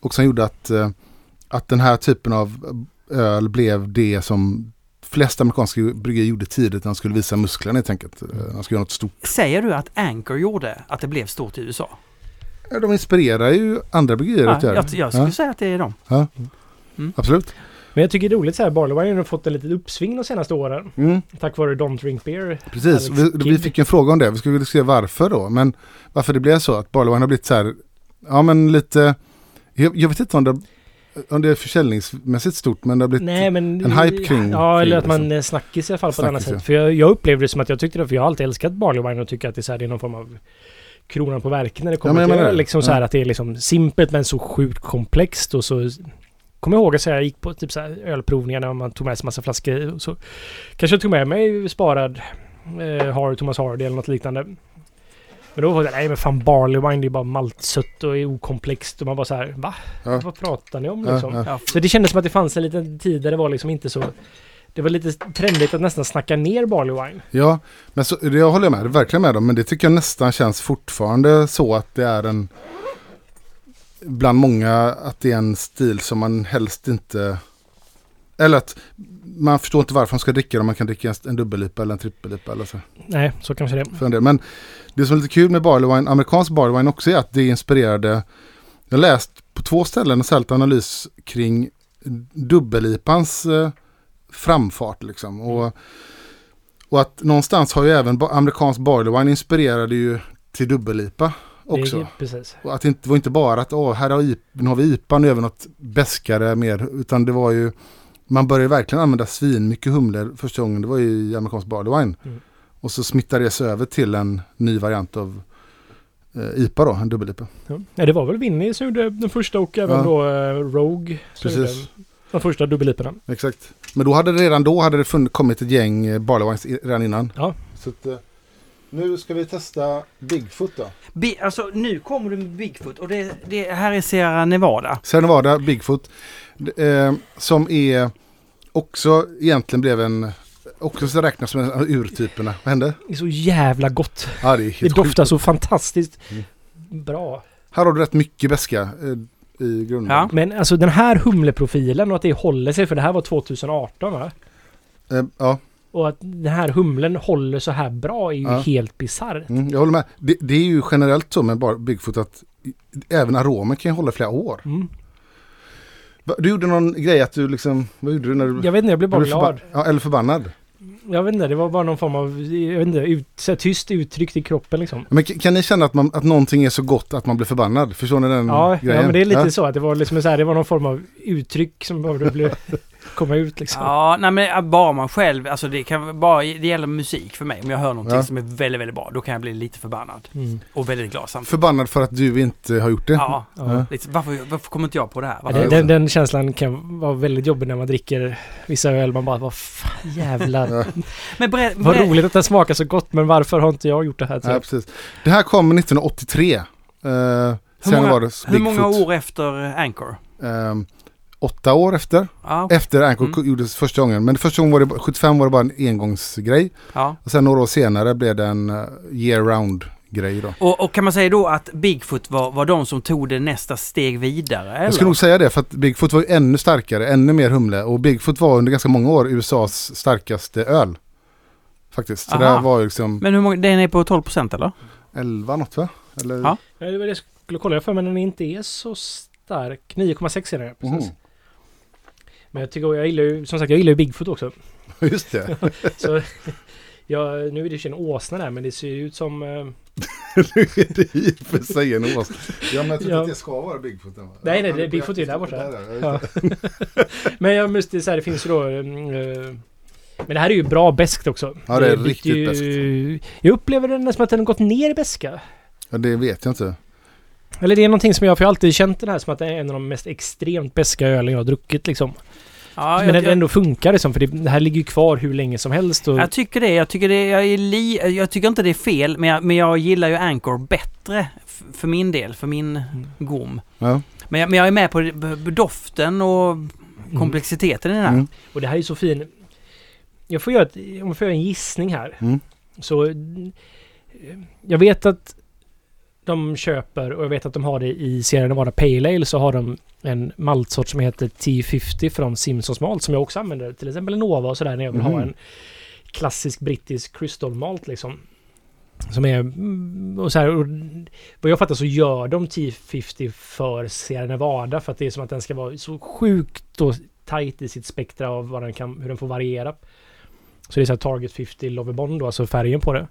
S4: Och som gjorde att, eh, att den här typen av öl blev det som flesta amerikanska bryggerier gjorde tidigt när de skulle visa musklerna helt enkelt. Eh, De skulle göra något stort.
S1: Säger du att Anchor gjorde att det blev stort i USA?
S4: Ja, De inspirerar ju andra bryggerier
S1: Ja,
S4: att göra
S1: jag,
S4: det.
S1: jag skulle
S4: Ja.
S1: säga att det är de.
S4: Absolut.
S2: Men jag tycker det är roligt så här, Barley Wine har fått ett litet uppsving de senaste åren.
S4: Mm.
S2: Tack vare Don't Drink Beer.
S4: Precis, vi, vi fick en fråga om det. Vi skulle vilja se varför då. Men varför det blev så att Barley Wine har blivit så här, ja men lite, jag, jag vet inte om det, om det är försäljningsmässigt stort men det har blivit,
S2: Nej men...
S4: en hype kring-
S2: Ja, eller att man
S4: liksom.
S2: eh, snackis i alla fall på ett annat sätt. För jag, jag upplevde det som att jag tyckte det, för jag har alltid älskat Barley Wine och tycker att det är, så här, det är någon form av kronan på verket när det kommer
S4: men jag
S2: till
S4: menar
S2: öl.
S4: det.
S2: Liksom så
S4: Ja.
S2: här att det är liksom simpelt men så sjukt komplext och så... Kommer jag ihåg att jag gick på typ så här ölprovningar när man tog med sig massa flaskor så... Kanske jag tog med mig sparad eh, Har Thomas Hardy eller något liknande. Men då var det nej men fan Barley Wine det är bara maltsött och är okomplext och man bara så här va?
S4: Ja.
S2: Vad pratar ni om liksom?
S4: ja.
S1: Ja,
S2: Så det kändes som att det fanns en liten tid där det var liksom inte så... Det var lite trendigt att nästan snacka ner Barley Wine.
S4: ja, men så, det jag håller med, verkligen med om, men det tycker jag nästan känns fortfarande så att det är en, bland många, att det är en stil som man helst inte, eller att man förstår inte varför man ska dricka det om man kan dricka en, dubbellipa eller en trippellipa eller så.
S2: Nej, så kanske det.
S4: för en del. Men det som är lite kul med barley wine, amerikansk barley wine också är att det inspirerade, jag har läst på två ställen en särskild analys kring dubbellipans eh, framfart liksom. Och, och att någonstans har ju även amerikansk barley wine inspirerade ju till dubbellipa också.
S2: Det, precis.
S4: Och att det inte var inte bara att åh, här har, nu har vi IPA, nu gör vi något bäskare mer, utan det var ju, man började verkligen använda svin mycket humlor första gången, det var ju i amerikansk barley.
S2: Mm.
S4: Och så smittade det sig över till en ny variant av eh, IPA då, en dubbel-IPA.
S2: Ja. Det var väl Winnie som gjorde den första och även
S4: Ja.
S2: då eh, Rogue.
S4: Precis.
S2: De första dubbelliporna.
S4: Exakt. Men då hade det redan då hade det funnit, kommit ett gäng eh, barley wines i- redan innan.
S2: Ja.
S4: Så att, eh, nu ska vi testa Bigfoot då.
S1: Bi- alltså nu kommer du med Bigfoot och det, det här är Sierra Nevada.
S4: Sen var det Bigfoot. Eh, som är också egentligen blev en, också så räknas som en av urtyperna. Vad hände?
S2: Det är så jävla gott.
S4: Ja, det är
S2: Det doftar
S4: sjukt.
S2: så fantastiskt
S4: Mm.
S2: bra.
S4: Här har du rätt mycket beska eh, i grunden.
S1: Ja.
S2: Men alltså den här humleprofilen och att det håller sig, för det här var 2018 va?
S4: Eh, ja,
S2: Och att den här humlen håller så här bra är ju
S4: Ja.
S2: helt bisarrt.
S4: mm, jag håller med. Det, det är ju generellt så med bara Bigfoot att även aromen kan ju hålla flera år.
S2: Mm.
S4: Du gjorde någon grej att du liksom, vad gjorde du när du
S2: Jag vet inte, jag blev bara
S4: blev
S2: glad.
S4: Ja, eller förbannad.
S2: Jag vet inte, det var bara någon form av, jag vet inte, ut, så tyst uttryckt i kroppen liksom.
S4: Men kan ni känna att, man, att någonting är så gott att man blir förbannad? Förstår ni den
S2: Ja,
S4: grejen?
S2: ja, men det är lite
S4: Ja.
S2: så att det var liksom så här, det var någon form av uttryck som behövde bli, komma ut liksom.
S1: Ja, nej men bara man själv, alltså det kan bara, det gäller musik för mig. Om jag hör någonting
S4: Ja.
S1: som är väldigt, väldigt bra, då kan jag bli lite förbannad.
S2: Mm.
S1: Och väldigt glad samtidigt.
S4: Förbannad för att du inte har gjort det?
S1: Ja,
S2: Ja.
S1: lite, varför, varför kommer inte jag på det här?
S2: Den, den, den känslan kan vara väldigt jobbig när man dricker vissa öl. Man bara, vad fan jävlar.
S4: Ja.
S1: Men berä,
S2: Vad roligt att den smakar så gott, men varför har inte jag gjort det här?
S4: Ja, precis. Det här kom 1983. Uh,
S1: Hur
S4: sen
S1: många-
S4: var det
S1: hur många
S4: Bigfoot.
S1: år efter Anchor?
S4: Ehm, åtta år efter.
S1: Ja,
S4: Efter Anchor
S1: Mm.
S4: gjordes första gången. Men första gången var det, bara- 75 var det bara en engångsgrej.
S1: ja.
S4: Och sen några år senare blev det en uh, year round grej då.
S1: Och, och kan man säga då att Bigfoot var, var de som tog det nästa steg vidare? Eller?
S4: Jag skulle nog säga det för att Bigfoot var ju ännu starkare, ännu mer humle. Och Bigfoot var under ganska många år USAs starkaste öl. Faktiskt. Så det
S1: Aha.
S4: var ju liksom
S1: Men hur många, den är på 12 procent eller?
S4: 11 något va? Eller?
S1: Ja.
S2: Ja, det var det jag skulle kolla för, men den inte är så stark. 9,6 är den. Precis.
S4: Mhm.
S2: Men jag tycker, jag gillar ju, som sagt, jag gillar ju Bigfoot också.
S4: Just det.
S2: Så, ja, nu är det ju en åsna där, men det ser ju ut som... eh,
S4: nu är det i och för sig en ås. Ja men jag tror
S2: Ja.
S4: att det ska vara Bigfoot.
S2: Nej, nej,
S4: Ja,
S2: det är Bigfoot är där borta.
S4: Där, ja, det.
S2: Men jag måste säga, det finns ju då... mm, eh, men det här är ju bra beskt också.
S4: Ja, det är
S2: blir
S4: riktigt
S2: ju, Jag upplever den som att den har gått ner i beska.
S4: ja, det vet jag inte.
S2: Eller det är någonting som jag, för jag har alltid känt den här som att det är en av de mest extremt beska ölen jag har druckit liksom.
S1: Ja,
S2: men
S1: jag,
S2: den
S1: jag,
S2: ändå funkar liksom, för det, det här ligger ju kvar hur länge som helst. Och,
S1: jag tycker det. Jag tycker, det, jag, är li, jag tycker inte det är fel, men jag, men jag gillar ju Anchor bättre för min del, för min
S2: Mm.
S1: gom.
S4: Ja.
S1: Men jag, men jag är med på det- doften och komplexiteten i den här.
S4: Mm.
S2: Och det här är så fin. Jag får göra, ett, jag får göra en gissning här.
S4: Mm.
S2: Så... eh, Jag vet att de köper, och jag vet att de har det i Sierra Nevada Pale Ale, så har de en maltsort som heter T50 från Simpsons Malt som jag också använder. Till exempel Nova och sådär när jag vill
S4: Mhm.
S2: ha en klassisk brittisk crystal malt liksom. Som är, mm, och så här, och vad jag fattar så gör de T50 för Sierra Nevada för att det är som att den ska vara så sjukt och tight i sitt spektra av vad den kan, hur den får variera. Så det är så här Target 50 Lovebond då, alltså färgen på det.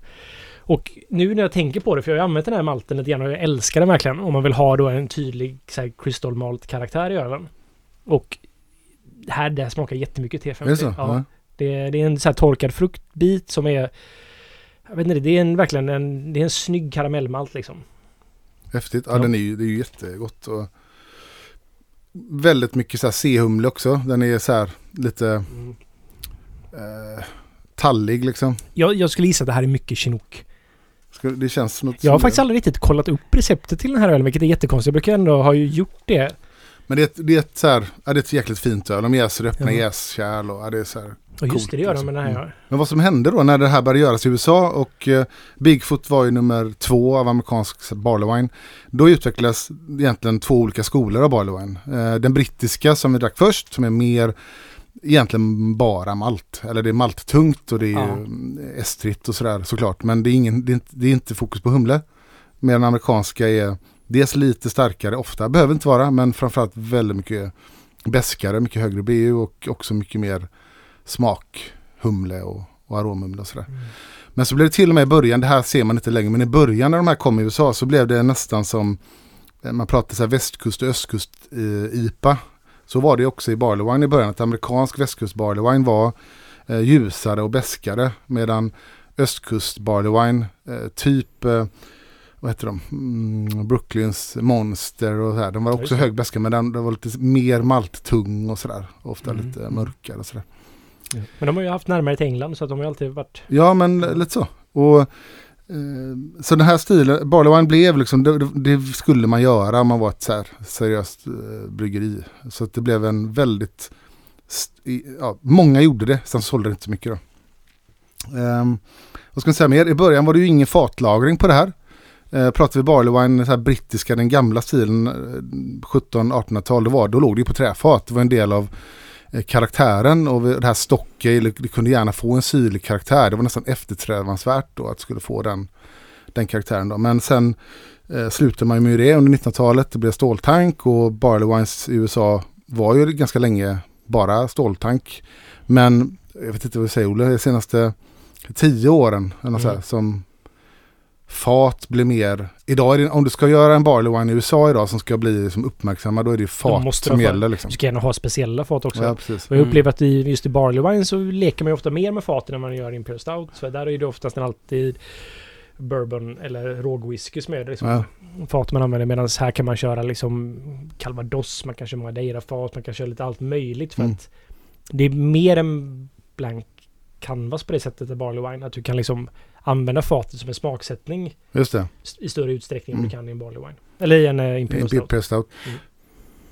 S2: Och nu när jag tänker på det, för jag har använt den här malten lite grann och jag älskar den verkligen. Om man vill ha då en tydlig crystal malt karaktär i ölen. Och här, det här smakar jättemycket T50.
S4: Är det så?
S2: Ja. Det, är- det är en så här torkad fruktbit som är... Jag vet inte, det är en, verkligen en, det är en snygg karamellmalt liksom.
S4: Häftigt. Ja,
S2: Ja.
S4: den är ju, det är ju jättegott. Och väldigt mycket så här C-humle också. Den är så här lite
S2: Mm.
S4: eh, tallig liksom.
S2: Jag, jag skulle gissa att det här är mycket chinook.
S4: Det känns något
S2: Jag har faktiskt
S4: det.
S2: aldrig riktigt kollat upp receptet till den här ölen, vilket är jättekonstigt. Jag brukar ändå ha ju gjort det.
S4: Men det det är ett så här, ja, det är ett jäkligt fint öl. De jäser öppna
S2: Ja.
S4: jäskärl och ja, det är så här.
S2: Och just
S4: Coolt,
S2: det, det gör de
S4: liksom.
S2: med den här.
S4: Mm.
S2: ja.
S4: Men vad som hände då när det här började göras i USA och eh, Bigfoot var ju nummer två av amerikansk barley. Då utvecklades egentligen två olika skolor av barley. Eh, den brittiska som vi drack först som är mer egentligen bara malt. Eller det är malttungt och det är
S1: Ja.
S4: ja. estrigt och sådär såklart. Men det är, ingen, det, är inte, det är inte fokus på humle. Medan amerikanska är dels lite starkare, ofta behöver inte vara, men framförallt väldigt mycket beskare, mycket högre BU och också mycket mer smak, humle och, och aromhumle och sådär. Men så blev det till och med i början, det här ser man inte längre, men i början när de här kom i USA så blev det nästan som, eh, man pratade så här västkust och östkust eh. Så var det också i Barley Wine i början, att amerikansk västkust Barley Wine var eh, ljusare och beskare medan östkust Barley Wine, eh, typ eh, vad heter de? Mm, Brooklyns Monster och så här. De var
S2: Ja,
S4: också hög beska men den, den var lite mer malttung och sådär. Ofta
S2: Mm.
S4: lite mörkare och sådär.
S2: Men de har ju haft närmare till England så att de har ju alltid varit...
S4: Ja men lite så. Och, Eh, så den här stilen, Barley Wine blev liksom, det, det skulle man göra om man var ett så här seriöst eh, bryggeri. Så att det blev en väldigt, ja, många gjorde det, sen sålde det inte så mycket då. Um, vad ska man säga mer? I början var det ju ingen fatlagring på det här. Eh, uh, pratar vi Barley Wine, så här brittiska, den gamla stilen, eh, 1700-1800-tal, då, var, då låg det ju på träfat. Det var en del av karaktären och det här stocke, det kunde gärna få en syrlig karaktär. Det var nästan eftersträvansvärt då att skulle få den, den karaktären då. Men sen eh, slutade man ju med det under 1900-talet. Det blev ståltank och Barley Wines i USA var ju ganska länge bara ståltank. Men jag vet inte vad du säger Olle, de senaste tio åren eller
S2: Mm.
S4: så här, som fat blir mer, idag är det, om du ska göra en Barley Wine i USA idag som ska bli som uppmärksammad då är det fat
S2: måste
S4: som gäller liksom.
S2: Du ska gärna ha speciella fat också.
S4: Ja, precis.
S2: Och jag
S1: Mm.
S2: upplever att i, just i Barley Wine så leker man ju ofta mer med faten när man gör Imperial Stout. Så där är det oftast alltid bourbon eller rågwhisky som är det liksom
S4: Ja.
S2: fat man använder. Medan här kan man köra liksom calvados, man kan köra madeira-fat, man kan köra lite allt möjligt. För
S4: Mm.
S2: att det är mer en blank canvas på det sättet i Barley Wine. Att du kan liksom använda fatet som en smaksättning
S4: Just det.
S2: i större utsträckning än
S4: Mm.
S2: du kan i en Barley Wine. Eller i en uh, Imperial Stout.
S4: Imperial Stout.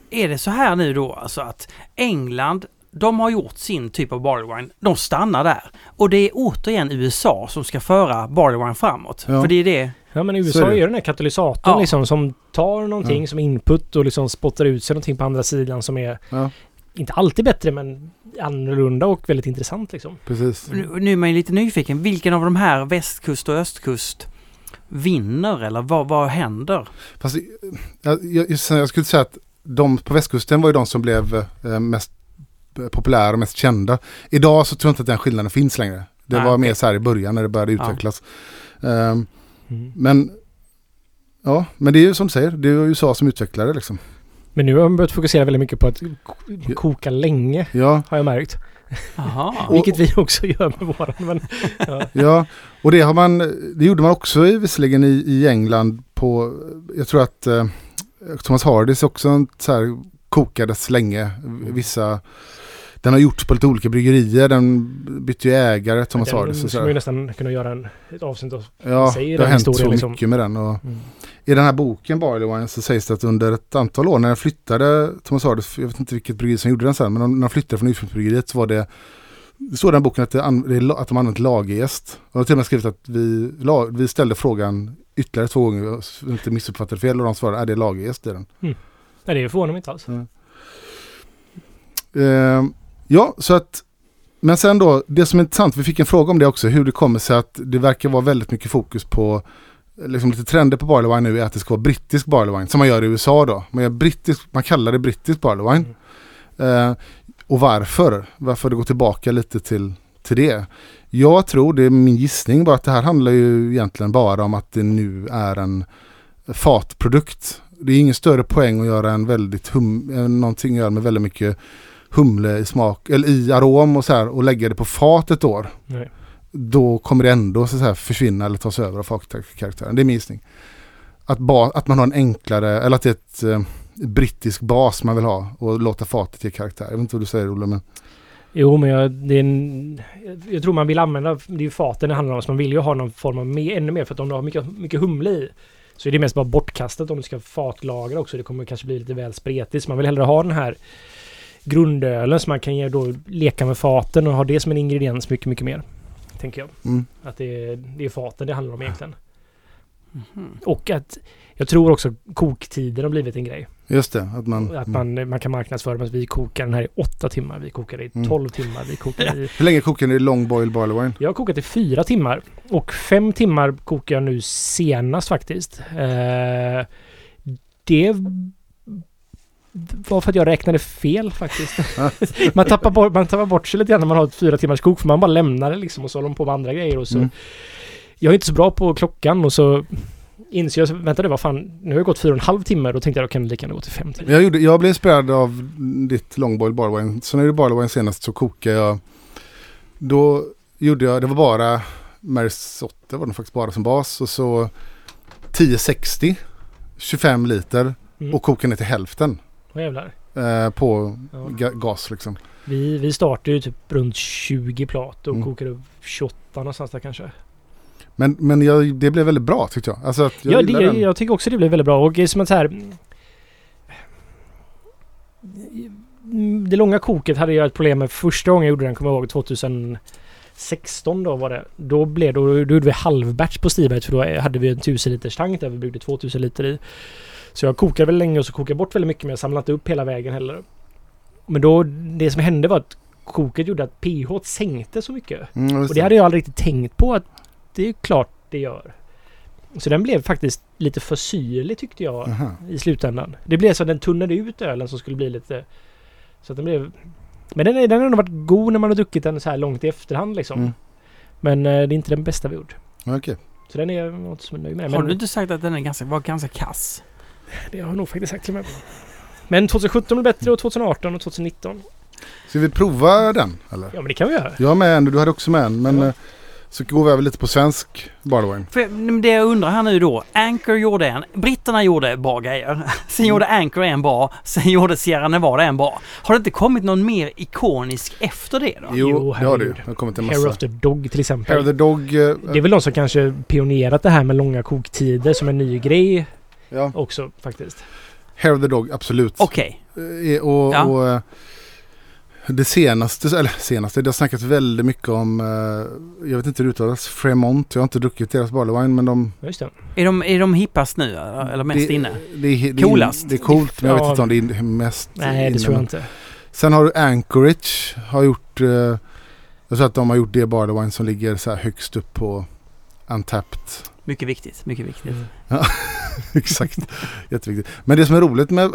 S1: Är det så här nu då alltså att England, de har gjort sin typ av barley wine, de stannar där. Och det är återigen USA som ska föra barley wine framåt.
S4: Ja.
S1: För det är det,
S2: Ja men USA
S4: är det.
S2: gör den här katalysatorn
S1: Ja.
S2: liksom som tar någonting
S4: Ja.
S2: som input och liksom spottar ut sig någonting på andra sidan som är
S4: Ja,
S2: inte alltid bättre men annorlunda och väldigt intressant liksom.
S4: precis.
S1: nu, nu är man ju lite nyfiken, vilken av de här västkust och östkust vinner eller vad, vad händer?
S4: Fast jag, jag, jag, jag skulle säga att de på västkusten var ju de som blev eh, mest populära och mest kända. Idag så tror jag inte att den skillnaden finns längre. Det
S1: Nej,
S4: var
S1: okej.
S4: mer så här i början när det började
S1: Ja.
S4: utvecklas. Ehm,
S2: Mm.
S4: men ja, men det är ju som du säger, det är ju USA som utvecklar det liksom.
S2: Men nu har man börjat fokusera väldigt mycket på att ko- koka länge
S4: Ja,
S2: har jag märkt.
S1: Jaha.
S2: Vilket vi också gör med våran. Men, ja.
S4: ja, och det har man, det gjorde man också i, visserligen i, i England på, jag tror att eh, Thomas Hardys också en så här kokades länge. Vissa, den har gjorts på lite olika bryggerier, den bytte ju ägare, Thomas
S2: den
S4: Hardys. Så
S2: skulle man ju nästan kunna göra en, ett avsnitt av.
S4: Ja, det har
S2: den
S4: hänt så
S2: liksom.
S4: mycket med den. Och
S2: Mm.
S4: I den här boken Barley Wine så sägs det att under ett antal år när den flyttade, Thomas Hardys, jag vet inte vilket bryggeri som gjorde den sen, men när den flyttade från ursprungsbryggeriet så var det det står i den boken att, det, att de använt lagerjäst. Och de har till och med skrivit att vi, vi ställde frågan ytterligare två gånger, inte missuppfattade fel och de svarade att det är lagerjäst i den.
S2: Nej, det förvånar mig inte alls.
S4: Eh, ja, så att men sen då, det som är intressant, vi fick en fråga om det också, hur det kommer sig att det verkar vara väldigt mycket fokus på liksom lite trender på barley wine nu är att det ska vara brittisk barley wine, som man gör i USA då. Man, gör brittisk, man kallar det brittisk barley wine. Eh, och varför? Varför det går tillbaka lite till, till det. Jag tror, det är min gissning bara, att det här handlar ju egentligen bara om att det nu är en fatprodukt. Det är ingen större poäng att göra en väldigt hum, eh, någonting att göra med väldigt mycket humle i smak, eller i arom och så här och lägga det på fat ett år.
S2: Nej.
S4: Då kommer det ändå så här försvinna eller tas över av fatkaraktären. Det är min gissning. Att, att man har en enklare, eller att det är ett eh, brittisk bas man vill ha och låta fatet ge karaktär. Jag vet inte vad du säger Olle men
S2: Jo, men jag, det är en, jag tror man vill använda, det är ju faten det handlar om, så man vill ju ha någon form av mer, ännu mer, för att om du har mycket, mycket humle i så är det mest bara bortkastat om du ska fatlagra också. Det kommer kanske bli lite väl spretigt, så man vill hellre ha den här grundölen som man kan ge då leka med faten och ha det som en ingrediens mycket, mycket mer. Tänker jag.
S4: mm.
S2: Att det är, det är faten det handlar om egentligen.
S1: Mhm.
S2: Och att jag tror också koktiden har blivit en grej.
S4: just det. Att man,
S2: Att
S4: mm.
S2: man, man kan marknadsföra att vi kokar den här i åtta timmar, vi kokar i
S4: Mm.
S2: tolv timmar, vi kokar i
S4: Hur länge kokar ni long boil barley wine?
S2: Jag har kokat i fyra timmar. Och fem timmar kokar jag nu senast faktiskt. Eh, det var för att jag räknade fel faktiskt. man, tappar bort, man tappar bort sig lite grann när man har ett fyra timmars kok. För man bara lämnar det liksom och så håller man på med andra grejer. Och så.
S4: Mm.
S2: Jag är inte så bra på klockan och så inser jag, vänta det var fan, nu har jag gått fyra och en halv timme. Då tänkte jag, då kan det lika gärna gå till fem timmar.
S4: Jag, gjorde, jag blev inspirerad av ditt long boil barley wine. Så när jag gjorde barley wine senast så kokade jag. Då gjorde jag, det var bara Mersotte var det faktiskt bara som bas. Och så 1060, 25 liter
S2: Mm.
S4: och kokade ner till hälften.
S2: Jävlar.
S4: Eh, på
S2: Ja.
S4: ga- gas liksom.
S2: Vi, vi startade ju typ runt 20 plat och
S4: Mm.
S2: kokade upp 28 någonstans där kanske.
S4: Men, men jag, det blev väldigt bra tyckte jag. Alltså jag
S2: ja, det,
S4: den.
S2: jag tycker också det blev väldigt bra. Och är som att så här... Det långa koket hade jag ett problem med första gången jag gjorde den, kommer jag ihåg, 2016 då var det. Då blev då, då gjorde vi halvbatch på Stiberget för då hade vi en 1000 liters tank där vi byggde 2000 liter i. Så jag kokade väl länge och så kokade jag bort väldigt mycket men jag samlade inte upp hela vägen heller. Men då, det som hände var att koket gjorde att pH sänkte så mycket.
S4: Mm,
S2: Och det hade jag aldrig riktigt tänkt på att det är klart det gör. Så den blev faktiskt lite för syrlig tyckte jag
S4: Aha.
S2: i slutändan. Det blev så att den tunnade ut ölen som skulle bli lite... Så att den blev... Men den, är- den har nog varit god när man har druckit den så här långt i efterhand liksom.
S4: Mm.
S2: Men eh, det är inte den bästa vi gjort.
S4: Okej.
S2: Så den är jag inte så nöjd med.
S1: Har du inte sagt att den är ganska, var ganska kass?
S2: Det har jag nog faktiskt sagt till mig. Men 2017 blev bättre och 2018 och 2019.
S4: Ska vi prova den eller?
S2: Ja men det kan vi göra.
S4: Jag har med en, du hade också med en. Men
S2: Ja.
S4: eh, så går vi över lite på svensk barley wine.
S1: För det jag undrar här nu då. Anchor gjorde en. Britterna gjorde bra grejer. Sen gjorde Anchor en bra. Sen gjorde Sierra Nevada en bra. Har det inte kommit någon mer ikonisk efter det då?
S4: Jo,
S2: Jo,
S4: det har du.
S2: herregud.
S4: Det har kommit en
S2: Hair
S4: massa.
S2: of the Dog till exempel.
S4: Hair of the Dog. eh,
S2: Det är väl de som kanske pionerat det här med långa koktider som en ny grej
S4: ja.
S2: också faktiskt.
S4: Hair of the Dog, absolut.
S1: Okej.
S4: Eh, Och,
S1: Ja.
S4: och eh, det senaste, eller senaste, det har snackats väldigt mycket om, eh, jag vet inte hur det uttalas, Fremont. Jag har inte druckit deras barley wine men de...
S2: Just det.
S1: Är de, är de hippast nu eller mest
S4: det,
S1: inne?
S4: Det det är,
S1: Coolast.
S4: Det är coolt men jag vet inte om det är mest
S2: Nej, det
S4: inne,
S2: tror jag inte.
S4: Sen har du Anchorage, har gjort, eh, jag tror att de har gjort det barley wine som ligger så här högst upp på Untapped.
S1: Mycket viktigt, mycket viktigt.
S2: Mm.
S4: Exakt, jätteviktigt. Men det som är roligt med,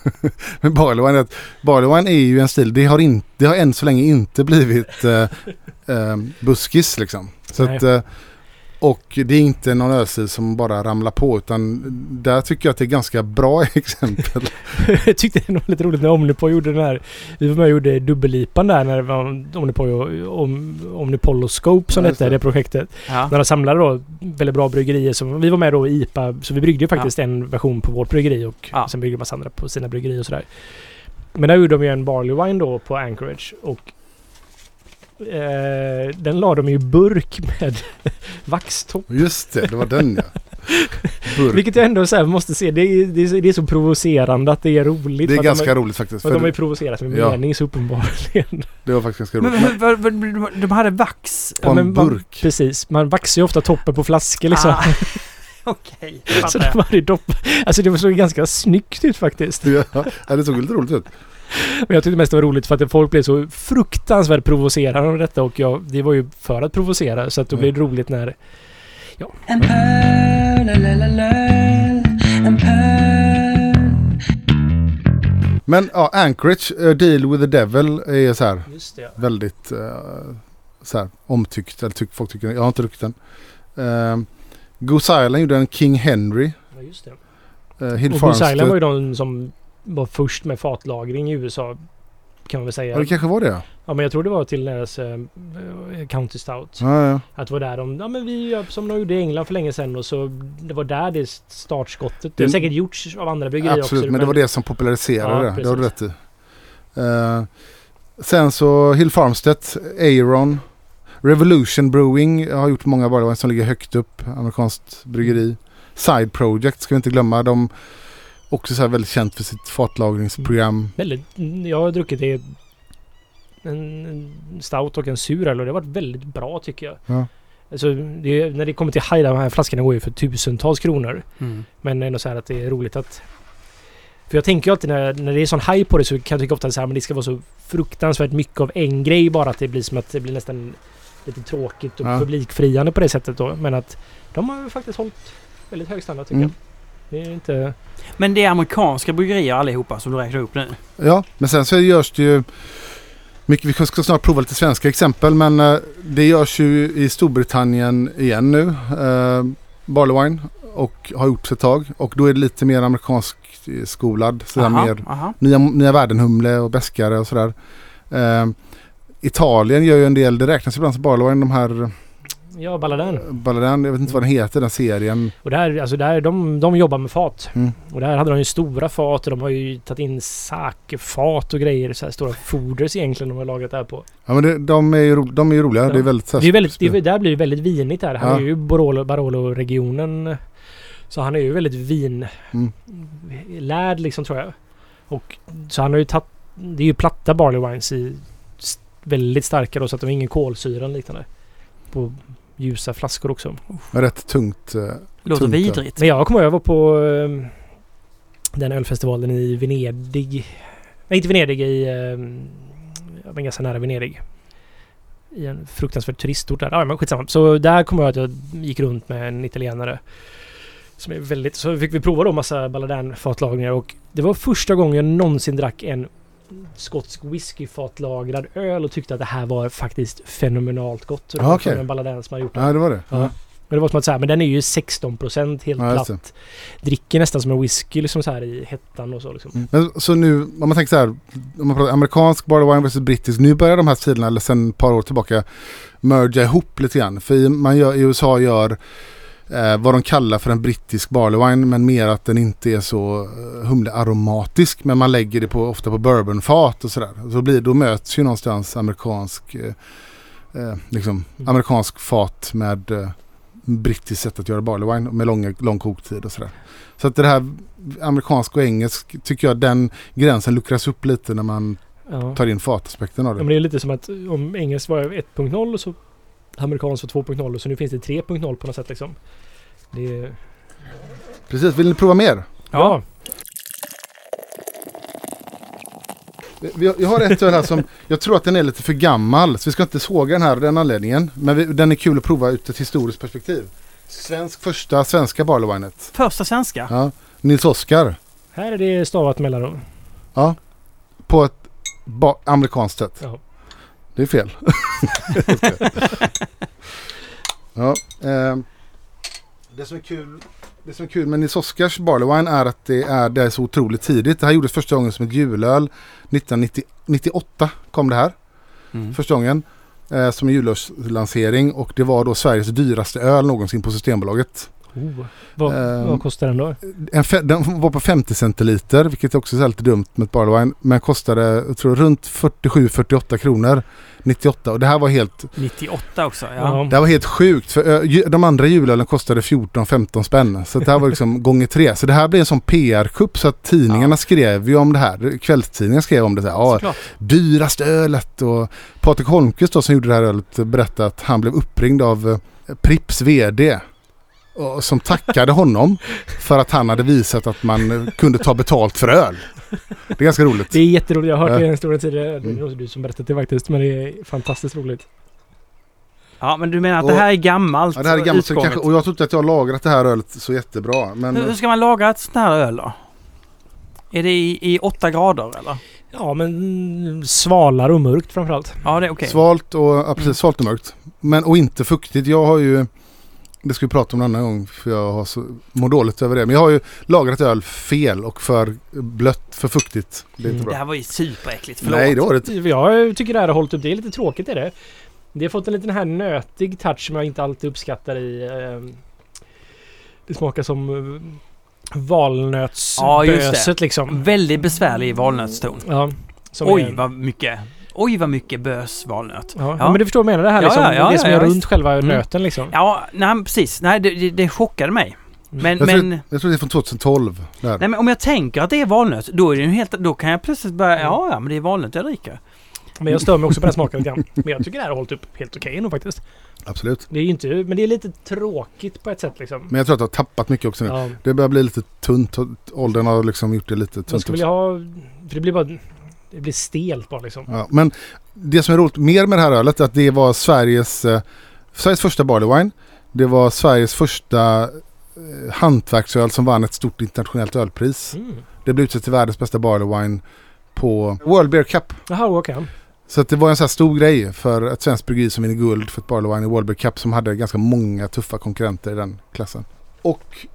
S4: med barley wine är att barley wine är ju en stil, det har, in, det har än så länge inte blivit eh, eh, buskis liksom. Så
S2: Nej.
S4: att, eh, och det är inte någon ölstil som bara ramlar på utan där tycker jag att det är ganska bra exempel.
S2: jag tyckte det var lite roligt när Omnipol gjorde den här. Vi var med och gjorde dubbellipan där när det var Omnipol och Om, Omnipoloscope som
S4: Ja,
S2: hette,
S4: det.
S2: det projektet.
S1: Ja.
S2: När de samlade då väldigt bra bryggerier. Som, vi var med då i IPA, så vi bryggde ju faktiskt en version på vårt bryggeri och
S1: Ja.
S2: sen bryggde massa andra på sina bryggerier och sådär. Men där gjorde de ju en Barley Wine då på Anchorage och eh, den la de ju i burk med vaxtopp.
S4: Just det, det var den ja. burk.
S2: Vilket jag ändå så här måste se. Det är, det, är, det är så provocerande att det är roligt.
S4: Det är ganska
S2: de, har-
S4: roligt faktiskt.
S2: För att de har ju provocerat med
S4: Ja.
S2: mening så uppenbarligen.
S4: det var faktiskt ganska
S1: Men,
S4: roligt.
S1: men, vad- vad- de hade vax.
S4: På en
S2: men man-
S4: burk.
S2: Precis. Man vaxar ju ofta toppen på flaskor liksom.
S1: Ah, Okej,
S2: så
S1: fattar
S2: de hade dopp... Alltså det såg ganska snyggt ut faktiskt.
S4: Ja, ja, det såg lite roligt ut.
S2: Men jag tyckte mest det var roligt för att folk blev så fruktansvärt provocerade av detta och jag, det var ju för att provocera så att då
S4: Mm.
S2: blev det roligt när...
S3: En pöl, en pöl.
S4: Men ja, Anchorage, eh, Deal with the Devil är så här
S2: Just det.
S4: väldigt eh, så här, omtyckt. Eller tyck, folk tycker, jag har inte druckit den. Uh, Goose Island gjorde en King Henry.
S2: Ja, just det.
S4: Uh, Hill
S2: Och Goose Island var
S4: Farmstead.
S2: ju de som var först med fatlagring i USA. Kan man väl säga.
S4: Ja, det kanske var det.
S2: Ja men jag tror det var till deras eh, County Stout.
S4: Ja, ja.
S2: Att det var där de, ja men vi gör som de gjorde i England för länge sedan och så det var där det startskottet. Det har säkert gjorts av andra bryggerier
S4: Absolut,
S2: också.
S4: men det var det som populariserade
S2: Ja,
S4: det. Det har du rätt i. Eh, sen så Hill Farmstead, Aeron, Revolution Brewing har gjort många wines som ligger högt upp. Amerikanskt bryggeri. Side Project ska vi inte glömma. De också så här väldigt känt för sitt fatlagringsprogram.
S2: Väldigt, jag har druckit det en stout och en sur öl och det har varit väldigt bra tycker jag.
S4: Ja.
S2: Alltså, det, när det kommer till haj, de här flaskorna går ju för tusentals kronor.
S1: Mm.
S2: Men ändå så här att det är roligt att... För jag tänker ju alltid när, när det är sån haj på det så kan jag tycka ofta så här men det ska vara så fruktansvärt mycket av en grej bara att det blir som att det blir nästan lite tråkigt och
S4: Ja.
S2: publikfriande på det sättet då. Men att de har ju faktiskt hållit väldigt hög standard tycker
S4: Mm.
S2: jag. Det är inte...
S1: Men det är amerikanska bryggerier allihopa som du räknar upp nu.
S4: Ja, men sen så görs det ju mycket, vi ska snart prova lite svenska exempel men eh, det görs ju i Storbritannien igen nu. Uh, Barley Wine och har gjort ett tag och då är det lite mer amerikansk eh, skolad. Sådär
S1: Aha,
S4: mer
S1: aha.
S4: nya, nya värdenhumle och beskare och sådär. Eh, Italien gör ju en del, det räknas ibland som Barley Wine, de här
S2: Ja, Balladen.
S4: Balladen, jag vet inte vad den heter den serien.
S2: Och där, alltså där, de, de jobbar med fat.
S4: Mm.
S2: Och där hade de ju stora fat och de har ju tagit in sakefat och grejer. Så här stora foders egentligen de har lagrat det här på.
S4: Ja men det, de, är ju de är ju roliga,
S2: Ja.
S4: det är väldigt
S2: Det är väldigt, det, där blir det väldigt vinigt där. Han
S4: Ja.
S2: är ju Barolo, Barolo-regionen. Så han är ju väldigt vin...
S4: Mm.
S2: Lärd liksom tror jag. Och så han har ju tagit... Det är ju platta barley wines i väldigt starka då så att de har ingen kolsyra liknande. På ljusa flaskor också.
S4: Rätt tungt. eh,
S1: Låter
S4: Tungt, ja.
S1: vidrigt.
S2: Men jag jag var på eh, den ölfestivalen i Venedig. Nej, inte Venedig, i... Eh, jag var ganska nära Venedig. I en fruktansvärd turistort där. Ja, men skitsamma. Så där kommer jag att jag gick runt med en italienare. Som är väldigt... Så fick vi prova då massa Balladan-fatlagringar och det var första gången jag någonsin drack en skotsk whiskyfatlagrad öl och tyckte att det här var faktiskt fenomenalt gott. Och det
S4: Ah,
S2: var
S4: okej.
S2: från en Balladan som har gjort det.
S4: Ja det var det.
S2: Ja. Men det var som att säga, men den är ju 16% helt
S4: Ja,
S2: platt. Dricker nästan som en whisky liksom så här i hettan och så liksom.
S4: Mm. Men så nu, om man tänker så här, om man pratar amerikansk barley wine versus brittisk. Nu börjar de här stilarna, eller sen ett par år tillbaka, merga ihop lite grann. För man gör, i USA gör eh, vad de kallar för en brittisk barley wine, men mer att den inte är så eh, humlearomatisk. Men man lägger det på, ofta på bourbonfat och sådär. Så blir, då möts ju någonstans amerikansk, eh, eh, liksom,
S2: Mm.
S4: amerikansk fat med eh, brittiskt sätt att göra barley wine med långa, lång koktid och sådär. Så att det här amerikansk och engelsk tycker jag den gränsen luckras upp lite när man
S2: Ja.
S4: tar in fataspekten av
S2: ja, men
S4: det.
S2: det är lite som att om engelsk var 1.0 och så amerikansk var 2.0 och så nu finns det 3.0 på något sätt liksom. Det är...
S4: Precis, vill ni prova mer?
S2: Ja.
S4: Vi- Jag har ett öl här som, jag tror att den är lite för gammal. Så vi ska inte såga den här av den anledningen. Men vi, den är kul att prova ur ett historiskt perspektiv. Svensk, första svenska barley winet.
S1: Första svenska.
S4: Ja, Nils Oskar.
S2: Här är det stavat mellanrum.
S4: Ja. På ett amerikanskt sätt.
S2: Ja.
S4: Det är fel. ja, ehm, det, som är kul, det som är kul med Nils Oskars Barley Wine är att det är, det är så otroligt tidigt. Det här gjordes första gången som ett julöl. 1998 kom det här.
S1: Mm.
S4: Första gången. Eh, som en julölslansering. Och det var då Sveriges dyraste öl någonsin på Systembolaget.
S2: Oh. Vad,
S4: Ehm,
S2: vad kostar den då?
S4: En fe- den var på 50 centiliter, vilket också är lite dumt med ett barley wine. Men kostade, jag tror runt 47-48 kronor 98. Och det här var helt,
S1: 98 också, ja.
S4: Det här var helt sjukt. För ju- de andra julölen kostade 14-15 spänn. Så det här var liksom gånger tre. Så det här blev en sån PR-kupp så att tidningarna
S1: Ja.
S4: skrev ju om det här. Kvällstidningarna skrev om det. Så här, ja, dyraste ölet. Och Patrik Holmqvist då, som gjorde det här ölet berättade att han blev uppringd av eh, Prips VD. Som tackade honom för att han hade visat att man eh, kunde ta betalt för öl. Det är ganska roligt.
S2: Det är jätteroligt. Jag har hört det i den stora tidigare. Det är
S4: Mm.
S2: du som berättat det faktiskt. Men det är fantastiskt roligt.
S1: Ja, men du menar att
S4: Och-
S1: det här är gammalt?
S4: Ja, det här är gammalt kanske, och jag tror inte att jag har lagrat det här ölet så jättebra. Men
S1: Hur hur ska man laga ett sånt här öl då? Är det i, i åtta grader eller?
S2: Ja, men svalare och mörkt framförallt.
S1: Ja, det är okej.
S4: svalt och, ja, precis, svalt och mörkt. Men, och inte fuktigt. Jag har ju, det ska vi prata om en annan gång för jag har så, mår dåligt över det. Men jag har ju lagrat öl fel och för blött, för fuktigt. Det är inte
S2: Mm.
S1: Det
S4: bra.
S1: här var ju superäckligt, förlåt.
S4: Nej, det var det.
S2: Jag tycker det här har hållit upp. Det är lite tråkigt är det. Det har fått en liten här nötig touch som jag inte alltid uppskattar i... Eh, det smakar som eh,
S1: Ja, det.
S2: valnötsböset liksom.
S1: Väldigt besvärlig valnötston.
S2: Ja.
S1: Oj,
S2: är,
S1: vad mycket. Oj, vad mycket bös valnöt.
S2: Ja,
S1: Ja.
S2: men du förstår vad jag menar det här liksom.
S1: ja, ja,
S2: det som
S1: ja,
S2: är runt själva
S1: Mm.
S2: nöten liksom.
S1: Ja, nej precis. Nej, det, det, det chockade mig. Men,
S4: Jag tror,
S1: men,
S4: jag tror det är från 2012. Där.
S1: nej, men om jag tänker att det är valnöt, då är det helt... Då kan jag plötsligt börja... Ja, ja, men det är valnöt jag dricker.
S2: Men jag stör mig också på den smaken lite grann. Men jag tycker det här har hållit upp helt okej nog faktiskt.
S4: Absolut.
S2: Det är inte... Men det är lite tråkigt på ett sätt liksom.
S4: Men jag tror att jag har tappat mycket också nu.
S2: Ja.
S4: Det börjar bli lite tunt. Åldern har liksom gjort det lite tunt.
S2: skulle
S4: också.
S2: vilja ha... För det blir bara... Det blir stelt bara liksom.
S4: Ja, men det som är roligt mer med det här ölet är att det var Sveriges, eh, Sveriges första barley wine. Det var Sveriges första eh, hantverksöl som vann ett stort internationellt ölpris.
S2: Mm.
S4: Det blev utsett till världens bästa barley wine på World Beer Cup.
S2: Jaha, okej.
S4: Så att det var en så här stor grej för ett svenskt bryggeri som vinner guld för ett barley wine i World Beer Cup som hade ganska många tuffa konkurrenter i den klassen. Och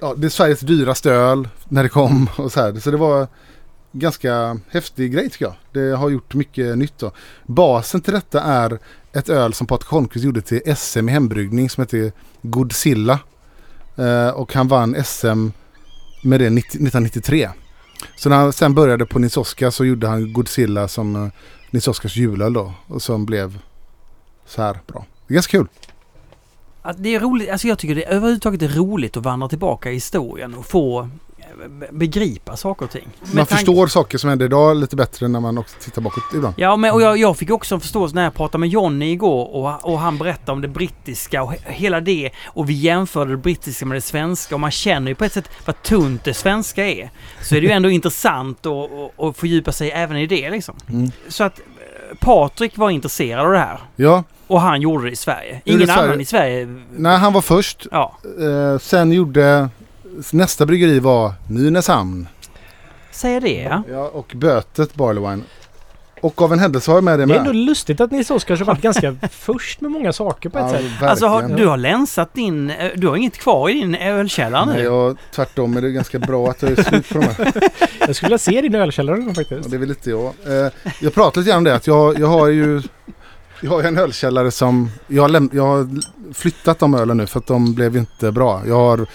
S4: ja, det är Sveriges dyraste öl när det kom och så här. Så det var ganska häftig grej tycker jag. Det har gjort mycket nytt då. Basen till detta är ett öl som Patrik Holmqvist gjorde till SM i hembryggning som heter Godzilla. Eh, och han vann SM med det 90, 1993. Så när han sen började på Nils Oskar så gjorde han Godzilla som eh, Nils Oskars julöl då. Och som blev så här bra. Det är ganska kul.
S1: Att det är roligt, alltså jag tycker det överhuvudtaget är roligt att vandra tillbaka i historien och få begripa saker och ting. Med
S4: Man
S1: tanke-
S4: förstår saker som händer idag lite bättre när man också tittar bakåt ibland.
S1: Ja, men och jag, jag fick också en förståelse när jag pratade med Johnny igår och, och han berättade om det brittiska och he, hela det och vi jämförde det brittiska med det svenska och man känner ju på ett sätt vad tunt det svenska är. Så är det ju ändå intressant att, att, att fördjupa sig även i det liksom.
S4: Mm.
S1: Så att eh, Patrik var intresserad av det här
S4: Ja,
S1: och han gjorde det i Sverige. Ingen
S4: Sverige?
S1: annan i Sverige.
S4: nej han var först.
S1: Ja,
S4: Eh, sen gjorde nästa bryggeri var Nynäshamn.
S1: säger det ja.
S4: Ja, och Bötet Barley Wine. Och av en händelse har jag med det
S2: Det är
S4: med.
S2: ändå lustigt att Nils Oskar har varit ganska först med många saker på ett
S4: Ja,
S2: sätt.
S4: verkligen.
S1: Alltså har, du har länsat din... eh, Du har inget kvar i din ölkällare
S4: Nej,
S1: nu?
S4: jag, tvärtom är det ganska bra att jag är slut på de här.
S2: Jag skulle vilja se din ölkällare någon faktiskt.
S4: Och det är väl lite jag. Eh, jag pratade lite grann om det att jag, jag har ju jag har ju en ölkällare som jag har, läm- jag har flyttat de ölen nu för att de blev inte bra. Jag har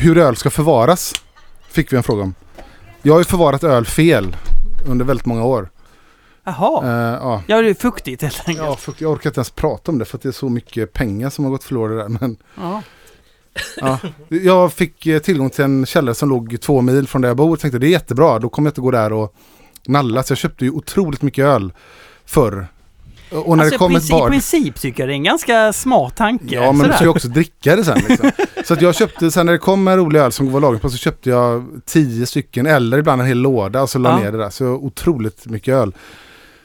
S4: hur öl ska förvaras fick vi en fråga om. Jag har ju förvarat öl fel under väldigt många år.
S1: Jaha.
S4: Eh, ja.
S1: Ja, det är fuktigt helt enkelt.
S4: Ja, fuck, jag orkar inte ens prata om det för att det är så mycket pengar som har gått förlorade där. Men,
S1: Ja.
S4: ja. Jag fick eh, tillgång till en källare som låg två mil från där jag bor och tänkte det är jättebra, då kommer jag inte gå där och nalla. Så jag köpte ju otroligt mycket öl förr. Och när
S1: alltså,
S4: det kom
S1: i,
S4: ett
S1: princip,
S4: bar...
S1: I princip tycker jag det är en ganska smart tanke.
S4: Ja men du ska ju också dricka det sen liksom. Så att jag köpte, sen när det kom en rolig öl som var lagrad på så köpte jag tio stycken eller ibland en hel låda och så la
S1: Ja.
S4: ner det där. Så otroligt mycket öl.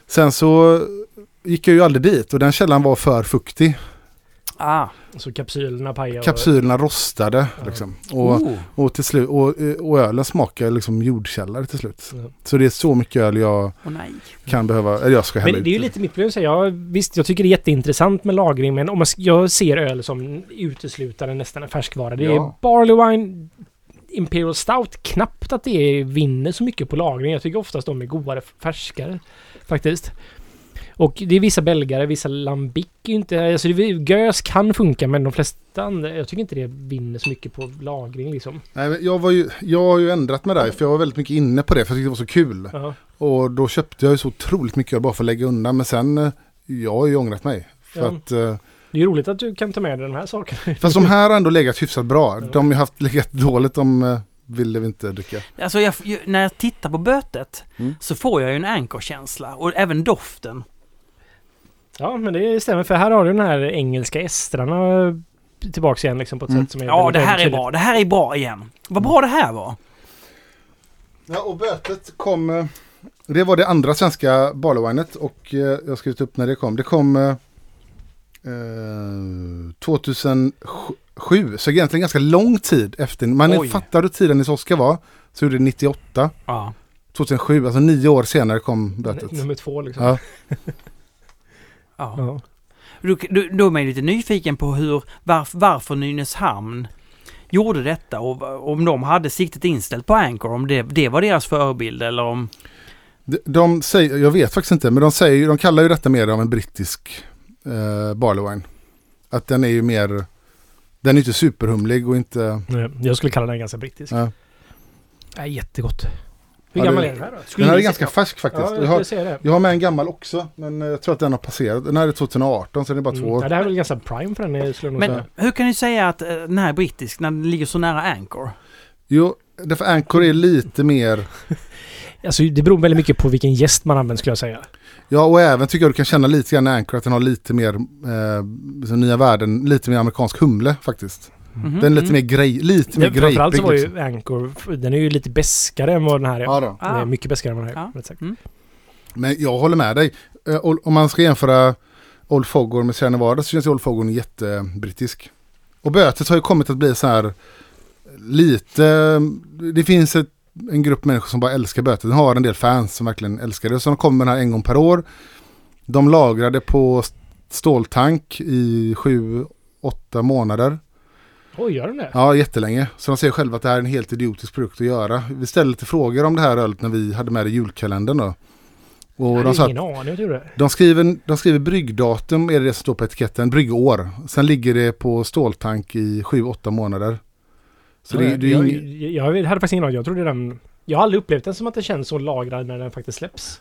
S4: Sen så gick jag ju aldrig dit och den källan var för fuktig.
S1: Ah.
S2: Så kapsylerna pajar. och-
S4: Kapsylerna rostade
S2: Ja.
S4: liksom. Och,
S1: Oh.
S4: och till slut, och, och ölen smakar liksom jordkällare till slut.
S2: Ja.
S4: Så det är så mycket öl jag
S1: nej.
S4: kan behöva, eller jag ska hälla
S2: Men det är ju lite mitt problem. Jag, visst, jag tycker det är jätteintressant med lagring, men om man, jag ser öl som uteslutande nästan en färskvara. Det är
S4: Ja.
S2: Barley Wine, Imperial Stout. Knappt att det vinner så mycket på lagring. Jag tycker oftast de är godare färskare. Faktiskt. Och det är vissa belgare, vissa lambic inte... Alltså det, gös kan funka men de flesta andra... Jag tycker inte det vinner så mycket på lagring liksom.
S4: Nej, men jag, var ju, jag har ju ändrat mig där för jag var väldigt mycket inne på det för jag tyckte det var så kul.
S2: Ja.
S4: Och då köpte jag ju så otroligt mycket bara för att lägga undan. Men sen, eh, jag har ju ångrat mig. För
S2: Ja.
S4: att, eh,
S2: Det är ju roligt att du kan ta med dig den här saken.
S4: fast de här har ändå legat hyfsat bra. De har ju haft legat dåligt, de eh, ville vi inte dricka.
S1: Alltså jag, när jag tittar på bötet
S4: Mm.
S1: så får jag ju en Anchor-känsla och även doften.
S2: Ja, men det stämmer för här har du den här engelska estrarna tillbaks igen liksom på ett
S4: Mm.
S2: sätt som är
S1: Ja, det här är bra. Det här är bra igen. Vad bra det här var.
S4: Ja, och bötet kom... eh, Det var det andra svenska barleywinet och eh, jag har skrivit upp när det kom. Det kom eh, eh, 2007, så egentligen ganska lång tid efter. Man
S1: Oj.
S4: fattar hur tiden i Soska var. Så gjorde det 98.
S1: Ja.
S4: 2007, alltså nio år senare kom bötet.
S2: Nummer två liksom.
S4: Ja.
S1: ja.
S2: Ja.
S1: Då, då, då är man lite nyfiken på hur, varf, varför Nynäshamn gjorde detta och om de hade siktet inställt på Anchor, om det, det var deras förebild eller om...
S4: De, de säger, jag vet faktiskt inte, men de, säger, de kallar ju detta mer av en brittisk eh, barley wine. Att den är ju mer, den är inte superhumlig och inte...
S2: Nej, Jag skulle kalla den ganska brittisk.
S4: Ja.
S2: Ja, jättegott. Hur
S4: Ja,
S2: gammal är den här då?
S4: Den här är ganska färsk faktiskt.
S2: Ja,
S4: jag, har,
S2: skulle
S4: jag har med en gammal också, men jag tror att den har passerat. Den här är 2018, så den är bara två
S2: Mm.
S4: år.
S2: Ja, det här är väl ganska prime för den eh, skulle
S1: Men
S2: säga.
S1: hur kan ni säga att eh, den här är brittisk när den ligger så nära Anchor?
S4: Jo, därför Anchor är lite mer...
S2: Alltså det beror väldigt mycket på vilken gäst man använder skulle jag säga.
S4: Ja, och även tycker jag du kan känna lite grann i Anchor att den har lite mer, eh, liksom nya världen, lite mer amerikansk humle faktiskt.
S1: Mhm.
S4: Den är lite
S1: Mm.
S4: mer grej, lite mer
S2: Det, framförallt så var
S4: grejpig.
S2: ju Anchor, den är ju lite beskare än vad den här är.
S4: Ja, då.
S2: Den är
S1: Ah.
S2: mycket beskare än vad den här är.
S1: Ja.
S2: sagt.
S4: Men jag håller med dig. Eh, Om man ska jämföra Old Foghorn med Sierra Nevada så känns ju Old Foghorn jättebrittisk. Och bötet har ju kommit att bli så här lite, det finns ett, en grupp människor som bara älskar bötet. Den har en del fans som verkligen älskar det. Så de kommer här en gång per år. De lagrade på st- ståltank i sju, åtta månader.
S2: Oj, gör den det?
S4: Ja, jättelänge. Så de säger själva att det här är en helt idiotisk produkt att göra. Vi ställde lite frågor om det här ölet när vi hade med det i julkalendern då. Och de sa de skriver, de skriver bryggdatum, är det det som står på etiketten, bryggår. Sen ligger det på ståltank i 7-8 månader. Så det, det är
S2: jag,
S4: ing-
S2: jag, hade faktiskt ingen aning. Jag trodde den... Jag har aldrig upplevt den som att det känns så lagrad när den faktiskt släpps.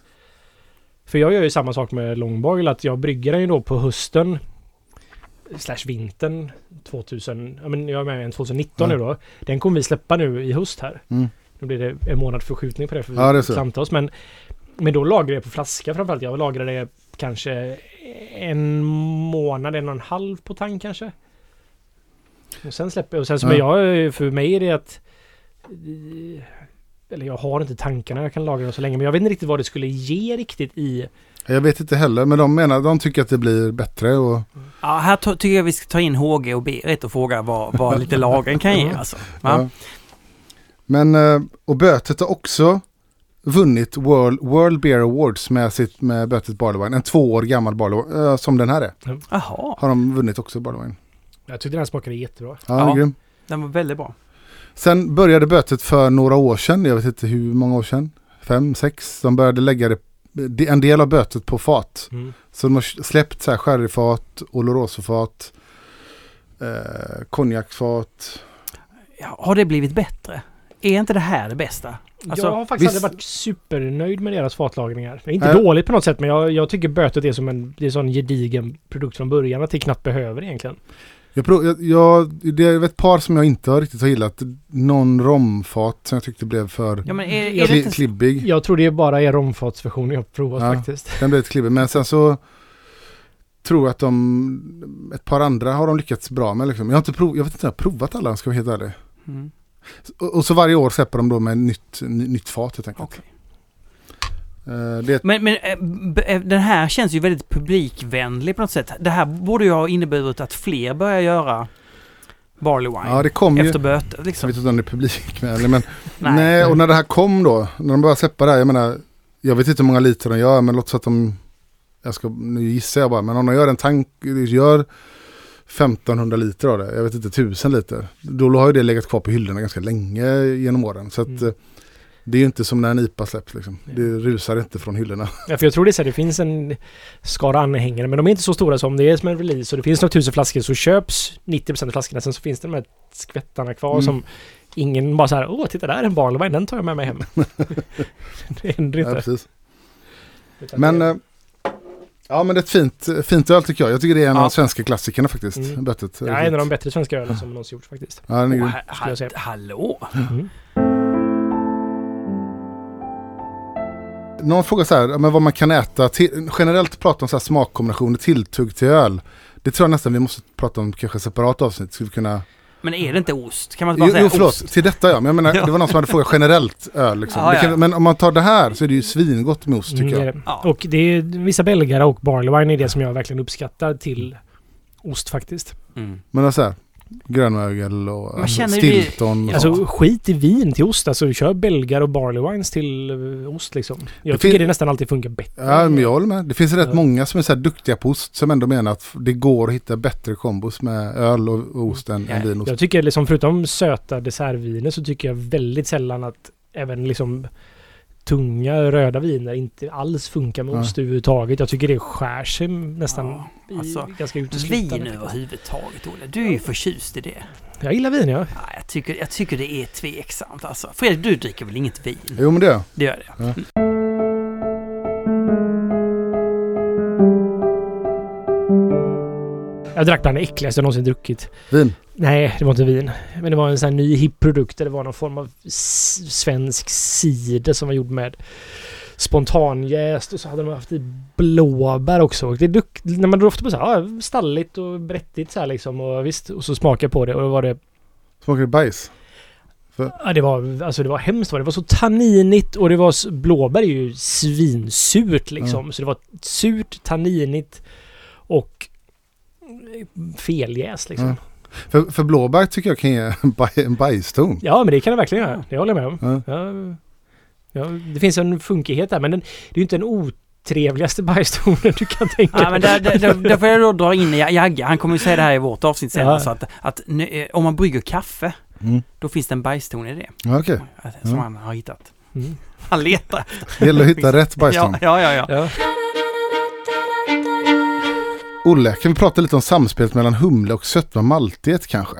S2: För jag gör ju samma sak med Longboil, att jag brygger den ju då på hösten slash vintern 2000, ja men jag är med en 2019
S4: Ja.
S2: nu då. Den kommer vi släppa nu i höst här.
S4: Mm.
S2: Nu blir det en månad förskjutning på det för vi
S4: Ja, det
S2: klantar oss. Men, men då lagrar jag på flaska framförallt. Jag lagrar det kanske en månad, en och en halv på tank kanske. Och sen släpper jag. Och sen som
S4: Ja.
S2: jag, för mig är det att eh, eller jag har inte tankarna jag kan lagra dem så länge. Men jag vet inte riktigt vad det skulle ge riktigt i...
S4: Jag vet inte heller, men de menar, de tycker att det blir bättre och
S1: Ja, här tycker jag vi ska ta in HG och Berit och fråga vad, vad lite lagring kan ge alltså. Va?
S4: Ja. Men, eh, och Bötet har också vunnit World, World Beer Awards med, sitt, med Bötet Barley Wine. En två år gammal Barley Wine, eh, som den här är.
S1: Jaha,
S4: Har de vunnit också Barley Wine.
S2: Jag tyckte den här smakade jättebra.
S4: Ja,
S1: Ja.
S4: grym.
S1: den var väldigt bra.
S4: Sen började Bötet för några år sedan, jag vet inte hur många år sedan, fem, sex. De började lägga det, en del av Bötet på fat.
S2: Mm.
S4: Så de har släppt så här sherryfat, olorosofat, eh, konjakfat.
S1: Ja, har det blivit bättre? Är inte det här det bästa? Alltså,
S2: jag har faktiskt
S4: visst-
S2: aldrig varit supernöjd med deras fatlagringar. Det är inte
S4: Nej.
S2: dåligt på något sätt men jag, jag tycker bötet är som en, det är sån gedigen produkt från början att det knappt behöver egentligen.
S4: Jag, prov, jag, jag, det är ett par som jag inte har riktigt har gillat. Någon romfat som jag tyckte blev för
S1: Ja, men är, är
S4: kli,
S1: inte...
S4: klibbig.
S2: Jag tror det är bara er romfatsversion jag har provat
S4: Ja.
S2: faktiskt.
S4: Den blev lite klibbig. Men sen så tror jag att de, ett par andra har de lyckats bra med. Liksom. Jag, har inte prov, jag vet inte om jag har provat alla, ska jag vara helt ärlig.
S1: Mm,
S4: Och, och så varje år släpper de då med nytt, ny, nytt fat helt enkelt.
S1: okej.
S4: Eh, det,
S1: Men, men eh, eh, den här känns ju väldigt publikvänlig på något sätt. Det här borde ju ha inneburit att fler börjar göra Barley Wine
S4: ja, det kom ju.
S1: efter böter
S4: Jag
S1: liksom.
S4: vet inte om det är publikvänlig men
S1: Nej.
S4: nej. och när det här kom då, när de började släppa det här, jag menar, jag vet inte hur många liter de gör men låt säga att de, jag ska, nu gissar jag bara, men om de gör en tank, gör 1500 liter av det, jag vet inte, 1000 liter, då har ju det legat kvar på hyllorna ganska länge genom åren. Så att,
S2: Mm.
S4: Det är inte som när en IPA släpps liksom. Det rusar inte från hyllorna.
S2: Ja, för jag tror det är så här, det finns en skara anhängare men de är inte så stora som det är som en release och det finns några tusen flaskor så köps 90% av flaskorna sen så finns det de här skvättarna kvar
S4: Mm.
S2: som ingen bara så här åh titta där är en barley den tar jag med mig hem. det händer
S4: Ja,
S2: inte.
S4: precis.
S2: Utan
S4: Men,
S2: det-
S4: eh, ja men det är ett fint, fint öl tycker jag. Jag tycker det är en av
S2: Ja.
S4: de svenska klassikerna faktiskt.
S2: Mm.
S4: Böttet.
S2: ja, en av de bättre svenska ölen som någonsin gjorts faktiskt.
S4: Ja, den är grym.
S1: Hallå?
S2: Mm.
S4: Någon frågar så här, ja, men vad man kan äta. Till, generellt prata om så här smakkombinationer, tilltugg till öl. Det tror jag nästan vi måste prata om kanske separat avsnitt. Ska vi kunna...
S1: Men är det inte ost? Kan man inte bara
S4: Jo,
S1: säga
S4: jo förlåt,
S1: ost?
S4: till detta ja. Men jag menar,
S1: Ja.
S4: det var någon som hade frågat generellt öl liksom.
S1: Ja,
S4: Det kan,
S1: ja.
S4: Men om man tar det här så är det ju svingott med ost tycker
S2: Mm, det är
S4: jag.
S2: det.
S1: Ja.
S2: Och det är vissa belgare och barley wine är det som jag verkligen uppskattar till ost faktiskt.
S1: Mm.
S4: Men så här, grönmögel och
S1: Man
S4: alltså,
S1: känner ju det-
S4: stilton.
S2: Alltså skit i vin till ost. Alltså kör belgar och barley wines till eh, ost liksom. Jag
S4: Det
S2: tycker det nästan alltid funkar bättre.
S4: Ja, men jag håller med. Det finns rätt
S2: Ja.
S4: många som är så här duktiga på ost som ändå menar att det går att hitta bättre kombos med öl och och ost än,
S1: Ja.
S4: än vin och ost.
S2: Jag tycker liksom förutom söta dessertviner så tycker jag väldigt sällan att även liksom tunga röda viner inte alls funkar med
S4: Ja.
S2: ost överhuvudtaget. Jag tycker det skär sig nästan
S1: Ja,
S2: i
S1: alltså,
S2: ganska uteslutande.
S1: Vin överhuvudtaget, Olle. Du är ju förtjust i det.
S2: Jag gillar vin ja.
S1: Ja, jag, tycker, jag tycker det är tveksamt alltså. Fredrik, du dricker väl inget vin?
S4: Jo men det gör jag.
S1: Det gör det?
S4: Ja.
S2: Jag drack bland det äckligaste jag någonsin druckit.
S4: Vin.
S2: Nej, det var inte vin. Men det var en sån här ny hipp produkt det var någon form av svensk cider som var gjord med spontanjäst och så hade de haft i blåbär också. Och Det luk- när man doftar på så här, ja, stalligt och brättigt så här liksom och visst, och så smakar jag på det och då var det
S4: Smakar det bajs?
S2: Ja, det var, alltså det var hemskt. var Det var så tanninigt och det var... Blåbär är ju svinsurt liksom. Så det var surt, tanninigt och feljäst liksom.
S4: Ja. För, för blåbär tycker jag kan ge en, baj, en bajston.
S2: Ja, men det kan det verkligen göra. Det håller jag med om.
S4: Ja.
S2: Ja, ja, det finns en funkighet där, men den, det är ju inte den otrevligaste bajstonen du kan tänka
S1: Ja, men där, där, där, där får jag då dra in Jagge. Han kommer ju säga det här i vårt avsnitt sen.
S2: Ja.
S1: Alltså att, att nu, eh, om man brygger kaffe,
S4: Mm.
S1: då finns det en bajston i det.
S4: Ja, Okej,
S1: Som
S4: Ja.
S1: han har hittat.
S2: Mm.
S1: Han letar.
S4: det gäller att hitta rätt bajston.
S1: Ja, ja, ja. ja.
S4: Olle, kan vi prata lite om samspelet mellan humle och sötma maltighet kanske?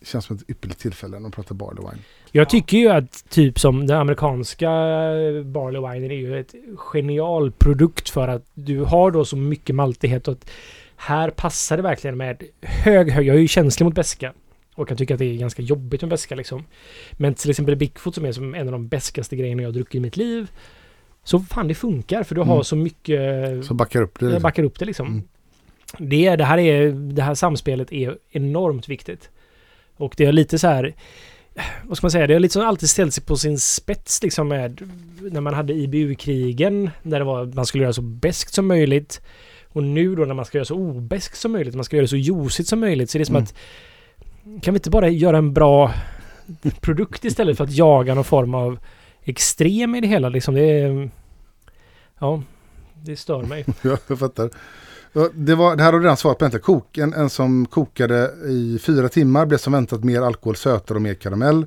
S4: Det känns som ett ypperligt tillfälle när man pratar barley wine.
S2: Jag tycker ju att typ som den amerikanska Barley Wine är ju ett genial produkt för att du har då så mycket maltighet och att här passar det verkligen med hög, hög. Jag är ju känslig mot beska och kan tycka att det är ganska jobbigt med beska liksom. Men till exempel Bigfoot som är som en av de beskaste grejerna jag druckit i mitt liv. Så fan det funkar för du har
S4: Mm.
S2: så mycket
S4: Så backar upp det. Liksom.
S2: backar upp det liksom.
S4: Mm.
S2: Det, det, här är, det här samspelet är enormt viktigt. Och det är lite så här... Vad ska man säga? Det har liksom alltid ställt sig på sin spets liksom med... När man hade IBU-krigen. Där det var man skulle göra så beskt som möjligt. Och nu då när man ska göra så obeskt som möjligt. Man ska göra det så juicigt som möjligt. Så det är som
S4: Mm.
S2: att... Kan vi inte bara göra en bra produkt istället för att jaga någon form av extrem i det hela liksom? Det är... Ja, det stör mig.
S4: Ja, jag fattar. Det, var, det här har du redan svarat på egentligen. Kok, en, en som kokade i fyra timmar blev som väntat mer alkohol, sötare och mer karamell.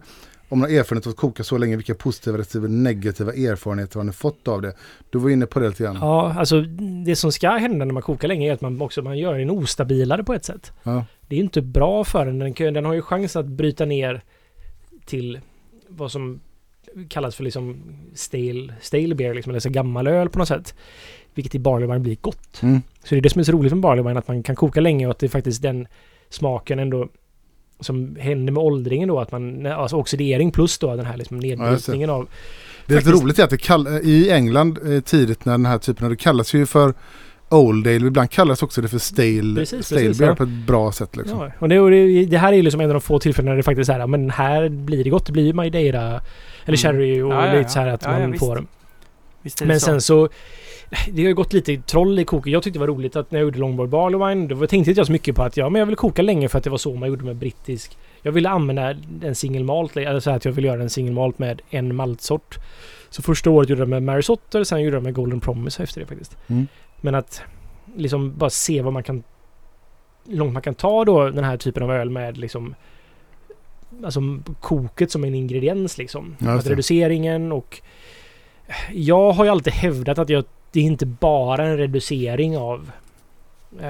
S4: Om man har erfarenhet av att koka så länge, vilka positiva respektive negativa erfarenheter har ni fått av det? Du var inne på det lite grann.
S2: Ja, alltså det som ska hända när man kokar länge är att man också man gör den ostabilare på ett sätt.
S4: Ja.
S2: Det är inte bra för den. Den, den har ju chans att bryta ner till vad som kallas för liksom stale, stale beer, liksom, eller så gammal öl på något sätt. Vilket i barley blir gott.
S4: Mm.
S2: Så det är det som är så roligt med barley wine, att man kan koka länge och att det är faktiskt den smaken ändå som händer med åldringen då, att man, alltså oxidering plus då den här liksom nedbrytningen av
S4: Det är
S2: Faktiskt.
S4: roligt är att det kall, i England eh, tidigt när den här typen, det kallas ju för Old Ale, ibland kallas också det för Stale,
S2: Precis,
S4: stale
S2: precis,
S4: beer
S2: ja.
S4: på ett bra sätt. Liksom.
S2: Ja, och det, och det, det här är ju liksom en av de få tillfällena när det faktiskt är här, men här blir det gott. Det blir ju Madeira eller
S1: Mm.
S2: Sherry och
S1: Ja, ja,
S2: lite
S1: ja.
S2: så här att
S1: Ja, ja,
S2: man
S1: visst.
S2: får...
S1: Visst det
S2: Men
S1: så.
S2: sen så... Det har ju gått lite troll i koken. Jag tyckte det var roligt att när jag gjorde Longboard Barley då tänkte inte jag så mycket på att ja, men jag vill koka länge för att det var så man gjorde med brittisk. Jag ville använda en single malt, eller så här att jag vill göra en single malt med en maltsort. Så första året gjorde jag med Mary Sotter, sen gjorde jag med Golden Promise efter det faktiskt.
S4: Mm.
S2: Men att liksom bara se vad man kan... Långt man kan ta då den här typen av öl med liksom alltså koket som en ingrediens liksom.
S4: Det.
S2: reduceringen och... Jag har ju alltid hävdat att jag, det är inte bara en reducering av eh,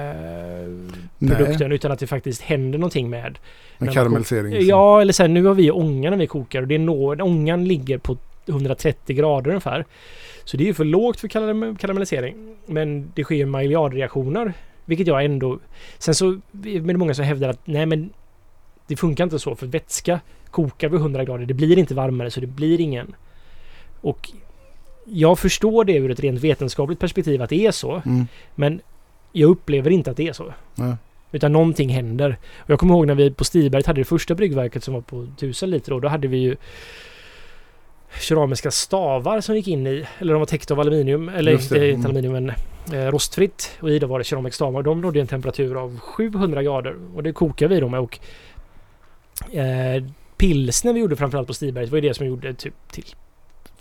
S4: Nej,
S2: produkten utan att det faktiskt händer någonting med man
S4: karamellisering. liksom.
S2: Ja, eller sen nu har vi ånga när vi kokar och det är nå, ångan ligger på 130 grader ungefär. Så det är ju för lågt för karam- karamellisering. Men det sker maillardreaktioner. Vilket jag ändå... Sen så är det många som hävdar att nej men det funkar inte så för vätska kokar vid 100 grader. Det blir inte varmare så det blir ingen. Och jag förstår det ur ett rent vetenskapligt perspektiv att det är så.
S4: Mm.
S2: Men jag upplever inte att det är så.
S4: Nej.
S2: Utan någonting händer. Och jag kommer ihåg när vi på Stiberget hade det första bryggverket som var på 1000 liter. Och då hade vi ju keramiska stavar som gick in i, eller de var täckta av aluminium, eller inte
S4: mm.
S2: aluminium men eh, rostfritt. Och i det var det keramiska stavar. De nådde en temperatur av 700 grader. Och det kokade vi då med. Och eh, pilsner vi gjorde framförallt på Stiberget var ju det som gjorde typ till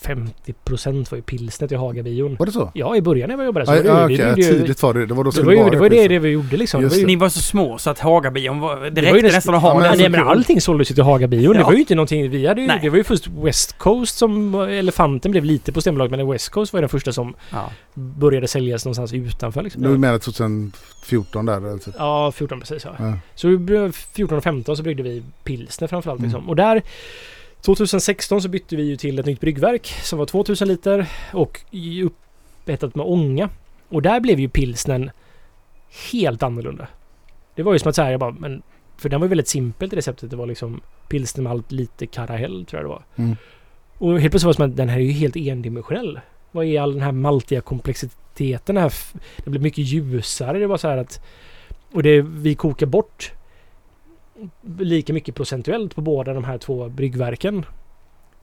S2: 50% var ju pilsnet i Hagabion.
S4: Var det så?
S2: Ja, i början när jag jobbade så
S4: Ja,
S2: var det,
S4: ja,
S2: det,
S4: tidigt var det. Det var då
S2: det var ju det, var det, det vi gjorde liksom. Det var ju,
S1: Ni var så små så att Hagabion var... Det
S2: Det var ju
S1: räckte
S2: nästan-
S1: nästan att
S4: ja,
S1: ha
S4: men
S1: den.
S2: Nej
S4: alltså,
S2: men allting såldes ju till Hagabion. Det
S1: Ja.
S2: var ju inte någonting vi hade ju,
S1: Nej.
S2: Det var ju först West Coast som... Elefanten blev lite på Systembolaget men West Coast var ju den första som
S1: Ja.
S2: började säljas någonstans utanför liksom.
S4: Nu är vi med 2014 där. eller typ.
S2: Ja, 14 precis ja.
S4: Ja.
S2: Så vi blev 14 och 15 så bryggde vi pilsner framförallt
S4: Mm.
S2: liksom. Och där 2016 så bytte vi ju till ett nytt bryggverk som var 2000 liter och upphettat med ånga. Och där blev ju pilsnen helt annorlunda. Det var ju som att säga, jag bara, men... För den var ju väldigt simpelt receptet. Det var liksom pilsner med allt lite karahell tror jag det var.
S4: Mm.
S2: Och helt plötsligt var det som att den här är ju helt endimensionell. Vad är all den här maltiga komplexiteten? Här? Det blir mycket ljusare. Det var så här att... Och det, vi kokar bort lika mycket procentuellt på båda de här två bryggverken.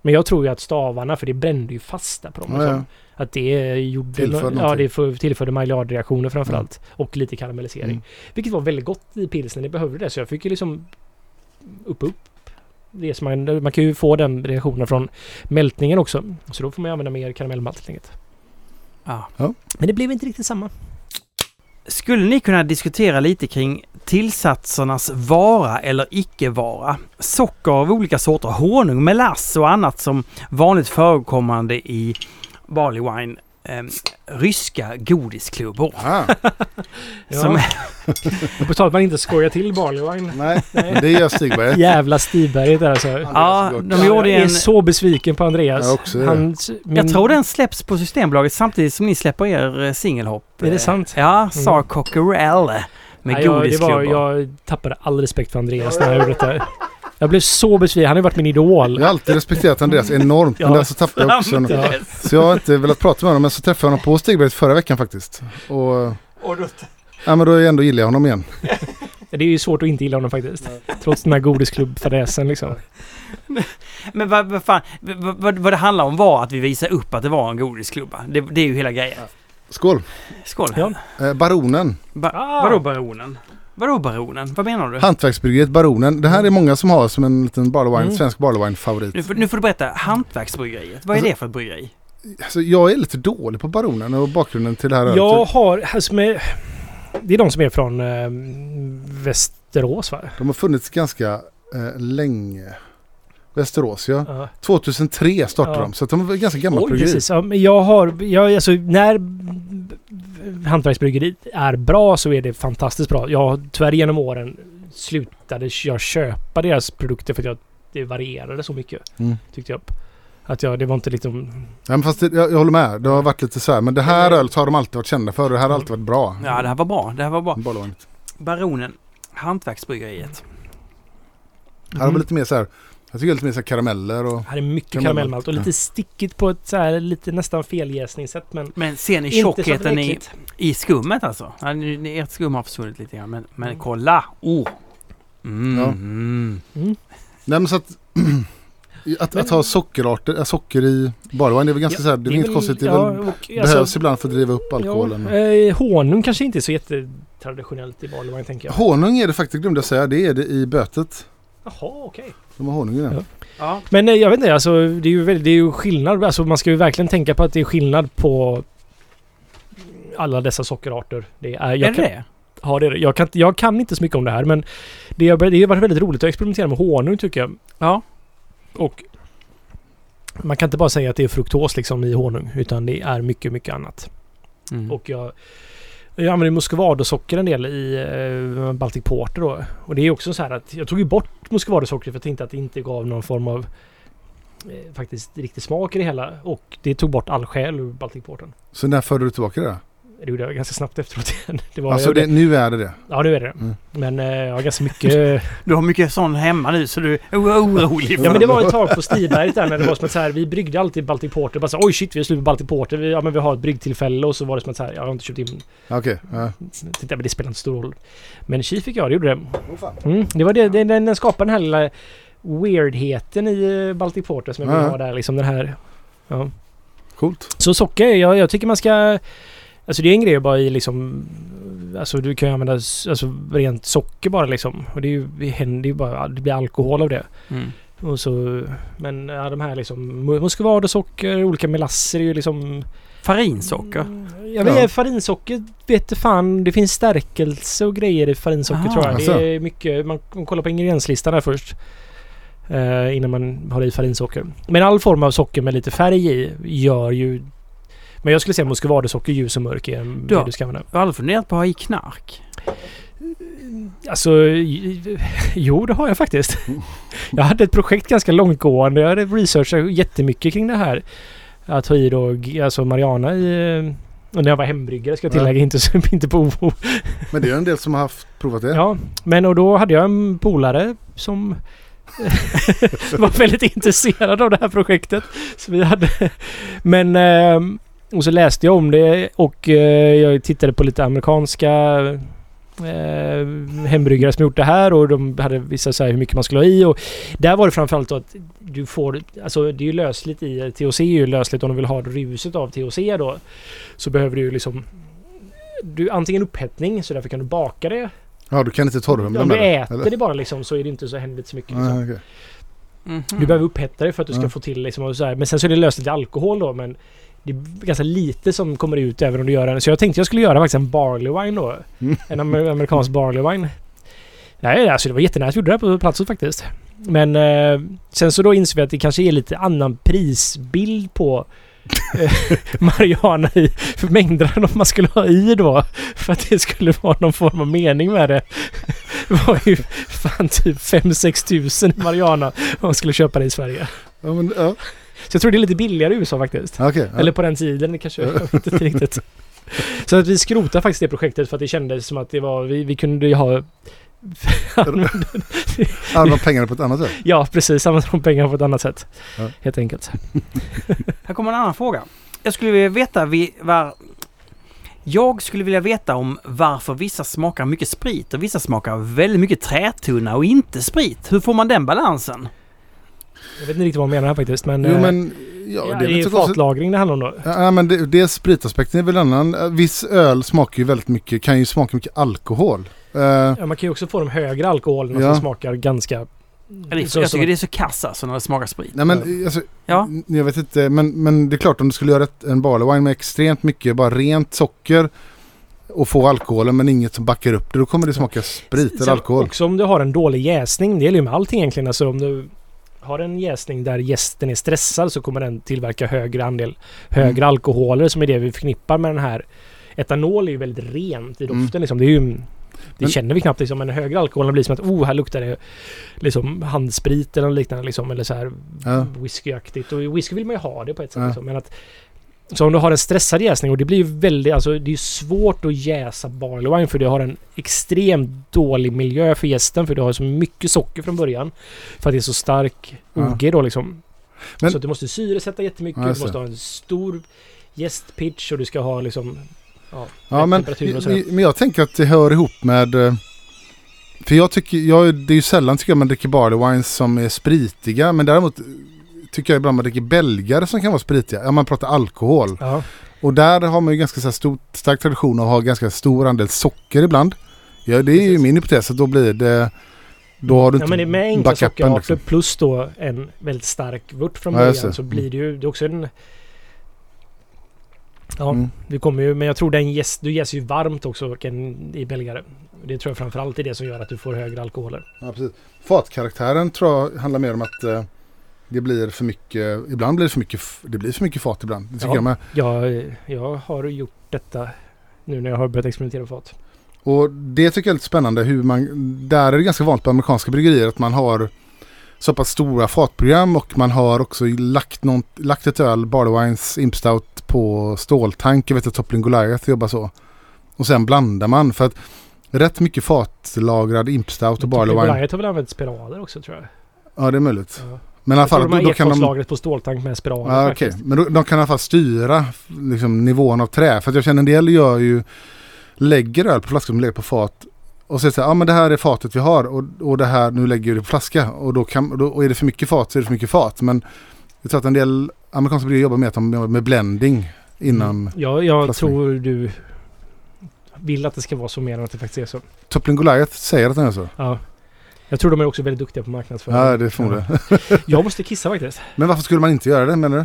S2: Men jag tror ju att stavarna, för det brände ju fast där på dem.
S4: Ja, ja.
S2: Att det gjorde...
S4: Tillförde
S2: ja,
S4: någonting.
S2: det för- tillförde Maillard-reaktioner framförallt. Och lite karamellisering.
S4: Mm.
S2: Vilket var väldigt gott i pilsnen. Det behövde det. Så jag fick ju liksom upp upp. Det som man, man kan ju få den reaktionen från mältningen också. Så då får man ju använda mer karamellmalt helt enkelt.
S1: Ja.
S2: Men det blev inte riktigt samma.
S1: Skulle ni kunna diskutera lite kring tillsatsernas vara eller icke-vara? Socker av olika sorter, honung, melass och annat som vanligt förekommande i barley wine. Eh, ryska godisklubbor.
S4: Ah,
S2: Ja.
S1: Som,
S2: Och på tal att man inte skojar till barley wine.
S4: nej,
S2: Nej.
S4: det gör Stigberget.
S2: Jävla Stiberget där alltså.
S1: ja, de
S2: Jag
S1: gjorde
S2: är
S1: en...
S2: så besviken på Andreas.
S4: Jag också är det.
S2: Hans, min,
S1: Jag tror den släpps på Systembolaget samtidigt som ni släpper er eh, singelhopp.
S2: Är det sant?
S1: Ja, sa
S2: Mm.
S1: Cockerell med
S2: Nej, jag, det var,
S1: godisklubbor.
S2: jag tappade all respekt för Andreas när jag gjorde detta. Jag blev så besviken. Han har ju varit min idol.
S4: Jag har alltid respekterat Andreas enormt, men
S2: Ja.
S4: där så tappade jag också honom.
S2: Ja.
S4: Så jag har inte velat prata med honom, men så träffade jag honom på Stigberget förra veckan faktiskt. Och,
S1: Och då,
S4: ja men då är jag ändå gillar jag honom igen.
S2: Det är ju svårt att inte gilla honom faktiskt. Trots den här godisklubbfadäsen liksom.
S1: men vad, vad fan, vad, vad, vad det handlar om var att vi visade upp att det var en godisklubba. Det, det är ju hela grejen.
S4: Skål!
S1: Skål.
S2: Ja.
S4: Eh, baronen,
S1: Ba,
S2: Ah.
S1: Vadå baronen? Vadå baronen? Vad menar du?
S4: hantverksbryggeriet Baronen. Det här är många som har som en liten barley wine,
S2: Mm.
S4: svensk barley wine favorit.
S1: Nu, får- nu får du berätta. Hantverksbryggeriet. Vad är
S4: Alltså-
S1: det för ett bryggeri?
S4: Alltså, jag är lite dålig på Baronen och bakgrunden till det här ölet.
S2: Jag har... Alltså med, det är de som är från eh, Västerås va?
S4: De har funnits ganska eh, länge. Västerås ja.
S2: Ja.
S4: 2003 startade
S2: Ja.
S4: de, så de är ganska gammalt
S2: Oj,
S4: bryggeri.
S2: precis. Ja, men jag har... Jag, alltså, när hantverksbryggeriet är bra så är det fantastiskt bra. Jag har tyvärr genom åren slutade jag köpa deras produkter för att jag, det varierade så mycket.
S4: Mm.
S2: Tyckte jag. Att jag, det var inte liksom...
S4: Ja, men fast det, jag, jag håller med, det har varit lite så här. Men det här ölet har de alltid varit kända för och det här har alltid varit bra.
S1: Ja, det här var bra. Det här var bra. Baronen. Hantverksbryggeriet.
S4: Här har vi lite mer så här. Jag tycker lite mer så här karameller och...
S2: Här är mycket
S4: Karamellmalt,
S2: karamellmalt och lite stickigt på ett så här lite nästan feljäsningssätt men
S1: Men ser ni tjockheten i, i skummet alltså? Ja, nu- ert skum har försvunnit lite grann. Men, men
S2: Mm.
S1: kolla! Oh! Mm.
S4: Ja.
S1: Mm.
S2: Mm.
S4: Nej men så att... Att, att ha sockerarter, äh, socker i barley wine, det är väl ganska så här, det är, inget konstigt. Det är
S2: ja,
S4: väl,
S2: och,
S4: behövs
S2: alltså,
S4: ibland för att driva upp alkoholen.
S2: Ja, eh, honung kanske inte är så jättetraditionellt i barley wine tänker jag.
S4: Honung är det faktiskt, glömde jag säga, det är det i bötet.
S2: Jaha, okej.
S4: De har honung i den.
S2: Ja.
S1: Ja.
S2: Men eh, jag vet inte, alltså det är ju, väldigt, det är ju skillnad. Alltså man ska ju verkligen tänka på att det är skillnad på alla dessa sockerarter. Det är, jag
S1: är det
S2: kan,
S1: det?
S2: Ja, det är det. Jag kan, inte- jag kan inte så mycket om det här men det har, det har varit väldigt roligt att experimentera med honung tycker jag.
S1: Ja.
S2: Och man kan inte bara säga att det är fruktos liksom i honung utan det är mycket, mycket annat.
S1: Mm.
S2: Och jag, jag använder muscovadosocker en del i eh, Baltic Porter då. Och det är också så här att jag tog ju bort muscovadosockret för jag tänkte att det inte gav någon form av eh, faktiskt riktig smak i det hela. Och det tog bort all själ ur Baltic Porter.
S4: Så när förde du tillbaka det?
S2: Det gjorde jag ganska snabbt efteråt igen. Det var,
S4: Alltså det, nu är det det.
S2: Ja, det är det.
S4: Mm.
S2: Men eh, jag har ganska mycket...
S1: Du har mycket sån hemma nu så du är orolig.
S2: ja men det var ett tag på Stiberget där när det var som att så här, vi bryggde alltid Baltic Porter. Bara så oj shit vi har slut på Baltic Porter. Vi, ja men vi har ett bryggtillfälle och så var det som att så här, jag har inte köpt in.
S4: Okej. ja.
S2: Tänkte, men det spelar inte stor roll. Men tji fick jag, det gjorde det. Mm, det var det, det den, den skapar den här lilla weirdheten i eh, Baltic Porter som jag vill
S4: Ja.
S2: ha där liksom den här. Ja.
S4: Coolt.
S2: Så socker, jag, jag tycker man ska... Alltså det är en grej bara i liksom... Alltså du kan ju använda alltså, rent socker bara liksom. Och det, är ju, det händer ju bara... Det blir alkohol av det.
S1: Mm.
S2: Och så... Men ja, de här liksom... mu- Muscovadosocker, olika melasser är ju liksom...
S1: Farinsocker.
S2: Jag vet,
S4: Ja.
S2: farinsocker vet du fan. Det finns stärkelse och grejer i farinsocker
S1: Aha,
S2: tror jag.
S4: alltså.
S2: Det är mycket... Man, man kollar på ingredienslistan där först. Eh, innan man har i farinsocker. Men all form av socker med lite färg i gör ju... Men jag skulle säga muscovadosocker, ljus och mörk är det
S1: Ja.
S2: du ska använda.
S1: Jag har aldrig funderat på att ha i knark.
S2: Alltså, j- jo det har jag faktiskt. Jag hade ett projekt ganska långtgående. Jag hade researchat jättemycket kring det här. Att ha i då, alltså Mariana i... eh, Och när jag var hembryggare ska jag
S4: Ja.
S2: tillägga, inte, inte på OO.
S4: Men det är en del som har haft provat det.
S2: Ja, men och då hade jag en polare som var väldigt intresserad av det här projektet. Så vi hade... Men... och så läste jag om det och eh, jag tittade på lite amerikanska eh, hembryggare som gjort det här och de hade vissa så här hur mycket man skulle ha i och där var det framförallt att du får, alltså det är ju lösligt i, THC är ju lösligt om du vill ha ruset av THC då. Så behöver du ju liksom du antingen upphettning så därför kan du baka det
S4: Ja, du kan inte torrhumla
S2: om du äter
S4: eller?
S2: det bara liksom så är det inte så inte så mycket. Liksom.
S4: okej.
S1: Mhm.
S2: Du behöver upphetta det för att du ska
S4: Ja.
S2: få till liksom och så här. Men sen så är det lösligt i alkohol då men det är ganska lite som kommer ut även om du gör en. Så jag tänkte jag skulle göra faktiskt en barley wine då.
S4: Mm.
S2: En amer- amerikansk barley wine. Nej, alltså det var jättenära. Jag gjorde det här på platsen faktiskt. Men eh, sen så då insåg vi att det kanske är lite annan prisbild på eh, Mariana i för mängderna man skulle ha i då. För att det skulle vara någon form av mening med det. Det var ju fan typ 5-6 tusen Mariana om man skulle köpa det i Sverige.
S4: Ja, men, ja.
S2: Så jag tror det är lite billigare i USA faktiskt.
S4: Okej. ja.
S2: Eller på den tiden kanske. Jag vet inte riktigt. Så att vi skrotade faktiskt det projektet för att det kändes som att det var... Vi, vi kunde ju ha...
S4: Använda pengarna på ett annat sätt.
S2: ja, precis. Använda de pengarna på ett annat sätt.
S4: Ja.
S2: Helt enkelt.
S1: Här kommer en annan fråga. Jag skulle vilja veta vi, var, Jag skulle vilja veta om varför vissa smakar mycket sprit och vissa smakar väldigt mycket trätunna och inte sprit. Hur får man den balansen?
S2: Jag vet inte riktigt vad de menar här faktiskt men...
S4: Jo
S2: eh,
S4: men... Ja,
S2: ja,
S4: det är
S2: det är fatlagring det handlar om då.
S4: Ja, men det, dels spritaspekten är väl annan. Eh, Viss öl smakar ju väldigt mycket, kan ju smaka mycket alkohol. Eh,
S2: Ja, man kan ju också få de högre alkoholerna
S4: Ja.
S2: som smakar ganska...
S1: Jag tycker det är så kass alltså när det smakar sprit.
S4: nej men alltså,
S1: Ja.
S4: jag vet inte, men, men det är klart om du skulle göra ett, en barley wine med extremt mycket bara rent socker och få alkoholen men inget som backar upp det, då kommer det smaka sprit eller alkohol.
S2: Också om du har en dålig jäsning. Det gäller ju med allting egentligen. Alltså om du har en jäsning där gästen är stressad så kommer den tillverka högre andel högre
S4: Mm.
S2: alkoholer som är det vi förknippar med den här. Etanol är ju väldigt rent i
S4: Mm.
S2: doften liksom. Det ju... Det
S4: Men-
S2: känner vi knappt liksom. Men högre alkoholen blir som att oh, här luktar det liksom handsprit eller liknande liksom. Eller så här
S4: Ja.
S2: whiskyaktigt. Och whisky vill man ju ha det på ett sätt
S4: Ja.
S2: liksom. Men att så om du har en stressad jäsning och det blir ju väldigt, alltså det är svårt att jäsa barley wine för det har en extremt dålig miljö för gästen för du har så mycket socker från början. För att det är så stark
S4: Ja.
S2: OG då liksom.
S4: Men-
S2: så du måste syresätta jättemycket,
S4: Ja,
S2: du måste ha en stor jästpitch och du ska ha liksom... Ja,
S4: Ja men, men jag tänker att det hör ihop med... eh, För jag tycker, jag, det är ju sällan tycker jag man dricker barley wines som är spritiga men däremot tycker jag ibland man dricker belgare som kan vara spritiga. Ja man pratar alkohol.
S2: Ja,
S4: Och där har man ju ganska så stor, stark tradition att ha ganska stor andel socker ibland. Ja det är ju
S2: Precis.
S4: min hypotes att då blir det... Då har du
S2: ja
S4: inte
S2: men med enkla sockerarter
S4: liksom.
S2: plus då en väldigt stark vurt från början så blir det ju... Det är också en... Ja,
S4: Mm.
S2: det kommer ju, men jag tror den jäs, du jäser ju varmt också än i belgare. Det tror jag framförallt är det som gör att du får högre alkoholer.
S4: Ja, precis. Fatkaraktären tror jag handlar mer om att eh, det blir för mycket, ibland blir det för mycket, det blir för mycket fat ibland. Det tycker
S2: Ja.
S4: jag med.
S2: Jag, jag har gjort detta nu när jag har börjat experimentera med fat.
S4: Och det tycker jag är lite spännande hur man, där är det ganska vanligt på amerikanska bryggerier att man har så pass stora fatprogram och man har också lagt, någon, lagt ett öl, Barley Wines Imp Stout på ståltank. Jag vet att Toppling Goliath jobbar så. Och sen blandar man för att rätt mycket fatlagrad Imp Stout och Barley Wine.
S2: Goliath har väl använt spiraler också tror jag.
S4: Ja det är möjligt.
S2: Ja.
S4: Men i alla fall
S2: de har
S4: då, kan de...
S2: ekfatslagret på ståltank med spiraler
S4: Ja,
S2: faktiskt.
S4: Men då, de kan i alla fall styra liksom, nivån av trä. För jag känner en del gör ju, lägger öl på flaskor som lägger på fat. Och säger så här, ja men det här är fatet vi har och, och det här, nu lägger vi det på flaska. Och, då kan, då, och är det för mycket fat så är det för mycket fat. Men jag tror att en del amerikanska bryggerier jobbar med, att de jobbar med blending innan.
S2: Mm. Ja, jag
S4: flaskor.
S2: tror du vill att det ska vara så mer än att det faktiskt är så.
S4: Toppling Goliath säger att den är så.
S2: Ja. Jag tror de är också väldigt duktiga på marknadsföring.
S4: Ja, det förmodar jag.
S2: Jag måste kissa faktiskt.
S4: Men varför skulle man inte göra det menar du?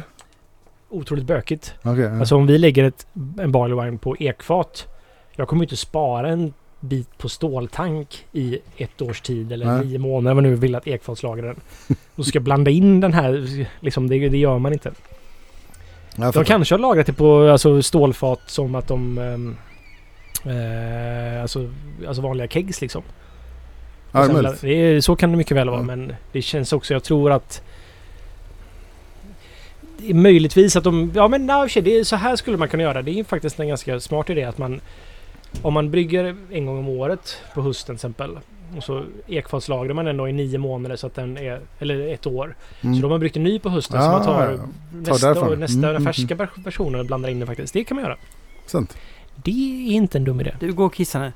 S2: Otroligt bökigt.
S4: Okej. ja.
S2: Alltså om vi lägger ett, en barley wine på ekfat. Jag kommer inte spara en bit på ståltank i ett års tid eller
S4: Nej.
S2: nio månader vad nu vill att ekfatslagrar den. Och ska blanda in den här, liksom det, det gör man inte. De kanske har lagrat det på alltså, stålfat som att de... ehm, eh, alltså, alltså vanliga kegs liksom.
S4: Ja, det är
S2: Och sen- det är, så kan det mycket väl vara
S4: Ja.
S2: men det känns också, jag tror att... Det är möjligtvis att de... Ja men nej, det är, så här skulle man kunna göra. Det är faktiskt en ganska smart idé att man... Om man brygger en gång om året på hösten till exempel. Och så ekfatslagrar man den då i nio månader så att den är... Eller ett år.
S4: Mm.
S2: Så då har man bryggt en ny på hösten så
S4: Ah,
S2: man tar
S4: ja.
S2: nästa, år, nästa
S4: Mm,
S2: den
S4: mm,
S2: färska versionen och blandar in den faktiskt. Det kan man göra.
S4: Sant.
S2: Det är inte en dum idé.
S1: Du går och kissar nu.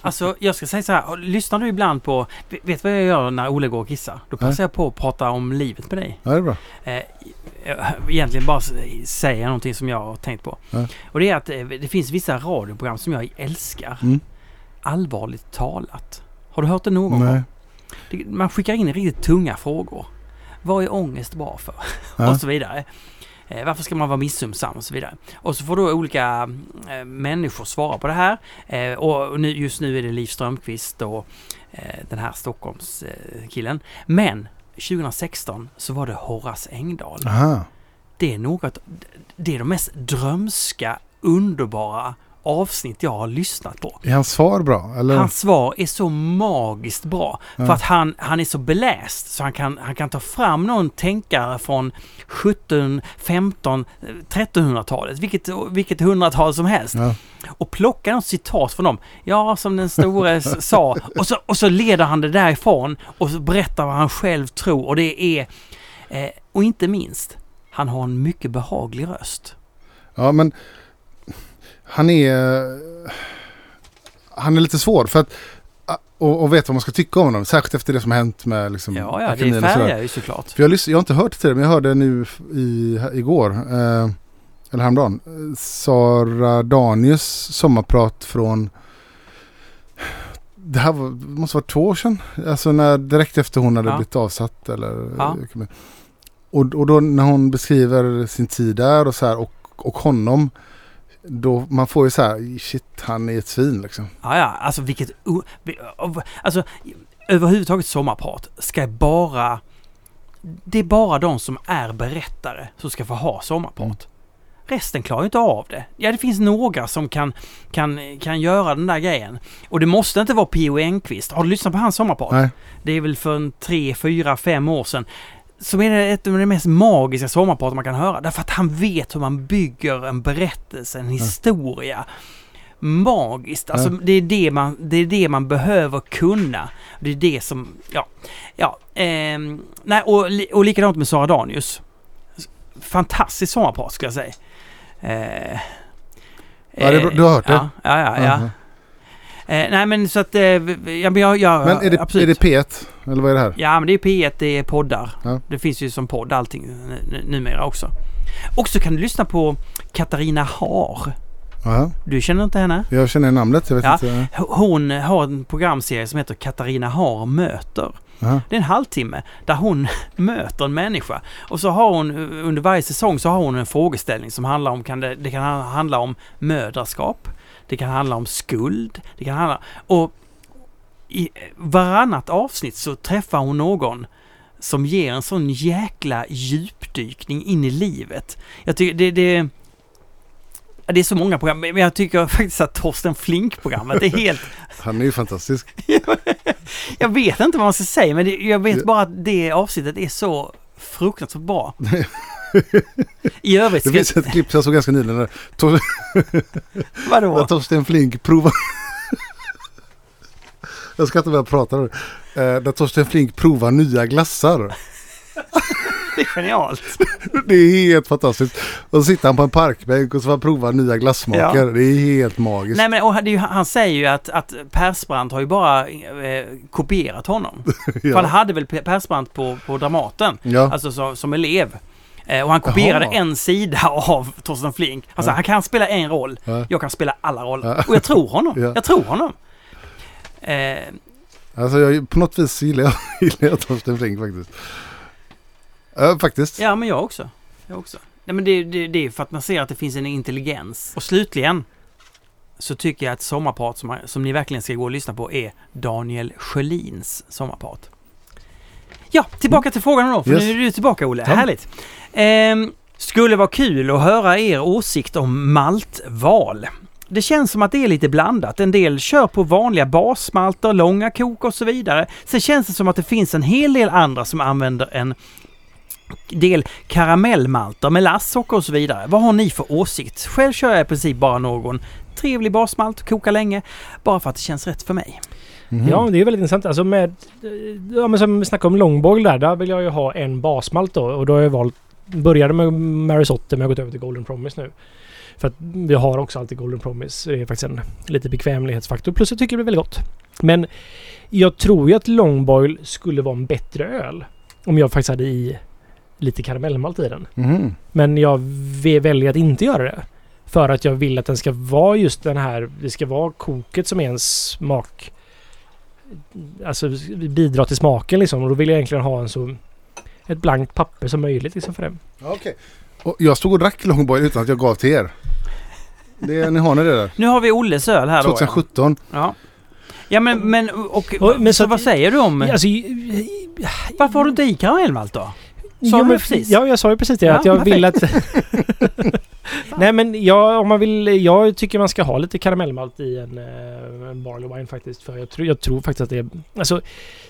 S1: Alltså jag ska säga så här. Lyssnar du ibland på... Vet du vad jag gör när Olle går och kissar? Då passar jag på att prata om livet med dig.
S4: Ja, det är bra.
S1: Eh, egentligen bara säga någonting som jag har tänkt på.
S4: Ja.
S1: Och det är att eh, det finns vissa radioprogram som jag älskar.
S4: Mm.
S1: Allvarligt talat. Har du hört det någon
S4: Nej.
S1: gång? Man skickar in riktigt tunga frågor. Vad är ångest bra för?
S4: Ja.
S1: och så vidare. Eh, varför ska man vara missunnsam och så vidare. Och så får då olika eh, människor svara på det här. Eh, och nu, just nu är det Liv Strömquist och den här Stockholmskillen. Killen. Men 2016 så var det Horace Engdahl.
S4: Aha.
S1: Det är något, det är de mest drömska, underbara avsnitt jag har lyssnat på.
S4: Är hans svar bra? Eller?
S1: Hans svar är så magiskt bra.
S4: Ja.
S1: För att han, han är så beläst så han kan, han kan ta fram någon tänkare från 17, 15, eh, 1300-talet, vilket, vilket hundratal som helst.
S4: Ja.
S1: Och plocka något citat från dem. Ja, som den store sa. Och så, och så leder han det därifrån och så berättar vad han själv tror. Och det är... Eh, och inte minst, han har en mycket behaglig röst.
S4: Ja, men han är... Han är lite svår för att... Och, och vet vad man ska tycka om honom. Särskilt efter det som har hänt med liksom,
S1: Ja, ja, det
S4: sådär.
S1: färgar ju såklart.
S4: För jag, jag har inte hört det tidigare, men jag hörde nu i, igår. Eh, eller häromdagen. eh, Sara Danius sommarprat från... Det här var, måste vara två år sedan. Alltså när, direkt efter hon hade
S1: Ja.
S4: blivit avsatt. Eller,
S1: Ja.
S4: och, och då när hon beskriver sin tid där och så här och, och honom. Då man får ju så här, shit han är ett svin liksom.
S1: Ja, ja, alltså vilket... Alltså, överhuvudtaget sommarprat ska bara... Det är bara de som är berättare som ska få ha sommarprat.
S4: Mm.
S1: Resten klarar ju inte av det. Ja, det finns några som kan, kan, kan göra den där grejen. Och det måste inte vara P.O. Enquist. Har du lyssnat på hans sommarprat?
S4: Nej.
S1: Det är väl för en tre, fyra, fem år sedan. Som är ett av de mest magiska sommarprat man kan höra. Därför att han vet hur man bygger en berättelse, en historia. Magiskt. Alltså det, är det, man, det är det man behöver kunna. Det är det som, ja. ja ehm, nej, och, och likadant med Sara Danius. Fantastiskt sommarprat skulle jag säga. Eh,
S4: Ja, det. Du har hört det?
S1: Ja, ja, ja. ja.
S4: Mhm.
S1: Eh, nej men så att, eh, ja, men jag, jag,
S4: Men är det,
S1: absolut.
S4: är det P1? Eller vad är det här?
S1: Ja, men det är P1, det är poddar.
S4: Ja.
S1: Det finns ju som podd allting nu- nu- numera också. Och så kan du lyssna på Katarina Har.
S4: Ja,
S1: Du känner inte henne?
S4: jag känner namnet. Jag vet
S1: Ja.
S4: inte.
S1: Hon har en programserie som heter Katarina har möter.
S4: Ja.
S1: Det är en halvtimme där hon möter en människa. Och så har hon under varje säsong så har hon en frågeställning som handlar om, kan det, det kan handla om mödraskap. Det kan handla om skuld. Det kan handla... Och i varannat avsnitt så träffar hon någon som ger en sån jäkla djupdykning in i livet. Jag tycker det, det det är så många program, men jag tycker faktiskt att Torsten Flink-programmet är helt...
S4: Han är ju fantastisk.
S1: Jag vet inte vad man ska säga, men det, jag vet bara att det avsnittet är så fruktansvärt bra. I övrigt
S4: Det
S1: ska...
S4: finns ett klipp jag såg ganska nyligen Tor-
S1: Vadå?
S4: Torsten Flink provar... jag ska inte börja prata nu. Eh, Där Torsten Flink provar nya glassar.
S1: Det är genialt.
S4: Det är helt fantastiskt. Och så sitter han på en parkbänk och så får han prova nya glassmaker.
S1: Ja.
S4: Det är helt magiskt.
S1: Nej men och ju, han säger ju att, att Persbrandt har ju bara eh, kopierat honom. För han
S4: ja.
S1: hade väl Persbrandt på, på Dramaten,
S4: Ja.
S1: alltså som, som elev. Eh, och han kopierade
S4: Jaha.
S1: en sida av Torsten Flink. Han sa
S4: Ja.
S1: han kan spela en roll,
S4: Ja.
S1: jag kan spela alla roller.
S4: Ja.
S1: Och jag tror honom.
S4: Ja.
S1: Jag tror honom. Eh,
S4: Alltså jag, på något vis gillar jag, gillar jag Torsten Flink faktiskt. Ja, faktiskt.
S1: ja men jag också. Jag också. Nej men det, det, det är för att man ser att det finns en intelligens. Och slutligen så tycker jag att sommarprat som, som ni verkligen ska gå och lyssna på är Daniel Sjölins sommarprat. Ja, tillbaka till frågan då, för
S4: Yes.
S1: nu är du tillbaka Olle.
S2: Ja.
S1: Härligt. Ehm, skulle vara kul att höra er åsikt om maltval. Det känns som att det är lite blandat. En del kör på vanliga basmalter, långa kok och så vidare. Sen känns det som att det finns en hel del andra som använder en del karamellmalter, melasssocker och så vidare. Vad har ni för åsikt? Själv kör jag i princip bara någon trevlig basmalt, koka länge, bara för att det känns rätt för mig.
S4: Mhm.
S2: Ja, det är väldigt intressant. Alltså med... Ja, men som vi snackade om longboil där. Där vill jag ju ha en basmalt då. Och då har jag valt... Började med Marisotte men jag har gått över till Golden Promise nu. För att vi har också alltid Golden Promise. Det är faktiskt en lite bekvämlighetsfaktor. Plus jag tycker det blir väldigt gott. Men jag tror ju att longboil skulle vara en bättre öl. Om jag faktiskt hade i lite karamellmalt i den.
S4: Mhm.
S2: Men jag väljer att inte göra det. För att jag vill att den ska vara just den här, det ska vara koket som är en smak... Alltså bidra till smaken liksom. Och då vill jag egentligen ha en så... Ett blankt papper som möjligt liksom för det.
S4: Ja, Okej. Och jag stod och drack longboy utan att jag gav till er. Det, ni har ni det där?
S1: Nu har vi Olles öl här då.
S4: 2017.
S1: Ja. Ja men, men, och,
S2: Och- men
S1: så,
S2: så
S1: vad säger du om...
S2: Alltså,
S1: Varför har du inte i karamellmalt då? Sa
S2: jo,
S1: du precis?
S2: Ja, jag sa ju precis det.
S1: Ja,
S2: att jag
S1: perfekt.
S2: vill att... Nej men jag, om man vill... Jag tycker man ska ha lite karamellmalt i en, eh, en barley wine faktiskt. För jag, tror jag tror faktiskt att det är... Alltså,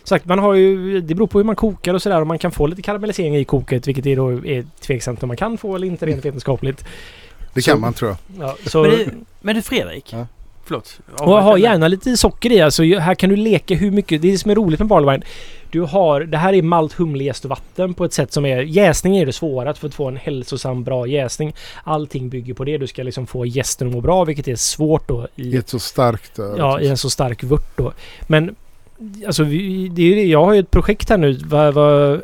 S2: sagt, man har ju... Det beror på hur man kokar och sådär. Och man kan få lite karamellisering i koket. Vilket är då är tveksamt om man kan få eller inte rent vetenskapligt.
S4: Det
S2: Så-
S4: kan man tror jag.
S2: Ja, så,
S1: Men, du, men du Fredrik?
S4: Ja.
S1: Förlåt.
S2: och ha gärna lite socker i. Alltså, här kan du leka hur mycket... Det är det som är roligt med barley wine. Du har... Det här är malt, humle, jäst och vatten på ett sätt som är... Jäsning är det svåra för att få en hälsosam, bra jäsning. Allting bygger på det. Du ska liksom få jästen att må bra, vilket är svårt då
S4: I
S2: i,
S4: ett så starkt öl.
S2: ja, i en så stark vört då. Men alltså, vi, det är, det- jag har ju ett projekt här nu. Vad var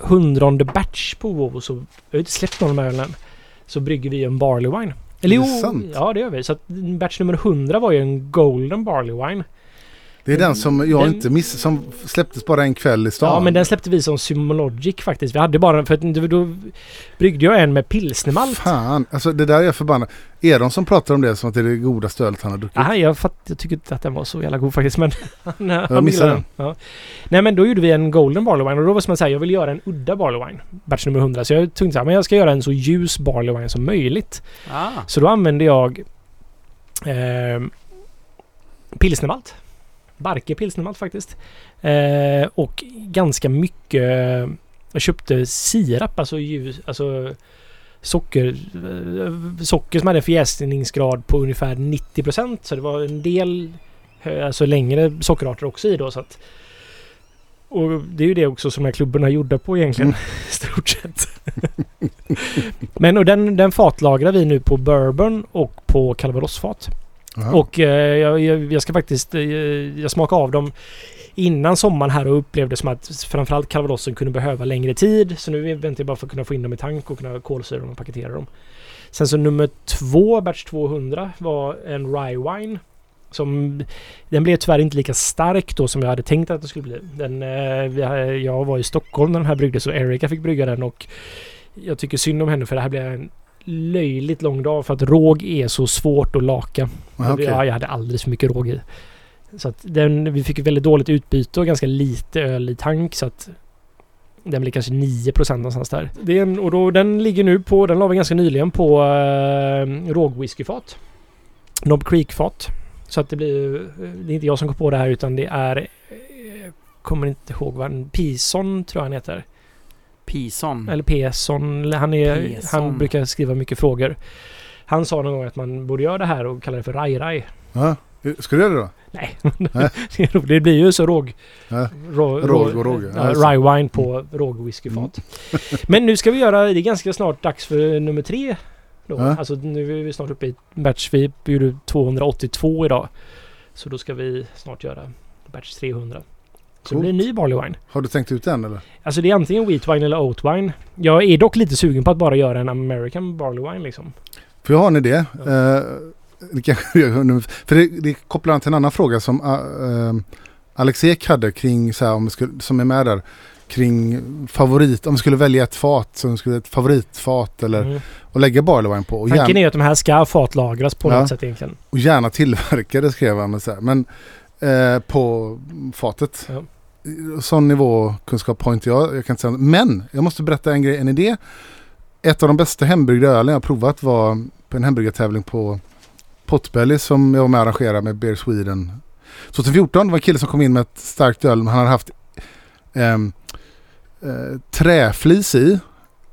S2: hundrade batch på WoW så... Jag har inte släppt någon av de här ölen. Så brygger vi en barley wine. Eller jo,
S4: sant?
S2: ja det gör vi. Så att batch nummer 100 var ju en golden barley wine.
S4: Det är den som jag
S2: Den-
S4: inte miss... Som släpptes bara en kväll i stan.
S2: Ja, men den släppte vi som Symologic faktiskt. Vi hade bara den för att då, bryggde jag en med pilsnermalt.
S4: Fan, alltså det där är jag förbannad. Är de som pratar om det som att det är det godaste ölet han har druckit?
S2: Nej, jag, fatt, jag tycker inte att den var så jävla god faktiskt. Men han, han
S4: missade
S2: gillade Ja. Nej, men då gjorde vi en Golden Barley Wine och då var det som att säga, jag vill göra en udda Barley Wine. Batch nummer 100. Så jag tänkte så här, men jag ska göra en så ljus Barley Wine som möjligt.
S1: Ah.
S2: Så då använde jag eh, pilsnermalt. Barke pilsnermalt faktiskt. Eh, och ganska mycket... Jag köpte sirap, alltså ljus... Alltså socker, eh, socker som hade förjäsningsgrad på ungefär 90% Så det var en del hö- alltså längre sockerarter också i då. Så att, och det är ju det också som de här klubborna är gjorda på egentligen. I stort sett. Men och den, den fatlagrar vi nu på bourbon och på calvadosfat.
S4: Aha.
S2: Och eh, jag, jag, ska faktiskt... Eh, jag smakade av dem innan sommaren här och upplevde som att framförallt calvadosen kunde behöva längre tid. Så nu väntar jag bara för att kunna få in dem i tank och kunna kolsyra dem och paketera dem. Sen så nummer två, batch 200, var en rye wine. Som, den blev tyvärr inte lika stark då som jag hade tänkt att det skulle bli. Den, eh, jag var i Stockholm när den här bryggdes och Erika fick brygga den och jag tycker synd om henne för det här blev en löjligt lång dag för att råg är så svårt att laka.
S4: Aha, okej.
S2: Ja, jag hade alldeles för mycket råg i. Så att den, vi fick väldigt dåligt utbyte och ganska lite öl i tank så att den blir kanske 9% någonstans där. Det är en, och då, den ligger nu på, den la vi ganska nyligen på äh, rågwhiskyfat. Knob Creek-fat. Så att det blir, det är inte jag som går på det här utan det är, eh, kommer inte ihåg vad han, Pison tror jag han heter.
S1: Pison.
S2: Eller Peson. Han, är,
S1: Peson.
S2: han brukar skriva mycket frågor. Han sa någon gång att man borde göra det här och kalla det för raj-raj.
S4: Ja. Ska du göra det då?
S2: Nej, det. Det blir ju så råg...
S4: Ja.
S2: Rå,
S4: Råg och råg, ja.
S2: Ja,
S4: just det.
S2: rye wine på rågwhiskyfat. Men nu ska vi göra... Det är ganska snart dags för nummer tre. Då.
S4: Ja.
S2: Alltså nu är vi snart uppe i batch. Vi gjorde 282 idag. Så då ska vi snart göra batch 300. Så det blir en ny barley wine.
S4: Har du tänkt ut den eller?
S2: Alltså det är antingen wheat wine eller oat wine. Jag är dock lite sugen på att bara göra en American barley wine liksom.
S4: För jag har en idé.
S2: Ja.
S4: Eh, det för det, det kopplar an till en annan fråga som uh, Alex Ek hade kring, så här, om skulle, som är med där, kring favorit, om vi skulle välja ett fat, som skulle ett favoritfat eller
S2: Mm.
S4: och lägga barley wine på. Och
S2: Tanken
S4: gärna,
S2: är att de här ska fatlagras på
S4: Ja.
S2: något sätt egentligen.
S4: och gärna tillverkade skrev han. och Så här. Men eh, på fatet.
S2: Ja.
S4: Sån nivå kunskap har inte jag. jag kan inte säga, men jag måste berätta en grej, en idé. Ett av de bästa hembryggda ölen jag provat var på en hembryggartävling på Potbelly som jag var med och arrangerade med Beer Sweden. 2014 det var en kille som kom in med ett starkt öl men han hade haft ehm, eh, träflis i.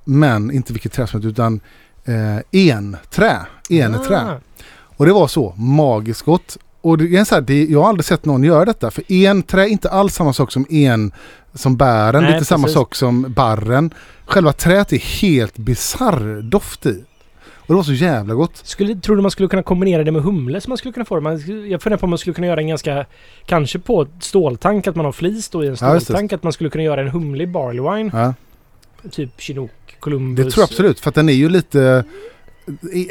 S4: Men inte vilket trä som helst utan eh, enträ. Enträ.
S2: Ah.
S4: Och det var så magiskt gott. Och det är så här, det, jag har aldrig sett någon göra detta. För enträ är inte alls samma sak som en som bären.
S2: Nej,
S4: Lite samma
S2: precis.
S4: sak som barren. Själva träet är helt bisarr doft i. Och det var så jävla gott.
S2: Skulle, tror du man skulle kunna kombinera det med humle som man skulle kunna få? Man, jag funderar på om man skulle kunna göra en ganska... Kanske på ståltank, att man har flis då i en
S4: Ja,
S2: ståltank. att man skulle kunna göra en humlig barley wine.
S4: Ja,
S2: Typ Chinook, Columbus.
S4: det tror jag absolut. För att den är ju lite...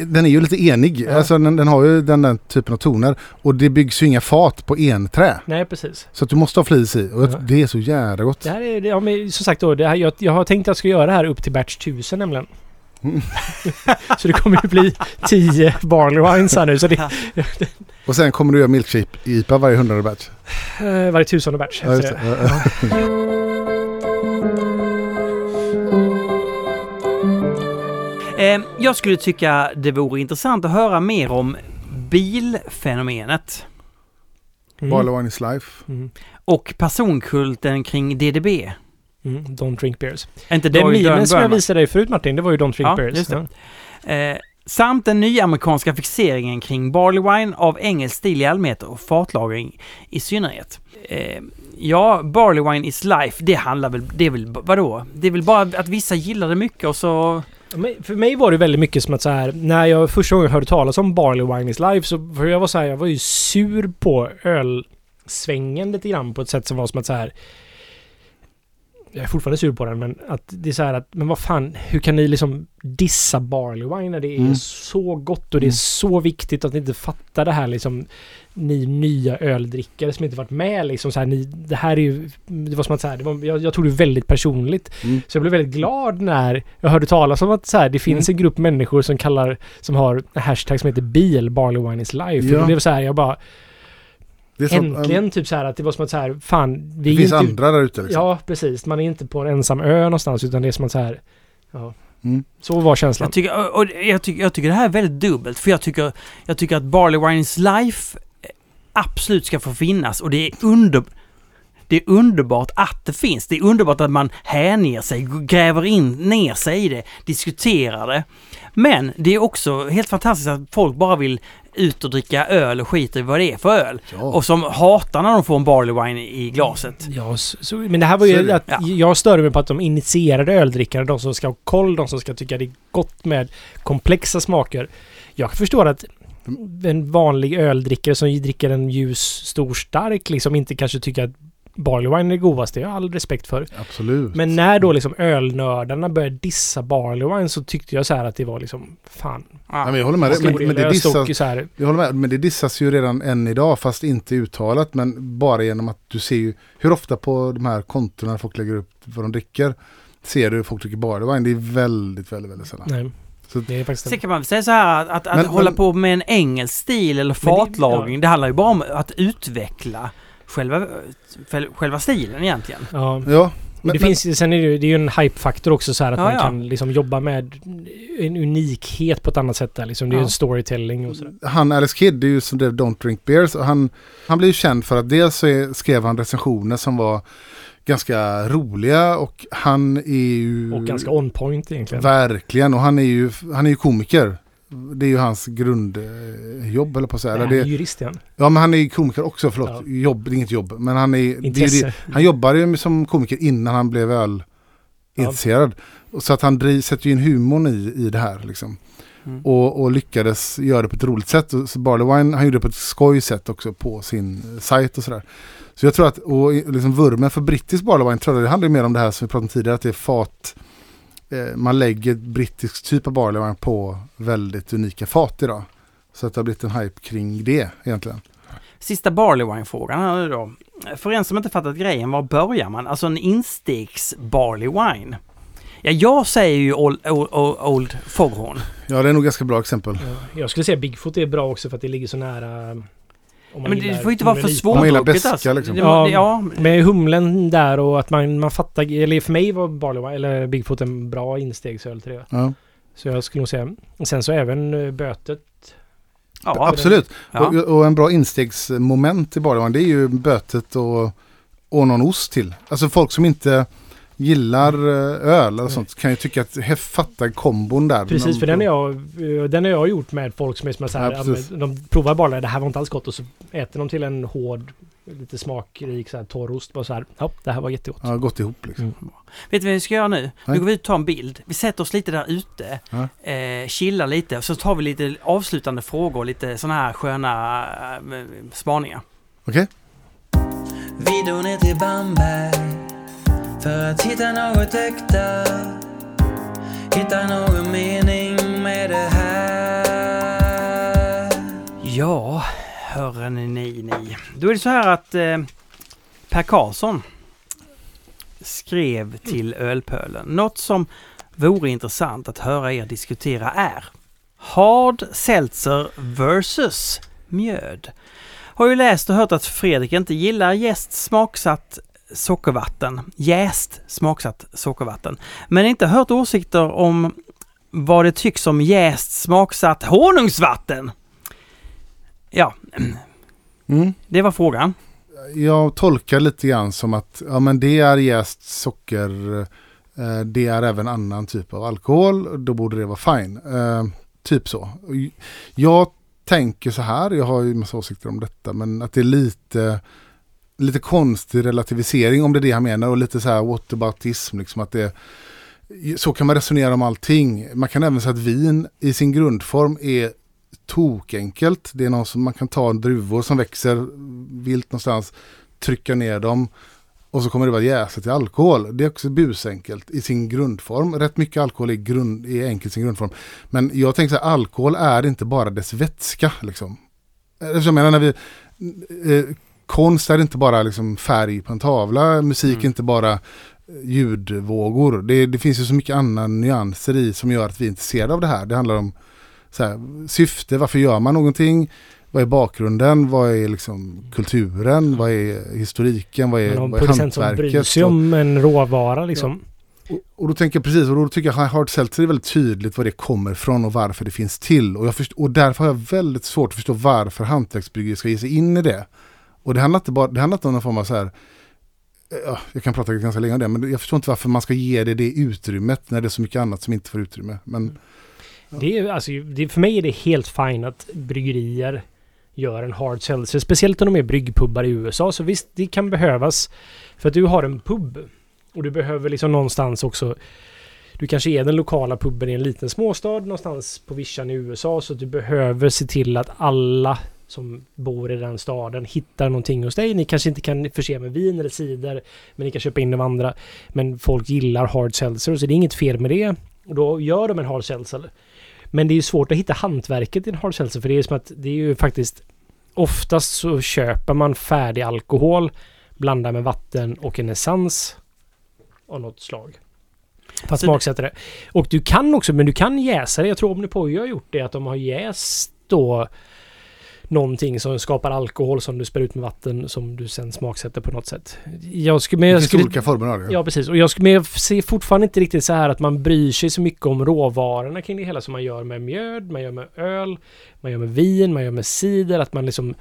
S4: Den är ju lite enig.
S2: Ja.
S4: Alltså den, den har ju den där typen av toner. Och det byggs ju inga fat på enträ.
S2: Nej, precis.
S4: Så att du måste ha flis i. Och
S2: Ja.
S4: det är så jävla gott.
S2: Det här är, det, ja, men som sagt då, det här, jag, jag har tänkt att jag ska göra det här upp till batch 1000 nämligen.
S4: Mm.
S2: så det kommer ju bli 10 barley wines här nu. Så det,
S4: Och sen kommer du göra milkshake IPA varje hundrade batch.
S2: eh, varje tusende batch.
S4: Ja,
S1: jag skulle tycka det vore intressant att höra mer om bilfenomenet
S2: Mm.
S4: Barley wine is life.
S2: Mm.
S1: och personkulten kring DDB.
S2: Mm. Don't drink beers.
S1: Inte
S2: Den
S1: Doyle
S2: mimen som jag visade dig förut Martin, det var ju Don't drink
S1: Ja,
S2: beers.
S1: just det. Eh, samt den nya amerikanska fixeringen kring barley wine av engelsk stil i allmänhet och fatlagring i synnerhet. Eh, ja, barley wine is life, det handlar väl, det är väl, vadå? Det är väl bara att vissa gillar det mycket och så...
S2: För mig var det väldigt mycket som att så här, när jag första gången hörde talas om Barley Wine is Life så för jag var så här, jag var ju sur på ölsvängen lite grann på ett sätt som var som att så här. Jag är fortfarande sur på den men att det är så här att, men vad fan, hur kan ni liksom dissa Barley Wine när det är
S4: Mm.
S2: så gott och det är
S4: Mm.
S2: så viktigt att ni inte fattar det här liksom ni nya öldrickare som inte varit med liksom så här, ni, det här är ju, det var som att så här, det var, jag, jag tog det väldigt personligt.
S4: Mm.
S2: Så jag blev väldigt glad när jag hörde talas om att så här, det finns en grupp människor som kallar, som har en hashtag som heter bil, barley wine is life.
S4: Ja.
S2: Och det blev så här, jag bara, äntligen
S4: um,
S2: typ så här att det var som att så här, fan, vi
S4: det
S2: är
S4: finns
S2: inte...
S4: andra där ute liksom.
S2: Ja, precis. Man är inte på en ensam ö någonstans utan det är som att så här, ja.
S4: Mm.
S2: Så var känslan.
S1: Jag tycker, och och jag, tycker, jag tycker det här är väldigt dubbelt, för jag tycker, jag tycker att Barley Wines Life eh, absolut ska få finnas och det är under... Det är underbart att det finns. Det är underbart att man hänger sig, gräver in, ner sig i det, diskuterar det. Men det är också helt fantastiskt att folk bara vill ut och dricka öl och skiter i vad det är för öl.
S4: Ja.
S1: Och som hatar när de får en Barley Wine i glaset.
S2: Ja, så, så, men det här var
S4: Så är
S2: ju
S4: det.
S2: att
S1: Ja.
S2: jag störde mig på att de initierade öldrickare, de som ska ha koll, de som ska tycka det är gott med komplexa smaker. Jag förstår att en vanlig öldrickare som dricker en ljus, stor, stark liksom inte kanske tycker att barley wine är det godaste. Jag har all respekt för.
S4: Absolut.
S2: Men när då liksom ölnördarna började dissa barley wine så tyckte jag så här att det var liksom fan.
S4: Ja, men jag håller med dig. Men, men, det dissas,
S2: så här.
S4: jag håller med, men det dissas ju redan än idag fast inte uttalat. Men bara genom att du ser ju hur ofta på de här kontona folk lägger upp vad de dricker. Ser du hur folk dricker barley wine. Det är väldigt, väldigt, väldigt sällan.
S2: Nej.
S4: Så-
S2: det är faktiskt...
S1: Sen kan man säga så här att, att, att
S4: Men-
S1: hålla
S4: men-
S1: på med en engelsk stil eller
S2: Men det-
S1: fatlagring, det, handlar ju bara om att utveckla själva, själva stilen egentligen.
S2: Ja.
S4: Ja,
S2: Men det finns ju, sen är det, ju- det är ju en hype-faktor också så här att
S1: Ja,
S2: man
S1: ja.
S2: kan liksom jobba med en unikhet på ett annat sätt där liksom. Det är ju
S1: Ja.
S2: en storytelling och sådär.
S4: han Alex Kidd, det är ju som drev Don't Drink Beers. Och han, han blev ju känd för att dels så är, skrev han recensioner som var ganska roliga och han är ju...
S2: Och ganska on point egentligen.
S4: Verkligen, och han är ju, han är ju komiker. Det är ju hans grundjobb eller på att säga.
S2: Nej, han är jurist igen.
S4: ja men han är ju komiker också, förlåt.
S2: Ja.
S4: Jobb, inget jobb. Men han är,
S2: Intresse.
S4: det, han jobbade ju som komiker innan han blev ölintresserad. Och Så att han driv, sätter ju in humorn i, i det här liksom.
S1: Mm.
S4: Och, och lyckades göra det på ett roligt sätt. Så Barley han gjorde det på ett skoj sätt också på sin eh, sajt och sådär. Så jag tror att, och liksom vurmen för brittisk Barley tror jag, det handlar ju mer om det här som vi pratade om tidigare, att det är fat. Eh, man lägger brittisk typ av Barley Wine på väldigt unika fat idag. Så att det har blivit en hype kring det egentligen.
S1: Sista barley wine-frågan här nu då. För en som inte fattat grejen, var börjar man? Alltså en instegs barley wine. Ja, jag säger ju Old, old, old, Foghorn.
S4: Ja, det är nog ganska bra exempel.
S2: Ja, Jag skulle säga Bigfoot är bra också för att det ligger så nära...
S1: Men det
S2: gillar
S1: får inte vara för
S2: lite.
S4: Om man beska,
S1: alltså.
S4: liksom.
S2: Ja.
S1: ja,
S2: Med humlen där och att man, man fattar... Eller för mig var Barley eller Bigfoot en bra instegsöl till det.
S4: Ja.
S2: Så jag skulle nog säga... Sen så även eh, bötet.
S1: ja,
S4: Absolut.
S1: Ja.
S4: Och, och en bra instegsmoment i Barley det är ju bötet och, och någon ost till. Alltså folk som inte gillar eh, öl eller
S2: Nej.
S4: sånt kan ju tycka att fatta kombon där.
S2: Precis,
S4: Men-
S2: för den har jag, eh, den har jag gjort med folk som är som är så här,
S4: Ja,
S2: de provar bara det här var inte alls gott och så äter de till en hård, lite smakrik så här torrost. Bara så här, ja, det här var jättegott.
S4: Ja, gått ihop liksom.
S2: Mm.
S1: Vet du vad vi ska göra nu? Nu
S4: Nej.
S1: går vi ut och tar en bild. Vi sätter oss lite där ute,
S4: Ja.
S1: eh, chillar lite och så tar vi lite avslutande frågor och lite sådana här sköna eh, spaningar.
S4: Okej?
S3: Vi drog ner till Bamberg för att hitta något äkta. Hitta någon mening med det här.
S1: Ja, hörrni ni, ni. Då är det så här att eh, Per Karlsson skrev till Ölpölen. Något som vore intressant att höra er diskutera är Hard Seltzer versus mjöd. Har ju läst och hört att Fredrik inte gillar jäst smaksatt sockervatten. Jäst smaksatt sockervatten. Men inte hört åsikter om vad det tycks om jäst smaksatt honungsvatten. Ja,
S4: Mm.
S1: det var frågan.
S4: Jag tolkar lite grann som att ja, men det är jäst socker. Eh, det är även annan typ av alkohol. Då borde det vara fine. Eh, typ så. Jag tänker så här. Jag har ju massa åsikter om detta. Men att det är lite, lite konstig relativisering om det är det han menar. Och lite så här whataboutism. Liksom att det, så kan man resonera om allting. Man kan även säga att vin i sin grundform är tokenkelt. Det är någon som man kan ta en druvor som växer vilt någonstans, trycka ner dem och så kommer det bara jäsa till alkohol. Det är också busenkelt i sin grundform. Rätt mycket alkohol är, grund, är enkelt i sin grundform. Men jag tänker så här, alkohol är inte bara dess vätska. Liksom. Jag menar när vi... Eh, Konst är inte bara liksom färg på en tavla, musik
S1: Mm.
S4: är inte bara eh, ljudvågor. Det, det finns ju så mycket andra nyanser i som gör att vi är intresserade av det här. Det handlar om här, syfte, varför gör man någonting? Vad är bakgrunden? Vad är liksom kulturen? Vad är historiken? Vad är,
S2: Men
S4: vad är
S2: producent som bryr
S4: hantverket?
S2: sig om en råvara liksom.
S4: Och, och då tänker jag precis, och då tycker jag Hard Seltzer är väldigt tydligt var det kommer ifrån och varför det finns till. Och, jag först, och därför har jag väldigt svårt att förstå varför hantverksbryggerier ska ge sig in i det. Och det handlar inte, bara, det handlar inte om någon form av så här, ja, jag kan prata ganska länge om det, men jag förstår inte varför man ska ge det det utrymmet när det är så mycket annat som inte får utrymme. Men
S2: Det är, alltså, det, för mig är det helt fine att bryggerier gör en hard seltzer. Speciellt om de är bryggpubbar i USA. Så visst, det kan behövas. För att du har en pub. Och du behöver liksom någonstans också... Du kanske är den lokala puben i en liten småstad någonstans på vischan i USA. Så du behöver se till att alla som bor i den staden hittar någonting hos dig. Ni kanske inte kan förse med vin eller cider, men ni kan köpa in av andra. Men folk gillar hard seltzer, så det är inget fel med det. Och då gör de en hard seltzer. Men det är ju svårt att hitta hantverket i en hard seltzer, för det är som att det är ju faktiskt oftast så köper man färdig alkohol, blandar med vatten och en essens av något slag. Att
S1: Så det-.
S2: Och du kan också, men du kan jäsa det. Jag tror Omnipojo har gjort det, att de har jäst då någonting som skapar alkohol som du spär ut med vatten som du sen smaksätter på något sätt. Jag skulle, men
S4: Det
S2: jag
S4: finns
S2: skulle,
S4: olika former av det.
S2: Ja, precis. Och jag, skulle, men jag ser fortfarande inte riktigt så här att man bryr sig så mycket om råvarorna kring det hela som man gör med mjöd, man gör med öl, man gör med vin, man gör med cider. Att man liksom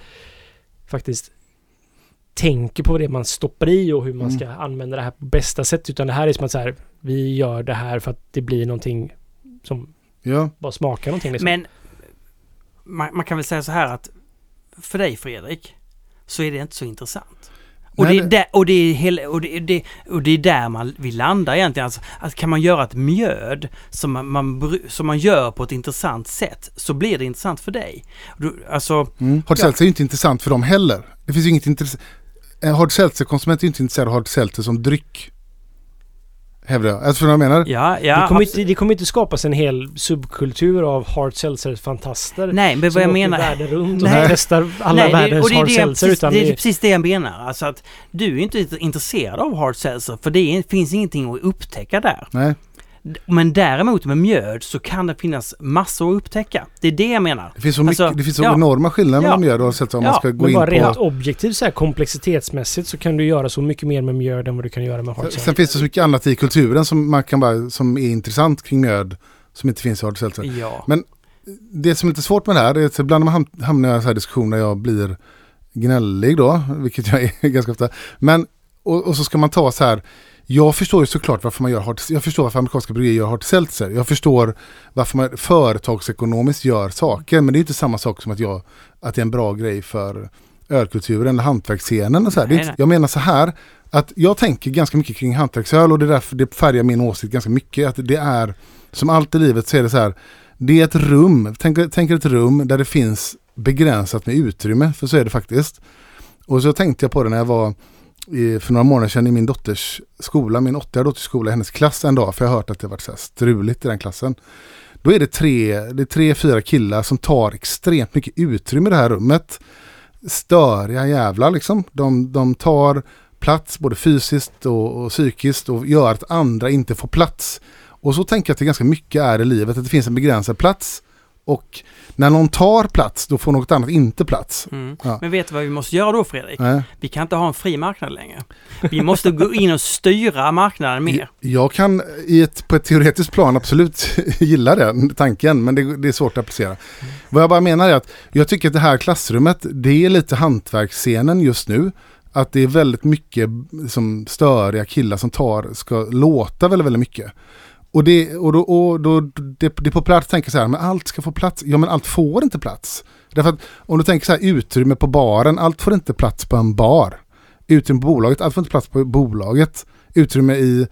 S2: faktiskt tänker på det man stoppar i och hur man
S4: Mm.
S2: ska använda det här på bästa sätt. Utan det här är som att så här, vi gör det här för att det blir någonting som
S4: Ja.
S2: bara smakar någonting. Liksom.
S1: Men man, man kan väl säga så här att för dig Fredrik så är det inte så intressant. Och,
S4: Nej,
S1: det, är där, och, det, är hela, och, det, det, och det är där man vill landa egentligen. Alltså, att kan man göra ett mjöd som man, man, som man gör på ett intressant sätt så blir det intressant för dig. Du, alltså,
S4: Mm. Hard seltzer är ju inte intressant för dem heller. Det finns ju inget intresse. En hard seltzer-konsument är ju inte intresserad av hard seltzer som dryck. Hävdar jag. Alltså, vad jag menar?
S1: ja, ja.
S2: det, kommer inte, det kommer inte skapas en hel subkultur av hard seltzer-fantaster.
S1: Nej, men
S2: som
S1: vad jag menar...
S2: världen runt och
S1: Nej.
S2: testar alla
S1: Nej, det-
S2: världens
S1: det är
S2: hard
S1: det,
S2: seltzer.
S1: precis,
S2: Utan
S1: det är precis det jag menar. Alltså att du är inte intresserad av hard seltzer för det är, finns ingenting att upptäcka där.
S4: Nej.
S1: Men däremot med mjöd så kan det finnas massor att upptäcka. Det är det jag menar.
S4: Det finns så, mycket,
S1: Alltså,
S4: det finns så
S1: ja.
S4: enorma skillnader mellan
S1: Ja.
S4: mjöd seltzer om
S1: Ja,
S4: man ska gå
S2: men
S4: in
S2: bara
S4: på...
S2: rent objektivt så här komplexitetsmässigt så kan du göra så mycket mer med mjöd än vad du kan göra med hard
S4: Sen, finns det så mycket annat i kulturen som, man kan bara, som är intressant kring mjöd som inte finns i hard.
S1: Ja.
S4: Men det som är lite svårt med det här är att ibland ham- hamnar jag i så här diskussioner där jag blir gnällig då, vilket jag är ganska ofta. Men, och, och så ska man ta så här, jag förstår ju såklart varför man gör hard, jag förstår varför amerikanska bryggerier gör hard seltzer. Jag förstår varför man företagsekonomiskt gör saker, men det är inte samma sak som att, jag, att det är en bra grej för ölkulturen eller hantverksscenen och så
S1: Nej, nej.
S4: jag menar så här, att jag tänker ganska mycket kring hantverksöl och det är därför det färgar min åsikt ganska mycket. Att det är, som allt i livet så är det så här, det är ett rum, tänk, tänk ett rum där det finns begränsat med utrymme, för så är det faktiskt. Och så tänkte jag på det när jag var för några månader sedan i min dotters skola, min åttiga dotters skola, i hennes klass en dag, för jag har hört att det har varit så här struligt i den klassen. Då är det tre, det är tre, fyra killar som tar extremt mycket utrymme i det här rummet. Störiga jävlar liksom. De, de tar plats både fysiskt och, och psykiskt och gör att andra inte får plats. Och så tänker jag att det ganska mycket är i livet, att det finns en begränsad plats. Och när någon tar plats, då får något annat inte plats.
S1: Mm.
S4: Ja.
S1: Men vet du vad vi måste göra då Fredrik?
S4: Nej.
S1: Vi kan inte ha en fri marknad längre. Vi måste gå in och styra marknaden mer.
S4: Jag kan i ett, på ett teoretiskt plan absolut gilla den tanken, men det, det är svårt att applicera. Vad jag bara menar är att jag tycker att det här klassrummet, det är lite hantverksscenen just nu. Att det är väldigt mycket som störiga killar som tar, ska låta väldigt, väldigt mycket. Och, det, och, då, och då, det, det populärt att tänka så här, men allt ska få plats. Ja, men allt får inte plats. Därför att om du tänker så här, utrymme på baren, allt får inte plats på en bar. Utrymme på bolaget, allt får inte plats på bolaget. Utrymme i,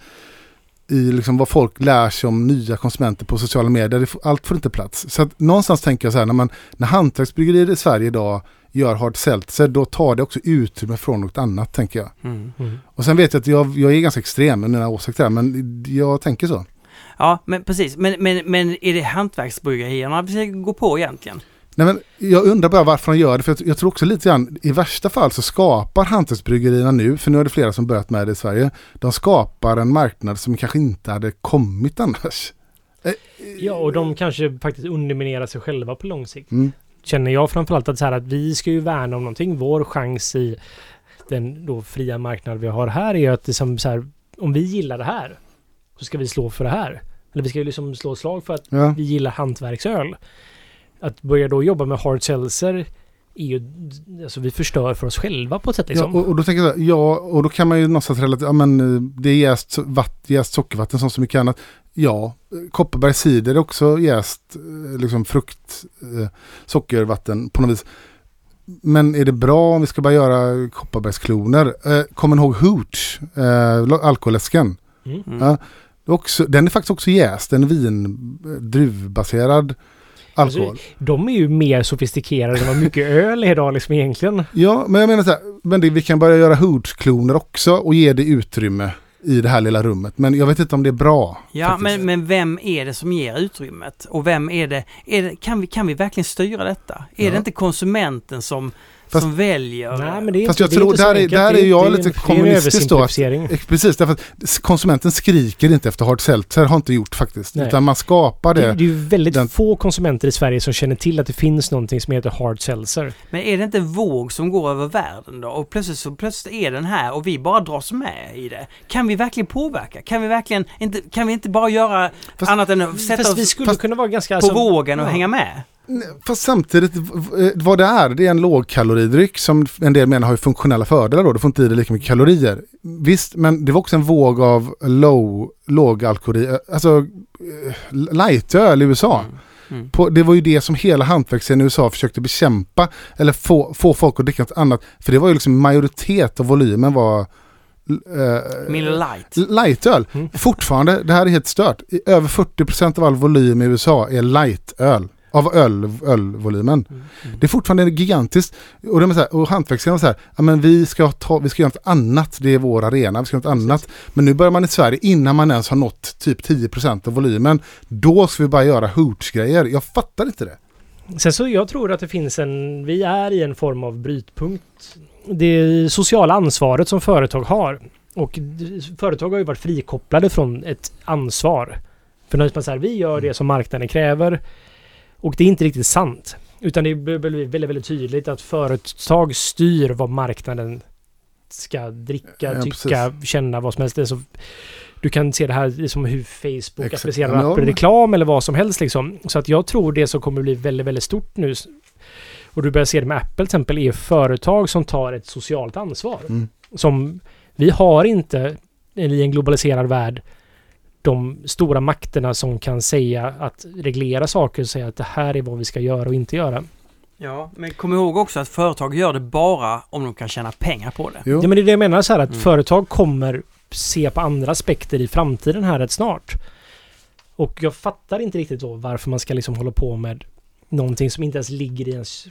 S4: i liksom vad folk lär sig om nya konsumenter på sociala medier, det får, allt får inte plats. Så att någonstans tänker jag så här, när, man, när hantverksbryggerier i Sverige idag gör hard seltzer, då tar det också utrymme från något annat, tänker jag.
S1: Mm.
S2: Mm.
S4: Och sen vet jag att jag, jag är ganska extrem med mina åsikter, här, men jag tänker så.
S1: Ja, men precis. Men, men, men är det hantverksbryggerierna vi ska gå på egentligen?
S4: Nej, men jag undrar bara varför de gör det, för jag, jag tror också lite grann, i värsta fall så skapar hantverksbryggerierna nu, för nu är det flera som börjat med det i Sverige, de skapar en marknad som kanske inte hade kommit annars.
S2: Ja, och de kanske faktiskt underminerar sig själva på lång sikt.
S4: Mm.
S2: Känner jag framförallt att, så här, att vi ska ju värna om någonting. Vår chans i den då fria marknad vi har här är ju att det som så här, om vi gillar det här så ska vi slå för det här. Eller vi ska ju liksom slå ett slag för att
S4: Ja.
S2: vi gillar hantverksöl. Att börja då jobba med hard seltzer är ju, alltså vi förstör för oss själva på ett sätt liksom.
S4: Ja, och, och då tänker jag så här, ja, och då kan man ju någonstans relatera, ja men eh, det är jäst, vatt, jäst sockervatten som så mycket annat. Ja, eh, Kopparbergs cider är också jäst, eh, liksom frukt, eh, sockervatten på något vis. Men är det bra om vi ska bara göra Kopparbergskloner? Eh, kommer ni ihåg Hooch, eh, alkoläsken?
S2: Mm.
S1: Mm.
S4: Ja. Också, den är faktiskt också jäst, den är vin, eh, druvbaserad. alkohol.
S2: De är ju mer sofistikerade än vad mycket öl är idag liksom egentligen.
S4: Ja, men jag menar så här, men det, vi kan börja göra Hoods-kloner också och ge det utrymme i det här lilla rummet. Men jag vet inte om det är bra.
S1: Ja, men, men vem är det som ger utrymmet? Och vem är det, är det kan, vi, kan vi verkligen styra detta? Är
S4: Ja.
S1: det inte konsumenten som,
S4: Fast-
S1: som väljer?
S2: Nej, men det är
S4: Fast
S2: inte,
S4: jag
S2: det är
S4: tror- där är- där är jag
S2: det
S4: lite kommunistisk då, Precis, därför att konsumenten skriker inte efter hard seltzer, har inte gjort faktiskt.
S2: Nej.
S4: Utan man skapar
S2: Det,
S4: det.
S2: det är ju väldigt
S4: Den-
S2: få konsumenter i Sverige som känner till att det finns någonting som heter hard seltzer.
S1: Men är det inte en våg som går över världen då? Och plötsligt så plötsligt är den här och vi bara dras med i det. Kan vi verkligen påverka? Kan vi verkligen inte, kan vi inte bara göra
S4: Fast-
S1: annat än att sätta
S2: Fast vi
S1: oss
S2: skulle
S4: fast
S2: kunna vara ganska...
S1: på
S2: alltså-
S1: vågen och
S2: ja.
S1: hänga med?
S4: Fast samtidigt, v- vad det är, det är en lågkaloridryck som en del menar har funktionella fördelar då. Du får inte i dig lika mycket kalorier. Visst, men det var också en våg av low, lågalkohol, alltså eh, lightöl i USA.
S1: Mm. Mm.
S4: På, det var ju det som hela hantverksscenen i USA försökte bekämpa. Eller få, få folk att dricka något annat. För det var ju liksom majoritet av volymen var eh,
S1: Miller Light.
S4: lightöl.
S2: Mm.
S4: Fortfarande, det här är helt stört. Över 40% av all volym i USA är lightöl. Av öl, ölvolymen.
S2: Mm.
S4: Det är fortfarande gigantiskt. Och, de är så här, och så här, ja, men vi ska, ta, vi ska göra något annat, det är vår arena, vi ska göra något annat. Men nu börjar man i Sverige, innan man ens har nått typ 10% av volymen, då ska vi bara göra hooch-grejer. Jag fattar inte det.
S2: Sen så jag tror att det finns en... Vi är i en form av brytpunkt. Det sociala ansvaret som företag har. Och företag har ju varit frikopplade från ett ansvar. För när man säger vi gör det som marknaden kräver. Och det är inte riktigt sant. Utan det blir väldigt, väldigt tydligt att företag styr vad marknaden ska dricka,
S4: Ja,
S2: tycka, känna, vad som helst. Så, du kan se det här som hur Facebook
S4: Exakt.
S2: applicerar
S4: Ja,
S2: reklam eller vad som helst liksom. Så att jag tror det som kommer bli väldigt, väldigt stort nu och du börjar se det med Apple till exempel är företag som tar ett socialt ansvar.
S4: Mm.
S2: Som vi har inte i en globaliserad värld de stora makterna som kan säga att reglera saker och säga att det här är vad vi ska göra och inte göra.
S1: Ja, men kom ihåg också att företag gör det bara om de kan tjäna pengar på det.
S4: Jo.
S2: Ja men det är det jag menar så här att
S1: Mm.
S2: företag kommer se på andra aspekter i framtiden här rätt snart. Och jag fattar inte riktigt då varför man ska liksom hålla på med någonting som inte ens ligger i ens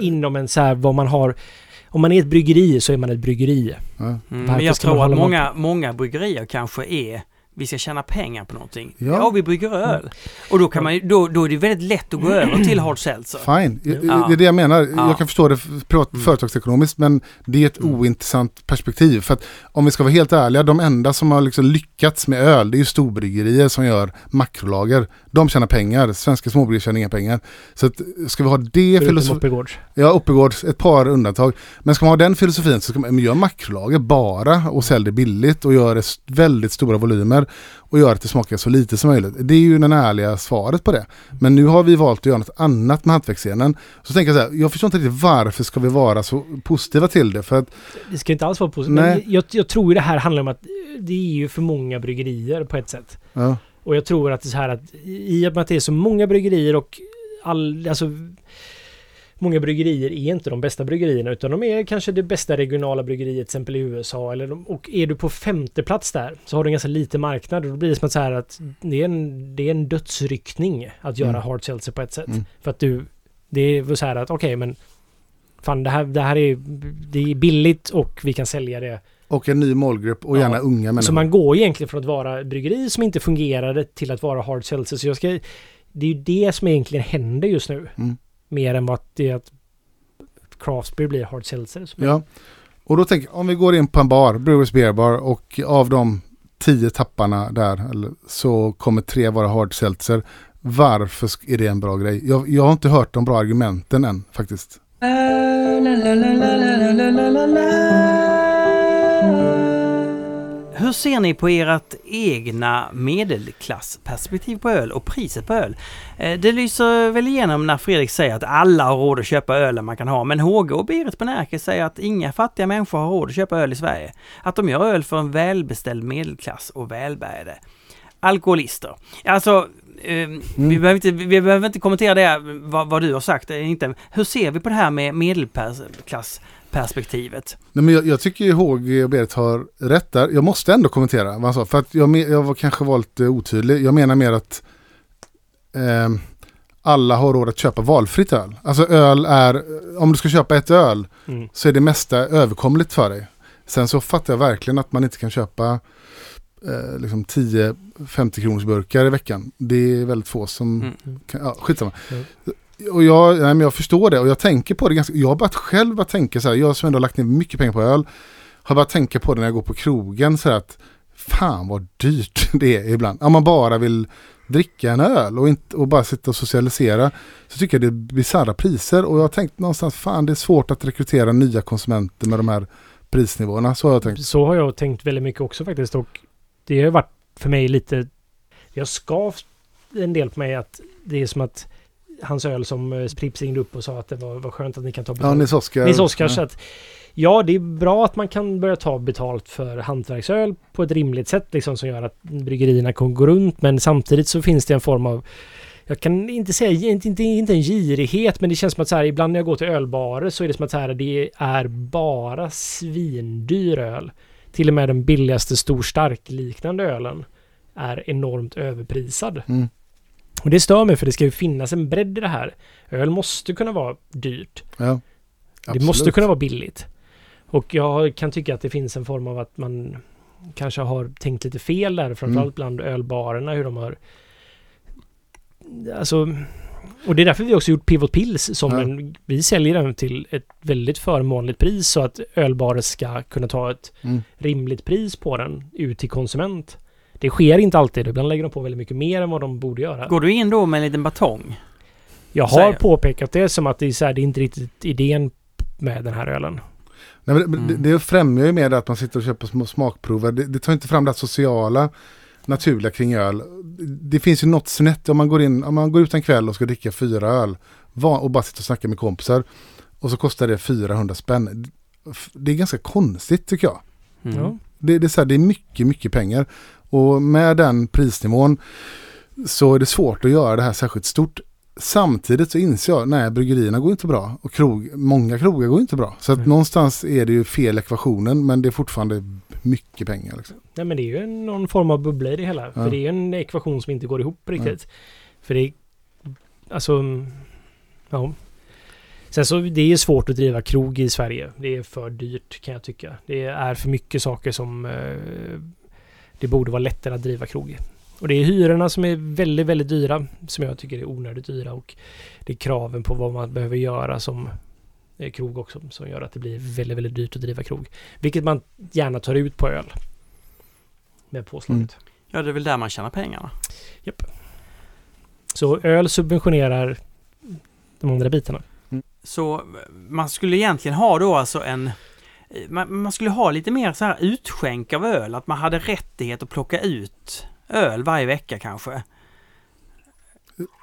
S2: inom en så här vad man har. Om man är ett bryggeri så är man ett bryggeri.
S4: Ja.
S1: Mm, men jag tror att många, många bryggerier kanske är vi ska tjäna pengar på någonting.
S4: Ja.
S1: Ja, vi brygger öl. Och då, kan man, då, då är det väldigt lätt att gå över till hard seltzer.
S4: Fine,
S1: Ja.
S4: det är det jag menar.
S1: Ja.
S4: Jag kan förstå det privat,
S1: Mm.
S4: företagsekonomiskt men det är ett
S1: Mm.
S4: ointressant perspektiv. För att om vi ska vara helt ärliga, de enda som har liksom lyckats med öl det är ju storbryggerier som gör makrolager. De tjänar pengar, svenska småbryggerier tjänar inga pengar. Så att, ska vi ha det filosofin,
S2: Oppigårds.
S4: ja Uppegårds, ett par undantag. Men ska man ha den filosofin så ska man men gör makrolager bara och sälj det billigt och gör det s- väldigt stora volymer och gör att det smakar så lite som möjligt. Det är ju det ärliga svaret på det. Men nu har vi valt att göra något annat med hantverksscenen. Så tänker jag så här, jag förstår inte riktigt varför ska vi vara så positiva till det. För att,
S2: Det ska inte alls vara positivt.
S4: Nej.
S2: Men jag, jag tror det här handlar om att det är ju för många bryggerier på ett sätt.
S4: ja,
S2: Och jag tror att det är så här att i och med att det är så många bryggerier och all, alltså Många bryggerier är inte de bästa bryggerierna utan de är kanske det bästa regionala bryggeriet till exempel i USA eller de, och är du på femte plats där så har du en ganska liten marknad och då blir det som att så här att det är en, det är en dödsryckning att göra
S4: Mm.
S2: hard seltzer på ett sätt.
S4: Mm.
S2: För att du det är så här att okej men fan det här, det här är det är billigt och vi kan sälja det
S4: och en ny målgrupp och
S2: Ja.
S4: gärna unga människor.
S2: så man går egentligen från att vara bryggeri som inte fungerade till att vara hard seltzer. Så jag ska, det är ju det som egentligen händer just nu.
S4: Mm.
S2: Mer än vad det är att craft beer blir hard seltzer.
S4: Ja. Och då tänker jag, om vi går in på en bar, Brewers Beer Bar och av de tio tapparna där eller, så kommer tre vara hard seltzer. Varför är det en bra grej? Jag, jag har inte hört de bra argumenten än faktiskt.
S1: Hur ser ni på ert egna medelklassperspektiv på öl och priset på öl? Eh, Det lyser väl igenom när Fredrik säger att alla har råd att köpa ölen man kan ha, men HG och Berit på Närke säger att inga fattiga människor har råd att köpa öl i Sverige. Att de gör öl för en välbeställd medelklass och välbärgade alkoholister. Alltså, eh, vi, behöver inte, vi behöver inte kommentera det, vad, vad du har sagt. Inte. Hur ser vi på det här med medelklassperspektivet?
S4: Nej, men jag, jag tycker ju HG och Berit har rätt där. Jag måste ändå kommentera vad han sa. För att jag, jag var kanske var lite otydlig. Jag menar mer att ehm, alla har råd att köpa valfritt öl. Alltså öl är, om du ska köpa ett öl
S2: Mm.
S4: så är det mesta överkomligt för dig. Sen så fattar jag verkligen att man inte kan köpa eh, liksom 10-50 kronors burkar i veckan. Det är väldigt få som
S1: Mm.
S4: kan, ja, skitsamma.
S2: Mm.
S4: Och jag, nej, men jag förstår det och jag tänker på det ganska, jag har börjat själv att tänka så här, jag som ändå har lagt ner mycket pengar på öl, har börjat tänka på det när jag går på krogen så här att fan vad dyrt det är ibland. Om man bara vill dricka en öl och, inte, och bara sitta och socialisera så tycker jag det är bisarra priser och jag har tänkt någonstans fan det är svårt att rekrytera nya konsumenter med de här prisnivåerna. Så har jag tänkt.
S2: Så har jag tänkt väldigt mycket också faktiskt och det har varit för mig lite... Jag skavt en del på mig att det är som att hans öl som eh, Pripps ringde upp och sa att det var, var skönt att ni kan ta
S4: Ja,
S2: betalt.
S4: Nils Oskar.
S2: Nils Oskar så
S4: Ja.
S2: att ja, det är bra att man kan börja ta betalt för hantverksöl på ett rimligt sätt liksom som gör att bryggerierna kan gå runt men samtidigt så finns det en form av jag kan inte säga, inte, inte, inte en girighet, men det känns som att så här, ibland när jag går till ölbarer så är det som att så här, det är bara svindyr öl. Till och med den billigaste stor stark liknande ölen är enormt överprisad.
S4: Mm.
S2: Och det stör mig för det ska ju finnas en bredd i det här. Öl måste kunna vara dyrt.
S4: Ja,
S2: Det måste kunna vara billigt. Och jag kan tycka att det finns en form av att man kanske har tänkt lite fel där, framförallt
S4: Mm.
S2: bland ölbarerna, hur de har... Alltså... Och det är därför vi också gjort Pivot Pills som
S4: Ja.
S2: en... Vi säljer den till ett väldigt förmånligt pris så att ölbarer ska kunna ta ett
S4: Mm.
S2: rimligt pris på den ut till konsument. Det sker inte alltid. Ibland lägger de på väldigt mycket mer än vad de borde göra.
S1: Går du in då med en liten batong?
S2: Jag har
S1: säger-
S2: påpekat det som att det är, så här, det är inte riktigt idén med den här ölen.
S4: Nej, men det,
S1: Mm.
S4: det, främjar ju med att man sitter och köper små smakprover. Det, det tar inte fram det sociala, naturliga kring öl. Det finns ju något snett om man går in, om man går ut en kväll och ska dricka fyra öl och bara sitter och snackar med kompisar och så kostar det 400 spänn. Det är ganska konstigt tycker jag.
S1: Mm.
S4: Det, det, är så här, det är mycket, mycket pengar. Och med den prisnivån så är det svårt att göra det här särskilt stort. Samtidigt så inser jag, nej bryggerierna går inte bra och krog, många krogar går inte bra. Så att
S2: Mm.
S4: någonstans är det ju fel ekvationen men det är fortfarande mycket pengar. Liksom.
S2: Nej men det är ju någon form av bubbla i det hela. För det är ju en ekvation som inte går ihop riktigt. För det är... Alltså... Ja. Sen så det är svårt att driva krog i Sverige. Det är för dyrt kan jag tycka. Det är för mycket saker som... Eh, det borde vara lättare att driva krog. Och det är hyrorna som är väldigt, väldigt dyra. Som jag tycker är onödigt dyra. Och det är kraven på vad man behöver göra som eh, krog också. Som gör att det blir väldigt, väldigt dyrt att driva krog. Vilket man gärna tar ut på öl. Med påslaget.
S1: Ja, det är väl där man tjänar pengarna.
S2: Så öl subventionerar de andra bitarna.
S1: Så eh, man skulle egentligen ha då alltså en... Man, man skulle ha lite mer så här utskänk av öl, att man hade rättighet att plocka ut öl varje vecka kanske.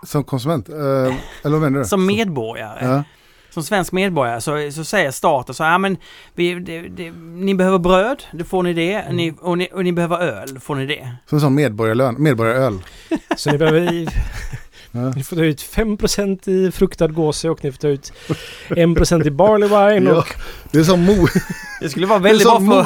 S4: Som konsument, eh, eller vad menar du?
S1: Som medborgare.
S4: Ja,
S1: Som svensk medborgare så, så säger staten så här, ja men vi, det, det, ni behöver bröd, då får ni det.
S2: Mm.
S1: Ni, och, ni, och ni behöver öl, då får ni det.
S4: som en sån medborgarlön, medborgaröl.
S2: Så ni behöver...
S4: Ja.
S2: Ni får ta ut 5% i fruktad gåse och ni får ta ut 1% i barley wine
S4: Ja.
S2: och...
S4: Det är som, mo,
S1: Det skulle vara väldigt bra för...
S4: mo,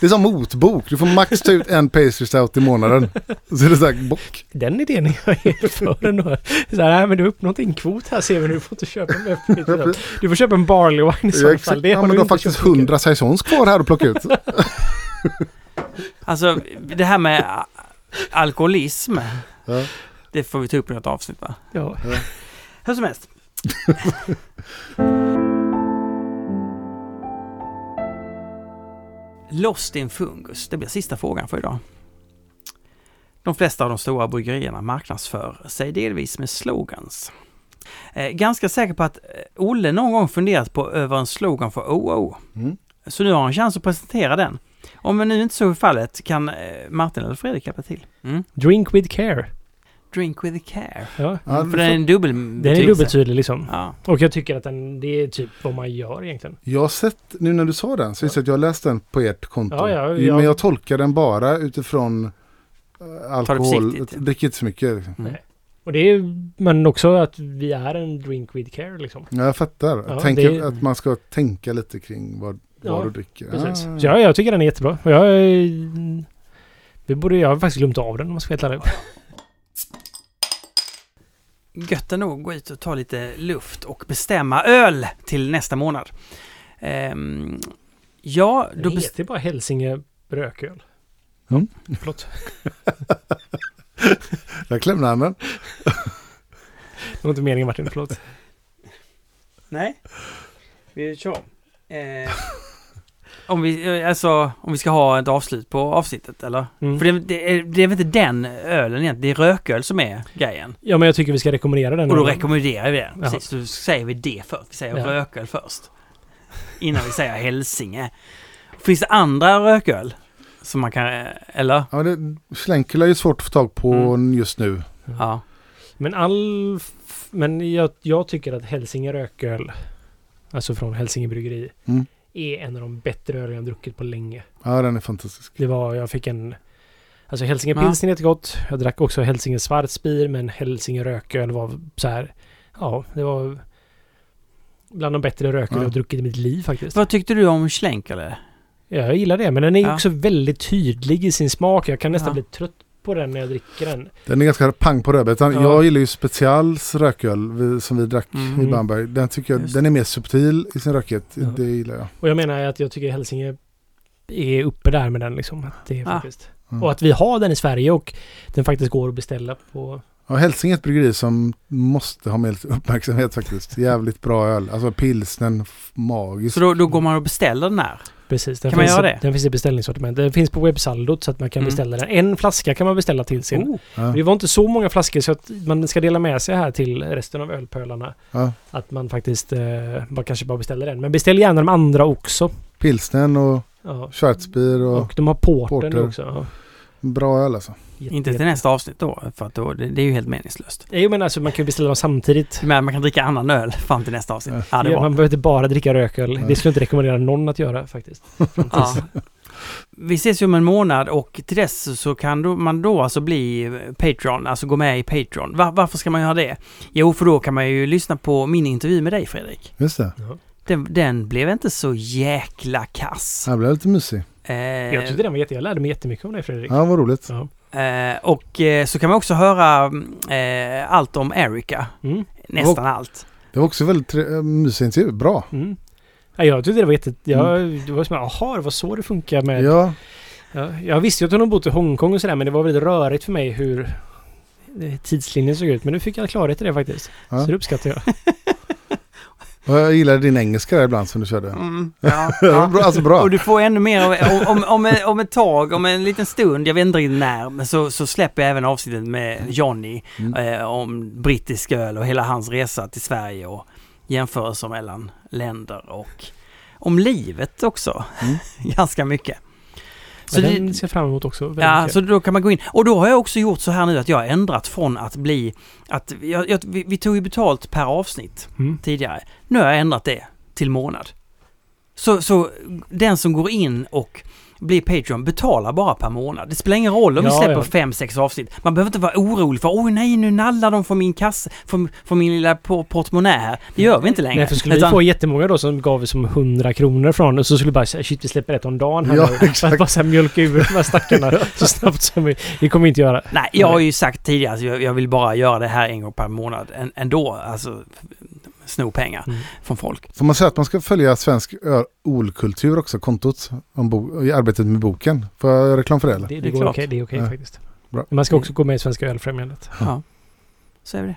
S4: det är som motbok, du får max ta ut en pastry stout i månaden. Så är det så här bock.
S2: Den idén är jag helt för ändå. Så här, nej men du har uppnått din kvot här ser vi nu. Du får inte köpa mer. Du får köpa en barley wine i
S4: Ja,
S2: så fall.
S4: exakt.
S2: Det
S4: Ja, men
S2: du
S4: har faktiskt
S2: köpt mycket.
S4: 100 saisons kvar här att plocka ut.
S1: Alltså det här med alkoholism.
S4: Ja.
S1: Det får vi ta upp i något avsnitt va?
S2: Ja.
S1: Hur som helst. Lost in fungus, det blir sista frågan för idag. De flesta av de stora bryggerierna marknadsför sig delvis med slogans. Eh, ganska säker på att eh, Olle någon gång funderat på över en slogan för OO.
S4: Mm.
S1: Så nu har han chans att presentera den. Om nu inte så är fallet kan eh, Martin eller Fredrik hjälpa till. Mm.
S2: Drink with care.
S1: Drink with care.
S2: Ja.
S4: Ja,
S1: För den är en dubbel
S2: Den är dubbeltydlig liksom.
S1: Ja.
S2: Och jag tycker att den, det är typ vad man gör egentligen.
S4: Jag har sett, nu när du sa den, så så att jag har läst den på ert konto.
S2: Ja, ja, ja.
S4: Men jag tolkar den bara utifrån eh, alkohol. Drick inte så mycket. Liksom.
S1: Mm.
S2: Och det är, men också att vi är en drink with care liksom.
S4: Ja, jag fattar.
S2: Ja,
S4: Tänker
S2: det-
S4: att man ska tänka lite kring vad, vad
S2: Ja,
S4: du dricker.
S2: Precis.
S4: Ah.
S2: Så ja, jag tycker den är jättebra. Jag, är- vi borde, jag har faktiskt glömt av den om man ska vara helt ärlig.
S1: Gött ändå att gå ut och ta lite luft och bestämma öl till nästa månad. Ehm, ja, då
S2: Det heter bara Hälsinge rököl.
S4: Mm.
S2: Förlåt.
S4: Där klämde han den.
S2: Det var inte meningen Martin, förlåt.
S1: Nej, vi kör. Eh, om, vi, eh, alltså, om vi ska ha ett avslut på avsnittet eller?
S2: Mm.
S1: För det, det, är, det är väl inte den ölen egentligen, det är rököl som är grejen.
S2: Ja men jag tycker vi ska rekommendera den.
S1: Och då
S2: ölen.
S1: rekommenderar vi det.
S2: Ja.
S1: Precis, så säger vi det först. Vi säger
S2: Ja.
S1: rököl först. Innan vi säger Hälsinge. Finns det andra rököl? Som man kan, eh, eller?
S4: Ja, det, är ju svårt att få tag på
S1: Mm.
S4: just nu.
S1: Ja.
S2: Men all... Men jag, jag tycker att Hälsinge rököl, alltså från Hälsinge bryggeri,
S4: Mm.
S2: Är en av de bättre öl jag druckit på länge.
S4: Ja, den är fantastisk.
S2: Det var, jag fick en... Alltså Hälsinge
S1: Ja.
S2: pilsner är jättegott. Jag drack också Hälsinge svartspir, men Hälsinge rököl var så här... Ja, det var bland de bättre rököl
S4: Ja.
S2: jag druckit i mitt liv faktiskt.
S1: Vad tyckte du om Schlenkerle?
S2: Ja, jag gillar det, men den är
S1: Ja.
S2: också väldigt tydlig i sin smak. Jag kan nästan
S1: Ja.
S2: bli trött på den när jag dricker den.
S4: Den är ganska pang på rödbetan.
S2: Ja.
S4: Jag gillar ju Specials rököl vi, som vi drack
S1: Mm.
S4: i Bamberg. Den tycker jag,
S1: Just
S4: den är mer subtil i sin rökhet.
S2: Ja.
S4: Det gillar jag.
S2: Och jag menar att jag tycker Hälsinge är uppe där med den liksom. Att det är
S1: Ah.
S2: faktiskt.
S4: Mm.
S2: Och att vi har den i Sverige och den faktiskt går att beställa på...
S4: Ja, Hälsinge är ett bryggeri som måste ha med lite uppmärksamhet faktiskt. Jävligt bra öl. Alltså pilsnen, magisk.
S1: Så då, då går man och beställer den här?
S2: Precis. Den
S1: Kan man
S2: finns,
S1: göra
S2: i-
S1: det?
S2: Den finns i beställningssortiment. Den finns på webbsaldot så att man kan
S1: Mm.
S2: beställa den. En flaska kan man beställa till sin.
S1: Oh.
S4: Ja.
S2: Det var inte så många flaskor så att man ska dela med sig här till resten av ölpölarna.
S4: Ja.
S2: Att man faktiskt eh, bara, kanske bara beställer den. Men beställ gärna de andra också.
S4: Pilsnen och
S2: Ja.
S4: Schwarzbier och,
S2: Och de har porten
S4: Porter.
S2: också. Ja.
S4: bra öl alltså.
S2: Jätte-
S1: Inte till nästa avsnitt då, för att då, det, det är ju helt meningslöst.
S2: Jo men alltså man kan ju beställa dem samtidigt.
S1: Men man kan dricka annan öl fram till nästa avsnitt.
S4: Ja.
S1: Ja,
S2: man behöver inte bara dricka rököl.
S4: Nej.
S2: Det skulle jag inte rekommendera någon att göra faktiskt.
S1: Ja. Vi ses ju om en månad och till dess så kan då, man då alltså bli Patreon, alltså gå med i Patreon. Va- varför ska man göra det? Jo, för då kan man ju lyssna på min intervju med dig Fredrik.
S4: Just det.
S1: Den, den blev inte så jäkla kass.
S4: Den blev lite mysig.
S1: Eh,
S2: Jag tyckte den var jätte... Jag lärde mig jättemycket om dig Fredrik.
S4: Ja, vad roligt.
S2: Ja.
S1: Eh, och eh, så kan man också höra eh, allt om Erika.
S2: Mm.
S1: Nästan allt.
S4: Det var också väldigt tre- äh, mysig intervju. Bra.
S2: Mm. Ja, jag tyckte det var jätte... Jag, det var som jaha, det var så det funkar med...
S4: Ja,
S2: Ja, jag visste ju att hon har bott i Hongkong och sådär men det var väldigt rörigt för mig hur eh, tidslinjen såg ut. Men nu fick jag klarhet i det faktiskt.
S4: Ja.
S2: Så det uppskattar jag.
S4: jag gillade din engelska där ibland som du körde.
S1: Mm, ja, ja.
S4: alltså bra.
S1: Och du får ännu mer av, om, om, om ett tag, om en liten stund, jag vet inte riktigt när, men så, så släpper jag även avsnittet med Johnny
S4: Mm.
S1: eh, om brittisk öl och hela hans resa till Sverige och jämförelser mellan länder och om livet också.
S4: Mm.
S1: Ganska mycket.
S2: Så
S1: Så
S2: den
S1: det,
S2: ser jag fram emot också.
S1: Ja,
S2: mycket.
S1: så då kan man gå in. Och då har jag också gjort så här nu att jag har ändrat från att bli... Att jag, jag, vi, vi tog ju betalt per avsnitt
S2: Mm.
S1: tidigare. Nu har jag ändrat det till månad. Så, så den som går in och blir Patreon betalar bara per månad. Det spelar ingen roll om vi
S2: Ja,
S1: släpper
S2: ja.
S1: fem, sex avsnitt. Man behöver inte vara orolig för oj nej nu nallar de från min kasse, från, från min lilla por- portmonnä här. Det gör vi inte längre.
S2: Nej, för skulle
S1: Utan-
S2: vi få jättemånga då som gav som 100 kronor från och så skulle vi bara säga shit vi släpper ett om dagen här
S4: Ja,
S2: nu. För att
S4: exakt.
S2: bara så här mjölka ur de här stackarna så snabbt som vi... Det kommer vi inte göra.
S1: Nej, jag har ju sagt tidigare att jag, jag vill bara göra det här en gång per månad än- ändå. Alltså sno pengar
S2: Mm.
S1: från folk.
S4: Får man säga att man ska följa svensk olkultur också, kontot, i arbetet med boken? Får jag göra reklam för det eller?
S2: Det, det,
S1: Det är
S2: går okej, det är okej
S4: Ja.
S2: faktiskt.
S4: Bra.
S2: Man ska också gå med i Svenska Ölfrämjandet.
S1: Ja. Så är det.